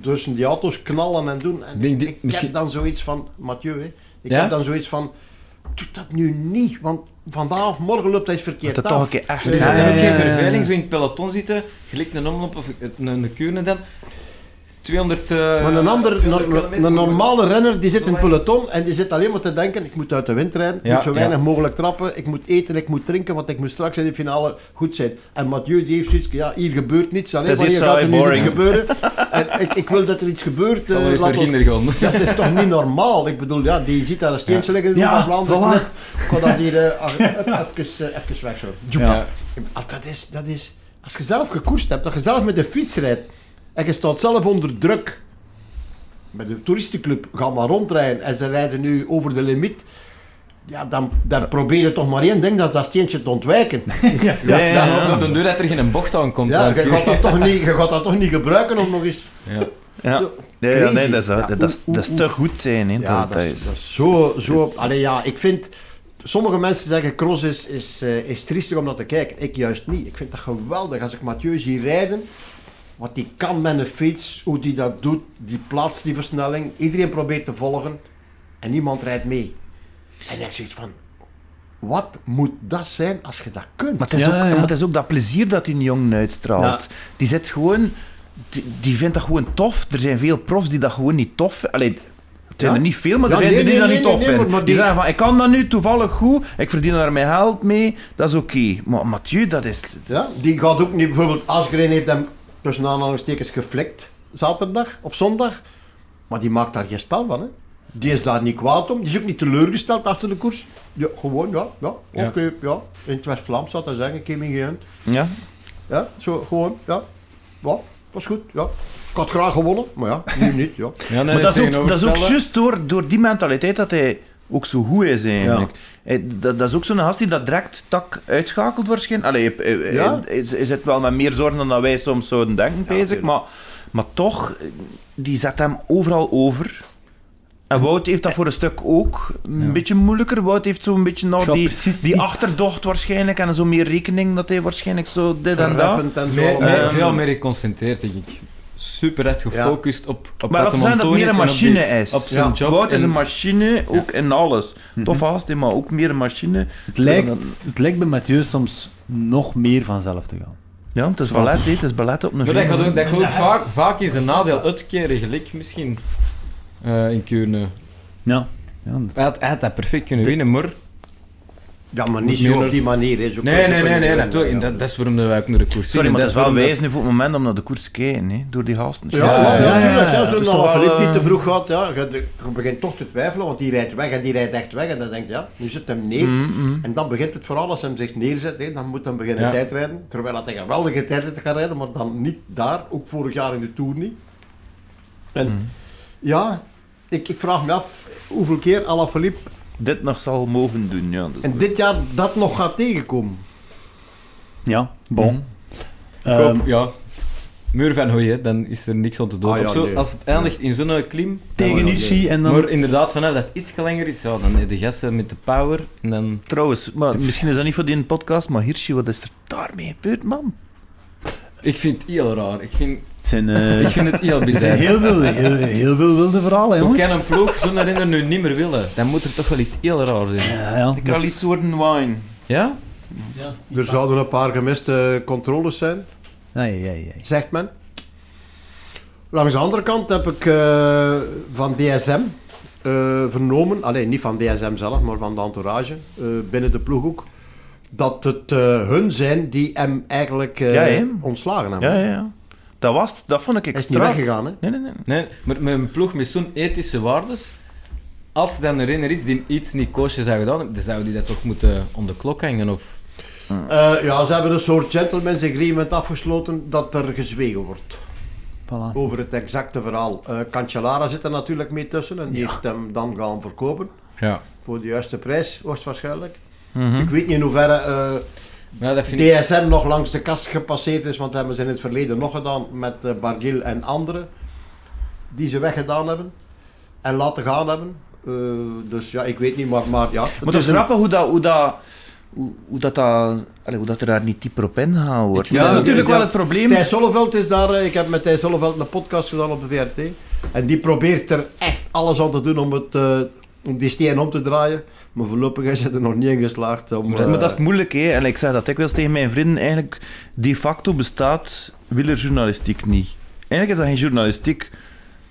tussen die auto's knallen en doen. En ik misschien- heb dan zoiets van, Mathieu, hè, ik Ja? heb dan zoiets van, doe dat nu niet, want vandaag of morgen loopt hij het verkeerd Dat toch een keer echt Er is Ja, dat ja, dan ook geen verveling, zo in het peloton zitten, gelijk een omloop of een, een kuurne dan. 200 eh, Maar een, ander, 200 een, normale renner die zit in Zo peloton en die zit alleen maar te denken, ik moet uit de wind rijden, ik Ja, moet zo ja. weinig mogelijk trappen, ik moet eten, ik moet drinken, want ik moet straks in de finale goed zijn. En Mathieu die heeft zoiets, ja, hier gebeurt niets, alleen Het wanneer hier gaat er nu iets gebeuren. En ik, ik wil dat er iets gebeurt. Zal eh, ons- het is toch niet normaal? Ik bedoel, ja, die ziet daar een steentje liggen in Ja, de Vlaanderen. Ik ga dat hier eh, ah, even, even weg zo. Ja. Ah, Dat is, dat is, als je zelf gekoerst hebt, dat je zelf met de fiets rijdt en je staat zelf onder druk. Met de toeristenclub, ga maar rondrijden en ze rijden nu over de limiet. Ja, dan, dan probeer je toch maar één ding, dat is dat steentje te ontwijken. Ja, ja, Dan ja. hoopt op de deur dat er geen bocht aan komt. Ja, je gaat dat toch niet, je gaat dat toch niet gebruiken om nog eens... Ja. Ja. Crazy. nee, dat is, Ja, dat, is, dat is te goed zijn. Hè, Ja, dat, dat is, dat is zo... zo allee, ja, ik vind... Sommige mensen zeggen cross is, is, eh, is triestig om naar te kijken. Ik juist niet. Ik vind dat geweldig. Als ik Mathieu zie rijden, wat die kan met een fiets, hoe die dat doet, die plaats die versnelling. Iedereen probeert te volgen en niemand rijdt mee. En ik zoiets van, wat moet dat zijn als je dat kunt? Maar het, is Ja, ook, ja. maar het is ook dat plezier dat die jongen uitstraalt. Ja. Die zit gewoon... Die, die vindt dat gewoon tof. Er zijn veel profs die dat gewoon niet tof vinden. Het zijn Ja? er niet veel, maar er zijn nee, die nee, dat nee, niet tof nee, nee, vinden. maar Die die- zeggen van, ik kan dat nu toevallig goed, ik verdien daar mijn geld mee, dat is oké. Maar Mathieu, dat is... Ja, die gaat ook niet, bijvoorbeeld Asgreen heeft hem tussen aanhalingstekens geflikt, zaterdag of zondag. Maar die maakt daar geen spel van, hè. Die is daar niet kwaad om, die is ook niet teleurgesteld achter de koers. Ja, gewoon, ja, ja, Ja. oké, ja. In het West-Vlaams zou hij zeggen, ik heb hem geënt. Ja? Ja, zo, gewoon, ja. Ja, dat is goed, ja. Ik had graag gewonnen, maar ja, nu niet, ja. Ja, nee, maar dat is ook, dat is ook juist door, door die mentaliteit dat hij ook zo goed is eigenlijk. Hij- dat, dat is ook zo'n gast die dat direct tak uitschakelt waarschijnlijk. Allee, hij- hij- Ja. hij, hij zit wel met meer zorgen dan dat wij soms zouden denken, bezig. Maar, maar toch, die zet hem overal over. En Wout heeft dat voor een stuk ook een Ja. beetje moeilijker. Wout heeft zo'n beetje nog die, achterdocht waarschijnlijk en zo meer rekening dat hij waarschijnlijk zo dit en dat. En zo. Meer, meer- Ehm, veel meer geconcentreerd, denk ik. Super echt gefocust op, op Maar wat dat zijn dat het meer een is en op machine die- is. Op zijn Ja. job. Wout is en- een machine, ook in alles. Tof haast, maar ook meer een machine. Het lijkt, het lijkt bij Mathieu soms nog meer vanzelf te gaan. Ja, het is ballet, het is ballet op een Maar dat gaat ook, dat gaat ook vaak, vaak is een nadeel uitkeren, gelijk misschien eh, in Kuurne. Ja. ja. Hij had, hij had dat perfect kunnen winnen, maar... Ja, maar niet zo op die manier. Nee, nee, nee, nee, natuurlijk. Dat, dat is waarom wij ook naar de koers Sorry, maar het is wel dat- wijs nu voor het moment om naar de koers te kijken. Hè, door die gasten. Ja, Ja, ja, ja, Dat Zo'n wel, niet te eh, vroeg gaat, ja, je, je begint toch te twijfelen, want die rijdt weg en die rijdt echt weg. En dan denk je, ja, nu zit hem neer. Mm, mm. En dan begint het vooral als hij hem zich neerzet, hè, dan moet hij beginnen Ja. tijdrijden. Terwijl hij een geweldige tijdrit gaat rijden, maar dan niet daar, ook vorig jaar in de Tour niet. En Mm. ja, ik, ik vraag me af hoeveel keer Alaphilippe Dit nog zal mogen doen. Ja, is en dit jaar dat nog gaat tegenkomen. Ja, bon. Ik Ehm, hoop, ja. Muur van Hooi, hè, dan is er niks aan te doen. Ah, ja, zo, nee. Als het eindigt in zo'n klim... tegen en dan... Maar inderdaad, vanaf dat iets langer is, ja, dan de gasten met de power. En dan... Trouwens, maar misschien is dat niet voor die podcast, maar Hirschi, wat is er daarmee gebeurd, man? Ik vind het heel raar. Ik vind, Het zijn, eh, ik vind het heel er bizar. zijn heel, veel, heel, heel veel wilde verhalen, Hoe jongens. kan een ploeg zo'n renner nu niet meer willen? Dan moet er toch wel iets heel raar zijn. Ja, ja. Ik wil iets worden wine. Ja? Er zouden een paar gemiste controles zijn. Ai, ai, ai. zegt men. Langs de andere kant heb ik eh, van DSM eh, vernomen, alleen niet van DSM zelf, maar van de entourage eh, binnen de ploeg ook, dat het eh, hun zijn die hem eigenlijk eh, Ja, ontslagen hebben. Ja, ja, ja. Dat was het. Dat vond ik Hij is extra. niet weggegaan, hè? Nee, nee, nee. Nee, maar met een ploeg met zo'n ethische waardes, als er dan een renner is die iets niet koosje zou gedaan hebben, dan zou die dat toch moeten om de klok hangen? Of... Eh, ja, ze hebben een soort gentleman's agreement afgesloten dat er gezwegen wordt Voilà. over het exacte verhaal. Eh Cancellara zit er natuurlijk mee tussen en die heeft hem dan gaan verkopen. Ja. Voor de juiste prijs, Mhm. Ik weet niet in hoeverre eh, Ja, dat vind ik... DSM nog langs de kast gepasseerd is, want dat hebben ze in het verleden nog gedaan met eh, Bargil en anderen. Die ze weggedaan hebben en laten gaan hebben. Eh, dus ja, ik weet niet, maar, maar ja. Maar het is een- hoe dat, hoe dat, hoe, hoe dat, dat, allee, hoe dat er daar niet dieper op ingegaan wordt. Ja, dat is natuurlijk ja. wel het probleem. Thijs Zolleveld is daar, eh, ik heb met Thijs Zolleveld een podcast gedaan op de VRT. En die probeert er echt alles aan te doen om, het, eh, om die steen om te draaien. Maar voorlopig is hij er nog niet in geslaagd. Om, Maar dat, maar eh, dat is moeilijk, hè. En ik zeg dat dikwijls tegen mijn vrienden. Eigenlijk, de facto bestaat wielerjournalistiek niet. Eigenlijk is dat geen journalistiek.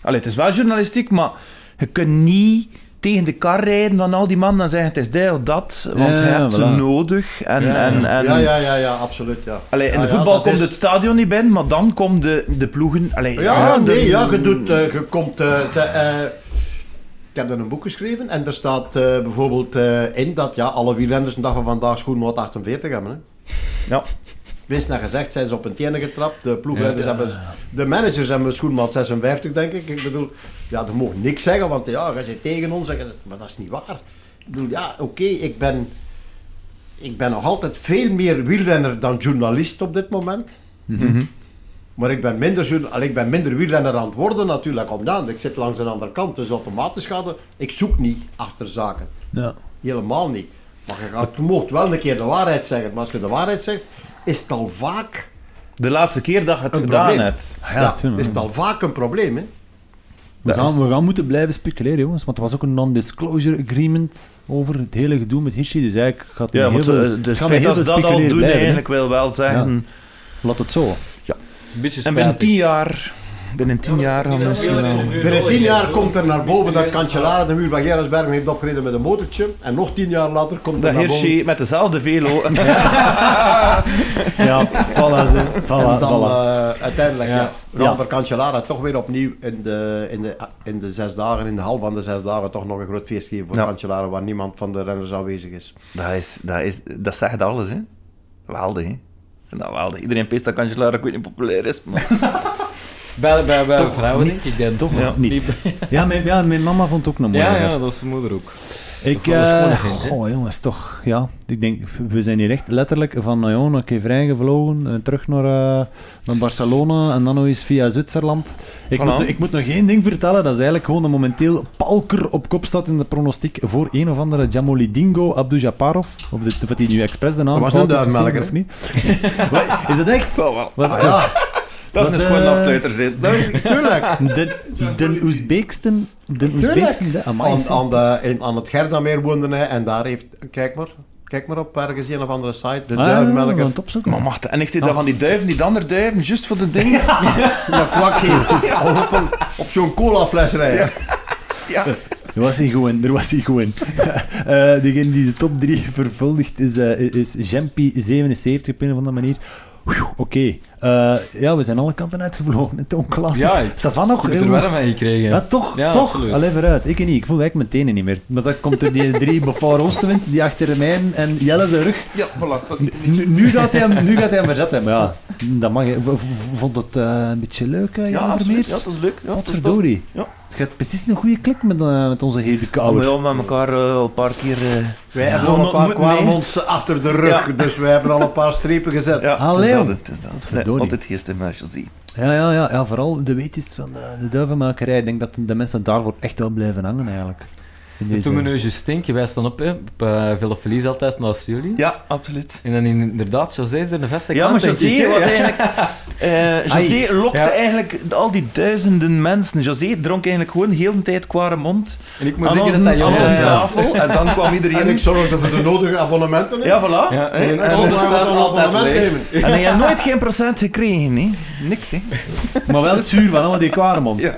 Allee, het is wel journalistiek, maar je kunt niet tegen de kar rijden van al die mannen en zeggen het is dit of dat, want Ja, je hebt ze nodig. En, Ja, ja. en, en, ja, ja, ja, ja, absoluut. Ja. Allee, in Ja, de voetbal komt is- het stadion niet binnen, maar dan komen de, de ploegen... Allee, Ja, de- nee, ja, je, doet, eh, je komt... eh, ze- eh, ik heb er een boek geschreven en er staat eh, bijvoorbeeld eh, in dat ja, alle wielrenners een dag van vandaag schoenmaat 48 hebben. Hè. Ja. Wees naar gezegd, zijn ze op een tenen getrapt. De ploegleiders hebben... De managers hebben schoenmaat 56, denk ik. Ik bedoel, ja, dat mogen niks zeggen, want ja, je zit tegen ons. Zeggen, maar dat is niet waar. Ik bedoel, ja, oké, ik ben... Ik ben nog altijd veel meer wielrenner dan journalist op dit moment. Mhm. Maar ik ben minder, allee, ik ben minder wielrenner aan het worden natuurlijk, omdat ik zit langs een andere kant. Dus automatisch gaat het... Ik zoek niet achter zaken. Ja. Helemaal niet. Maar je, gaat, je mocht wel een keer de waarheid zeggen. Maar als je de waarheid zegt, is het al vaak De laatste keer dat je het gedaan probleem. hebt. Ja, ja, is het al vaak een probleem. Hè? We gaan, is- we gaan moeten blijven speculeren, jongens. Want er was ook een non-disclosure agreement over het hele gedoe met Hirschi. Dus eigenlijk gaat het Ja, heel veel- eh, het dus het heel dat veel ze dat al speculeren doen, eigenlijk wil wel zeggen... Laat het zo. Beetje En binnen tien jaar... Binnen tien jaar gaan we misschien wel... Binnen tien jaar komt er naar boven dat Cancellara de muur van Gerritsbergen heeft opgereden met een motortje. En nog tien jaar later komt er Dat naar boven... Hirschi met dezelfde velo. Ja, voilà. Ze. Voilà, En dan voilà. eh, uiteindelijk, ja. Ja. Cancellara toch weer opnieuw in de, in, de, in de zes dagen, in de hal van de zes dagen, toch nog een groot feest geven voor Ja. Cancellara, waar niemand van de renners aanwezig is. Dat, is, dat, is, dat zegt alles, hè. Geweldig, hè. Nou, geweldig. Iedereen peest dat Cancellara ook niet populair is, maar... Bij, bij, bij Toch vrouwen niet. denk ik dat Toch Ja. niet. Ja mijn, ja, mijn mama vond het ook een mooie Ja, ja, dat is zijn moeder ook. Ik, oh jongens, toch, ja. Ik denk, we zijn hier echt letterlijk van Nyon een keer vrijgevlogen, eh, terug naar, eh, naar Barcelona en dan nog eens via Zwitserland. Ik, moet, ik moet nog één ding vertellen, dat is eigenlijk gewoon dat momenteel Palker op kop staat in de pronostiek voor een of andere Jamolidingo Abdujaparov. Of, dit, of hij nu expres de naam was fout een duivenmelker, of niet. Wat, is het echt? Zal wel. Was, ja, Dat is schone afsluiter, zit. Dat is- tuurlijk. De, de Oezbeeksten, de Oezbeeksten, de, Aan, aan, de, in, aan het Gerdameer woonde hij en daar heeft, kijk maar, kijk maar op ergens een of andere site, de Ah, duivenmelker. het opzoeken. Maar en heeft hij dat van die duiven, die andere duiven, juist voor de dingen? Dat kwak hier. Op, een- op zo'n colafles rijden. Ja. Er was hij gewoon, er was hij gewoon. Eh, degene die de top 3 vervuldigt is, eh is Jempi 77 op een of andere manier. Oké, Eh, ja, we zijn alle kanten uitgevlogen. Het onklassisch. Ja, Ja, ik- Stefan nog? Ik heb er wel van gekregen. Ja, toch, Ja, toch. absoluut. Allee, vooruit. Ik niet. Ik voel eigenlijk mijn tenen niet meer. Maar dat komt door die drie Before Oostenwind, die achter mij en Jelle zijn rug. Ja, voilà. Nu, nu gaat hij hem, nu gaat hij hem verzetten. Maar ja, dat mag je. Vond het eh, een beetje leuk, hè, Ja, absoluut. Ja, dat is leuk. Ja, Wat dat is verdorie. Ja. Het gaat precies een goede klik met, eh, met onze maar ja, met elkaar eh, al een paar keer... eh, Wij Ja. hebben al een paar mee. kwamonds achter de rug, Ja. dus wij hebben al een paar strepen gezet. ja, Allee, het is dat, het is dat. Altijd. Ja, ja, ja, ja, vooral de weetjes van de, de duivenmakerij. Ik denk dat de mensen daarvoor echt wel blijven hangen, eigenlijk. En deze- toen we nu juist denken, wij staan op, hè, op uh, Villa Feliz altijd naast jullie. Ja, absoluut. En dan inderdaad, José is er de beste Ja, maar ik, José was Ja. eigenlijk... eh José lokte Ja. eigenlijk al die duizenden mensen. José dronk eigenlijk gewoon heel de tijd kware mond En ik moet denken onze, dat dat aan jongens onze ja. was. tafel. En dan kwam En iedereen... ik zorgde voor de nodige abonnementen. hè. Ja, voilà. Ja, en- En onze abonnement leeg. nemen. En hij heeft nooit geen procent gekregen, hè. Niks, hè. Maar wel het zuur van allemaal die kwaremond. Ja.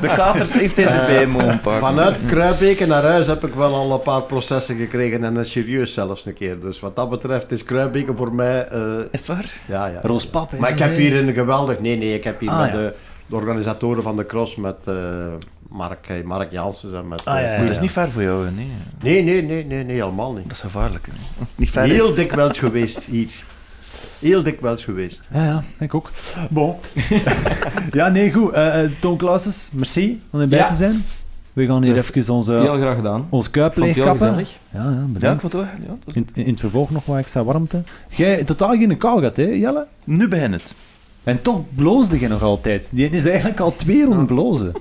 De katers heeft hij erbij mogen pakken. Vanuit Kruibeek weken naar huis heb ik wel al een paar processen gekregen en een serieus zelfs een keer. Dus wat dat betreft is Kruibeke voor mij... eh, Is het waar? ja, ja. Roos Pap, hè, Maar ik heb hier een geweldig... Nee, nee, ik heb hier Ah, met ja. de, de organisatoren van de cross met eh, Mark, eh, Mark Janssens en met... Ah, ja, eh, ja, het is niet ver voor jou, nee. Nee, nee, nee, nee, nee, helemaal niet. Dat is gevaarlijk. hè. Als het niet ver Heel is. dikwijls geweest hier. Heel dikwijls geweest. Ja, ja, ik ook. Bon. ja, nee, goed. Eh eh, Toon Klaasens, merci om erbij Ja. te zijn. We gaan hier Dus even onze, Heel graag gedaan. ons kuip leegkappen. Ja, ja, Ja, bedankt. vond het. Ja, is- in, in het vervolg nog wat extra warmte. Jij totaal geen kou gehad, hè, Jelle? Nu begint het. En toch bloosde je nog altijd. Die is eigenlijk al twee ronden blozen.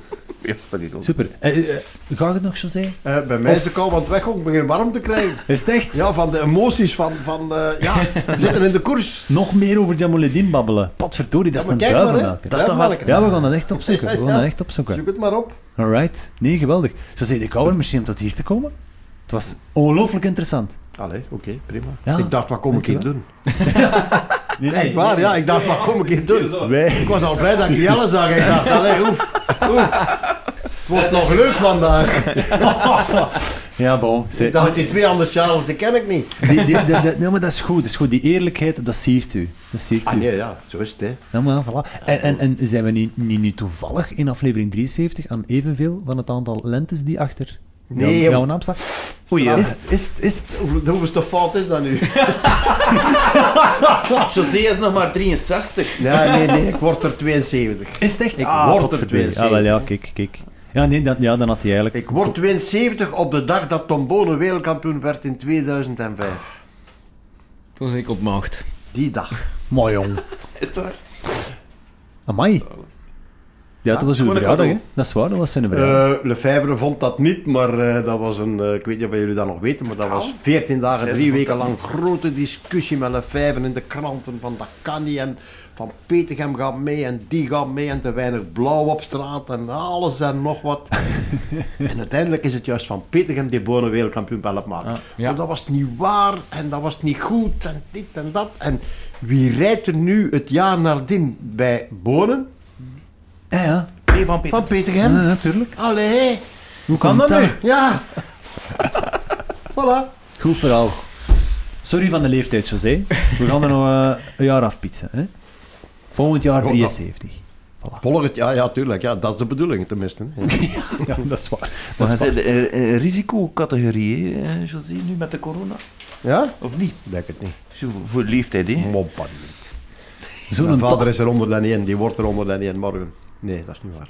Ja, dat ik ook. Super. Eh, eh, gaat het nog, José? Eh, bij mij is de kou aan het weg, ik begin warm te krijgen. Is het echt? Ja, van de emoties van... van eh, ja, we zitten in de koers. Nog meer over Jamoledin babbelen. Potverdorie, dat Ja, is een duivenmelker. Dat is toch Duivenmelker. Ja, we gaan dat echt opzoeken. We gaan Ja. dat echt opzoeken. Zoek het maar op. Alright. Nee, geweldig. Zo zei de kouder misschien om tot hier te komen. Het was ongelooflijk interessant. Allee, oké, prima. Ja, ik dacht, wat kom ik hier doen? Nee, Echt waar, ja. Ik dacht, wat kom ik hier doen? Wij... Ik was al blij dat ik Jelle zag. Ik dacht, allee, oef, oef. Het wordt nog leuk vandaag. Ja, bon. Zij- Ik dacht, die twee andere Charles, die ken ik niet. Die, die, die- die- nee, maar dat is goed. Dat is goed. Die eerlijkheid, dat siert u. Dat siert Ah u. nee, ja, zo is het, hè. Ja, maar voilà. En, en, en zijn we niet, niet nu toevallig in aflevering 73 aan evenveel van het aantal lentes die achter Nee, jouw, jouw naam staat? Oei, ja. Is het, is het, is het? Hoe- Hoeveelste fout is dat nu? José is nog maar 63. Ja, nee, nee, ik word er 72. Is het echt? Ik Ah, word er potverdorie. 72. Ah, wel ja, kijk, kijk. Ja, nee, dat, ja, dan had hij eigenlijk... Ik word 72 op de dag dat Tom Bonen wereldkampioen werd in 2005. Toen was ik op maagd. Die dag. Mooi, jong. Is het waar? Amai. Ja, dat was uw verjaardag, hè? Dat is waar, dat was zijn verjaardag. Eh Lefebvre vond dat niet, maar eh, dat was een, eh, ik weet niet of jullie dat nog weten, maar dat was 14 dagen, drie weken lang grote discussie met Lefebvre in de kranten van dat kan niet en van Petegem gaat mee en die gaat mee en te weinig blauw op straat en alles en nog wat. en uiteindelijk is het juist van Petegem die Bonen wereldkampioen bij maken. Ah, ja. Maar dat was niet waar en dat was niet goed en dit en dat. En wie rijdt er nu het jaar nadien bij Bonen? Ja, ja. Nee, van Peter. Van. Ja, natuurlijk. Allee. Hoe kan dat nu? Ja. voilà. Goed verhaal. Sorry van de leeftijd, José. We gaan er nog eh, een jaar afpietsen. Hè? Volgend jaar Oh, 73. Volgend, ja, ja, tuurlijk. Ja, dat is de bedoeling tenminste. Ja, dat is waar. Maar Dat waar. zit in een risicocategorie, hè, eh, José, nu met de corona? Ja? Of niet? Denk het niet. Zo, voor de leeftijd, hè? Mijn vader is er 101, die wordt er 101 morgen. Nee, dat is niet waar.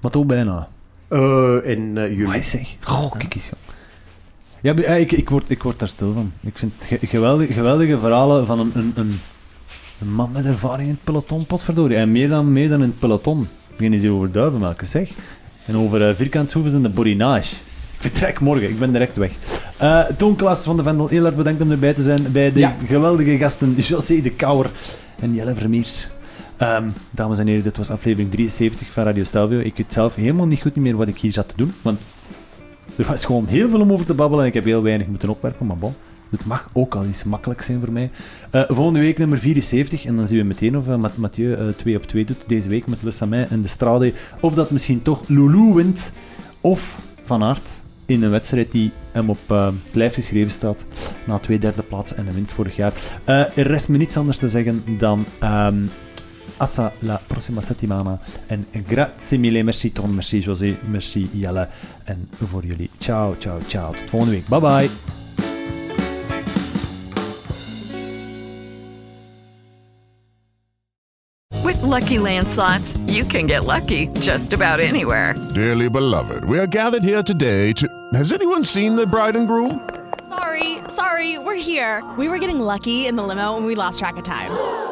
Maar toch bijna. Eh, in eh, juli. Amai, zeg. Goh, kijk eens, jong. Ja, maar, ja, ik, ik, word, ik word daar stil van. Ik vind ge- geweldige, geweldige verhalen van een, een, een, een man met ervaring in het peloton, potverdorie. En meer dan, meer dan in het peloton. Beginnen ze over duivenmelken, zeg. En over uh, vierkantshoeven en de borinage. Ik vertrek morgen, ik ben direct weg. Eh Toon Klaas van de Vendel, heel erg bedankt om erbij te zijn bij de Ja. geweldige gasten José de Kouwer en Jelle Vermeers. Ehm, dames en heren, dit was aflevering 73 van Radio Stelvio. Ik weet zelf helemaal niet goed meer wat ik hier zat te doen, want er was gewoon heel veel om over te babbelen en ik heb heel weinig moeten opwerpen, maar bon. Het mag ook al iets makkelijk zijn voor mij. Eh, volgende week nummer 74 en dan zien we meteen of uh, Mathieu eh 2 op 2 doet deze week met Le Samin en de Strade. Of dat misschien toch Loulou wint of Van Aert in een wedstrijd die hem op eh, het lijf geschreven staat na twee derde plaats en een winst vorig jaar. Eh, er rest me niets anders te zeggen dan ehm hasta la prossima settimana en grazie mille, merci Ton, merci José, merci Jelle en voor jullie ciao, ciao, ciao. Tot volgende week. Bye bye. With Lucky Land slots, you can get lucky just about anywhere. Dearly beloved, we are gathered here today to. Has anyone seen the bride and groom? Sorry, sorry, we're here. We were getting lucky in the limo and we lost track of time.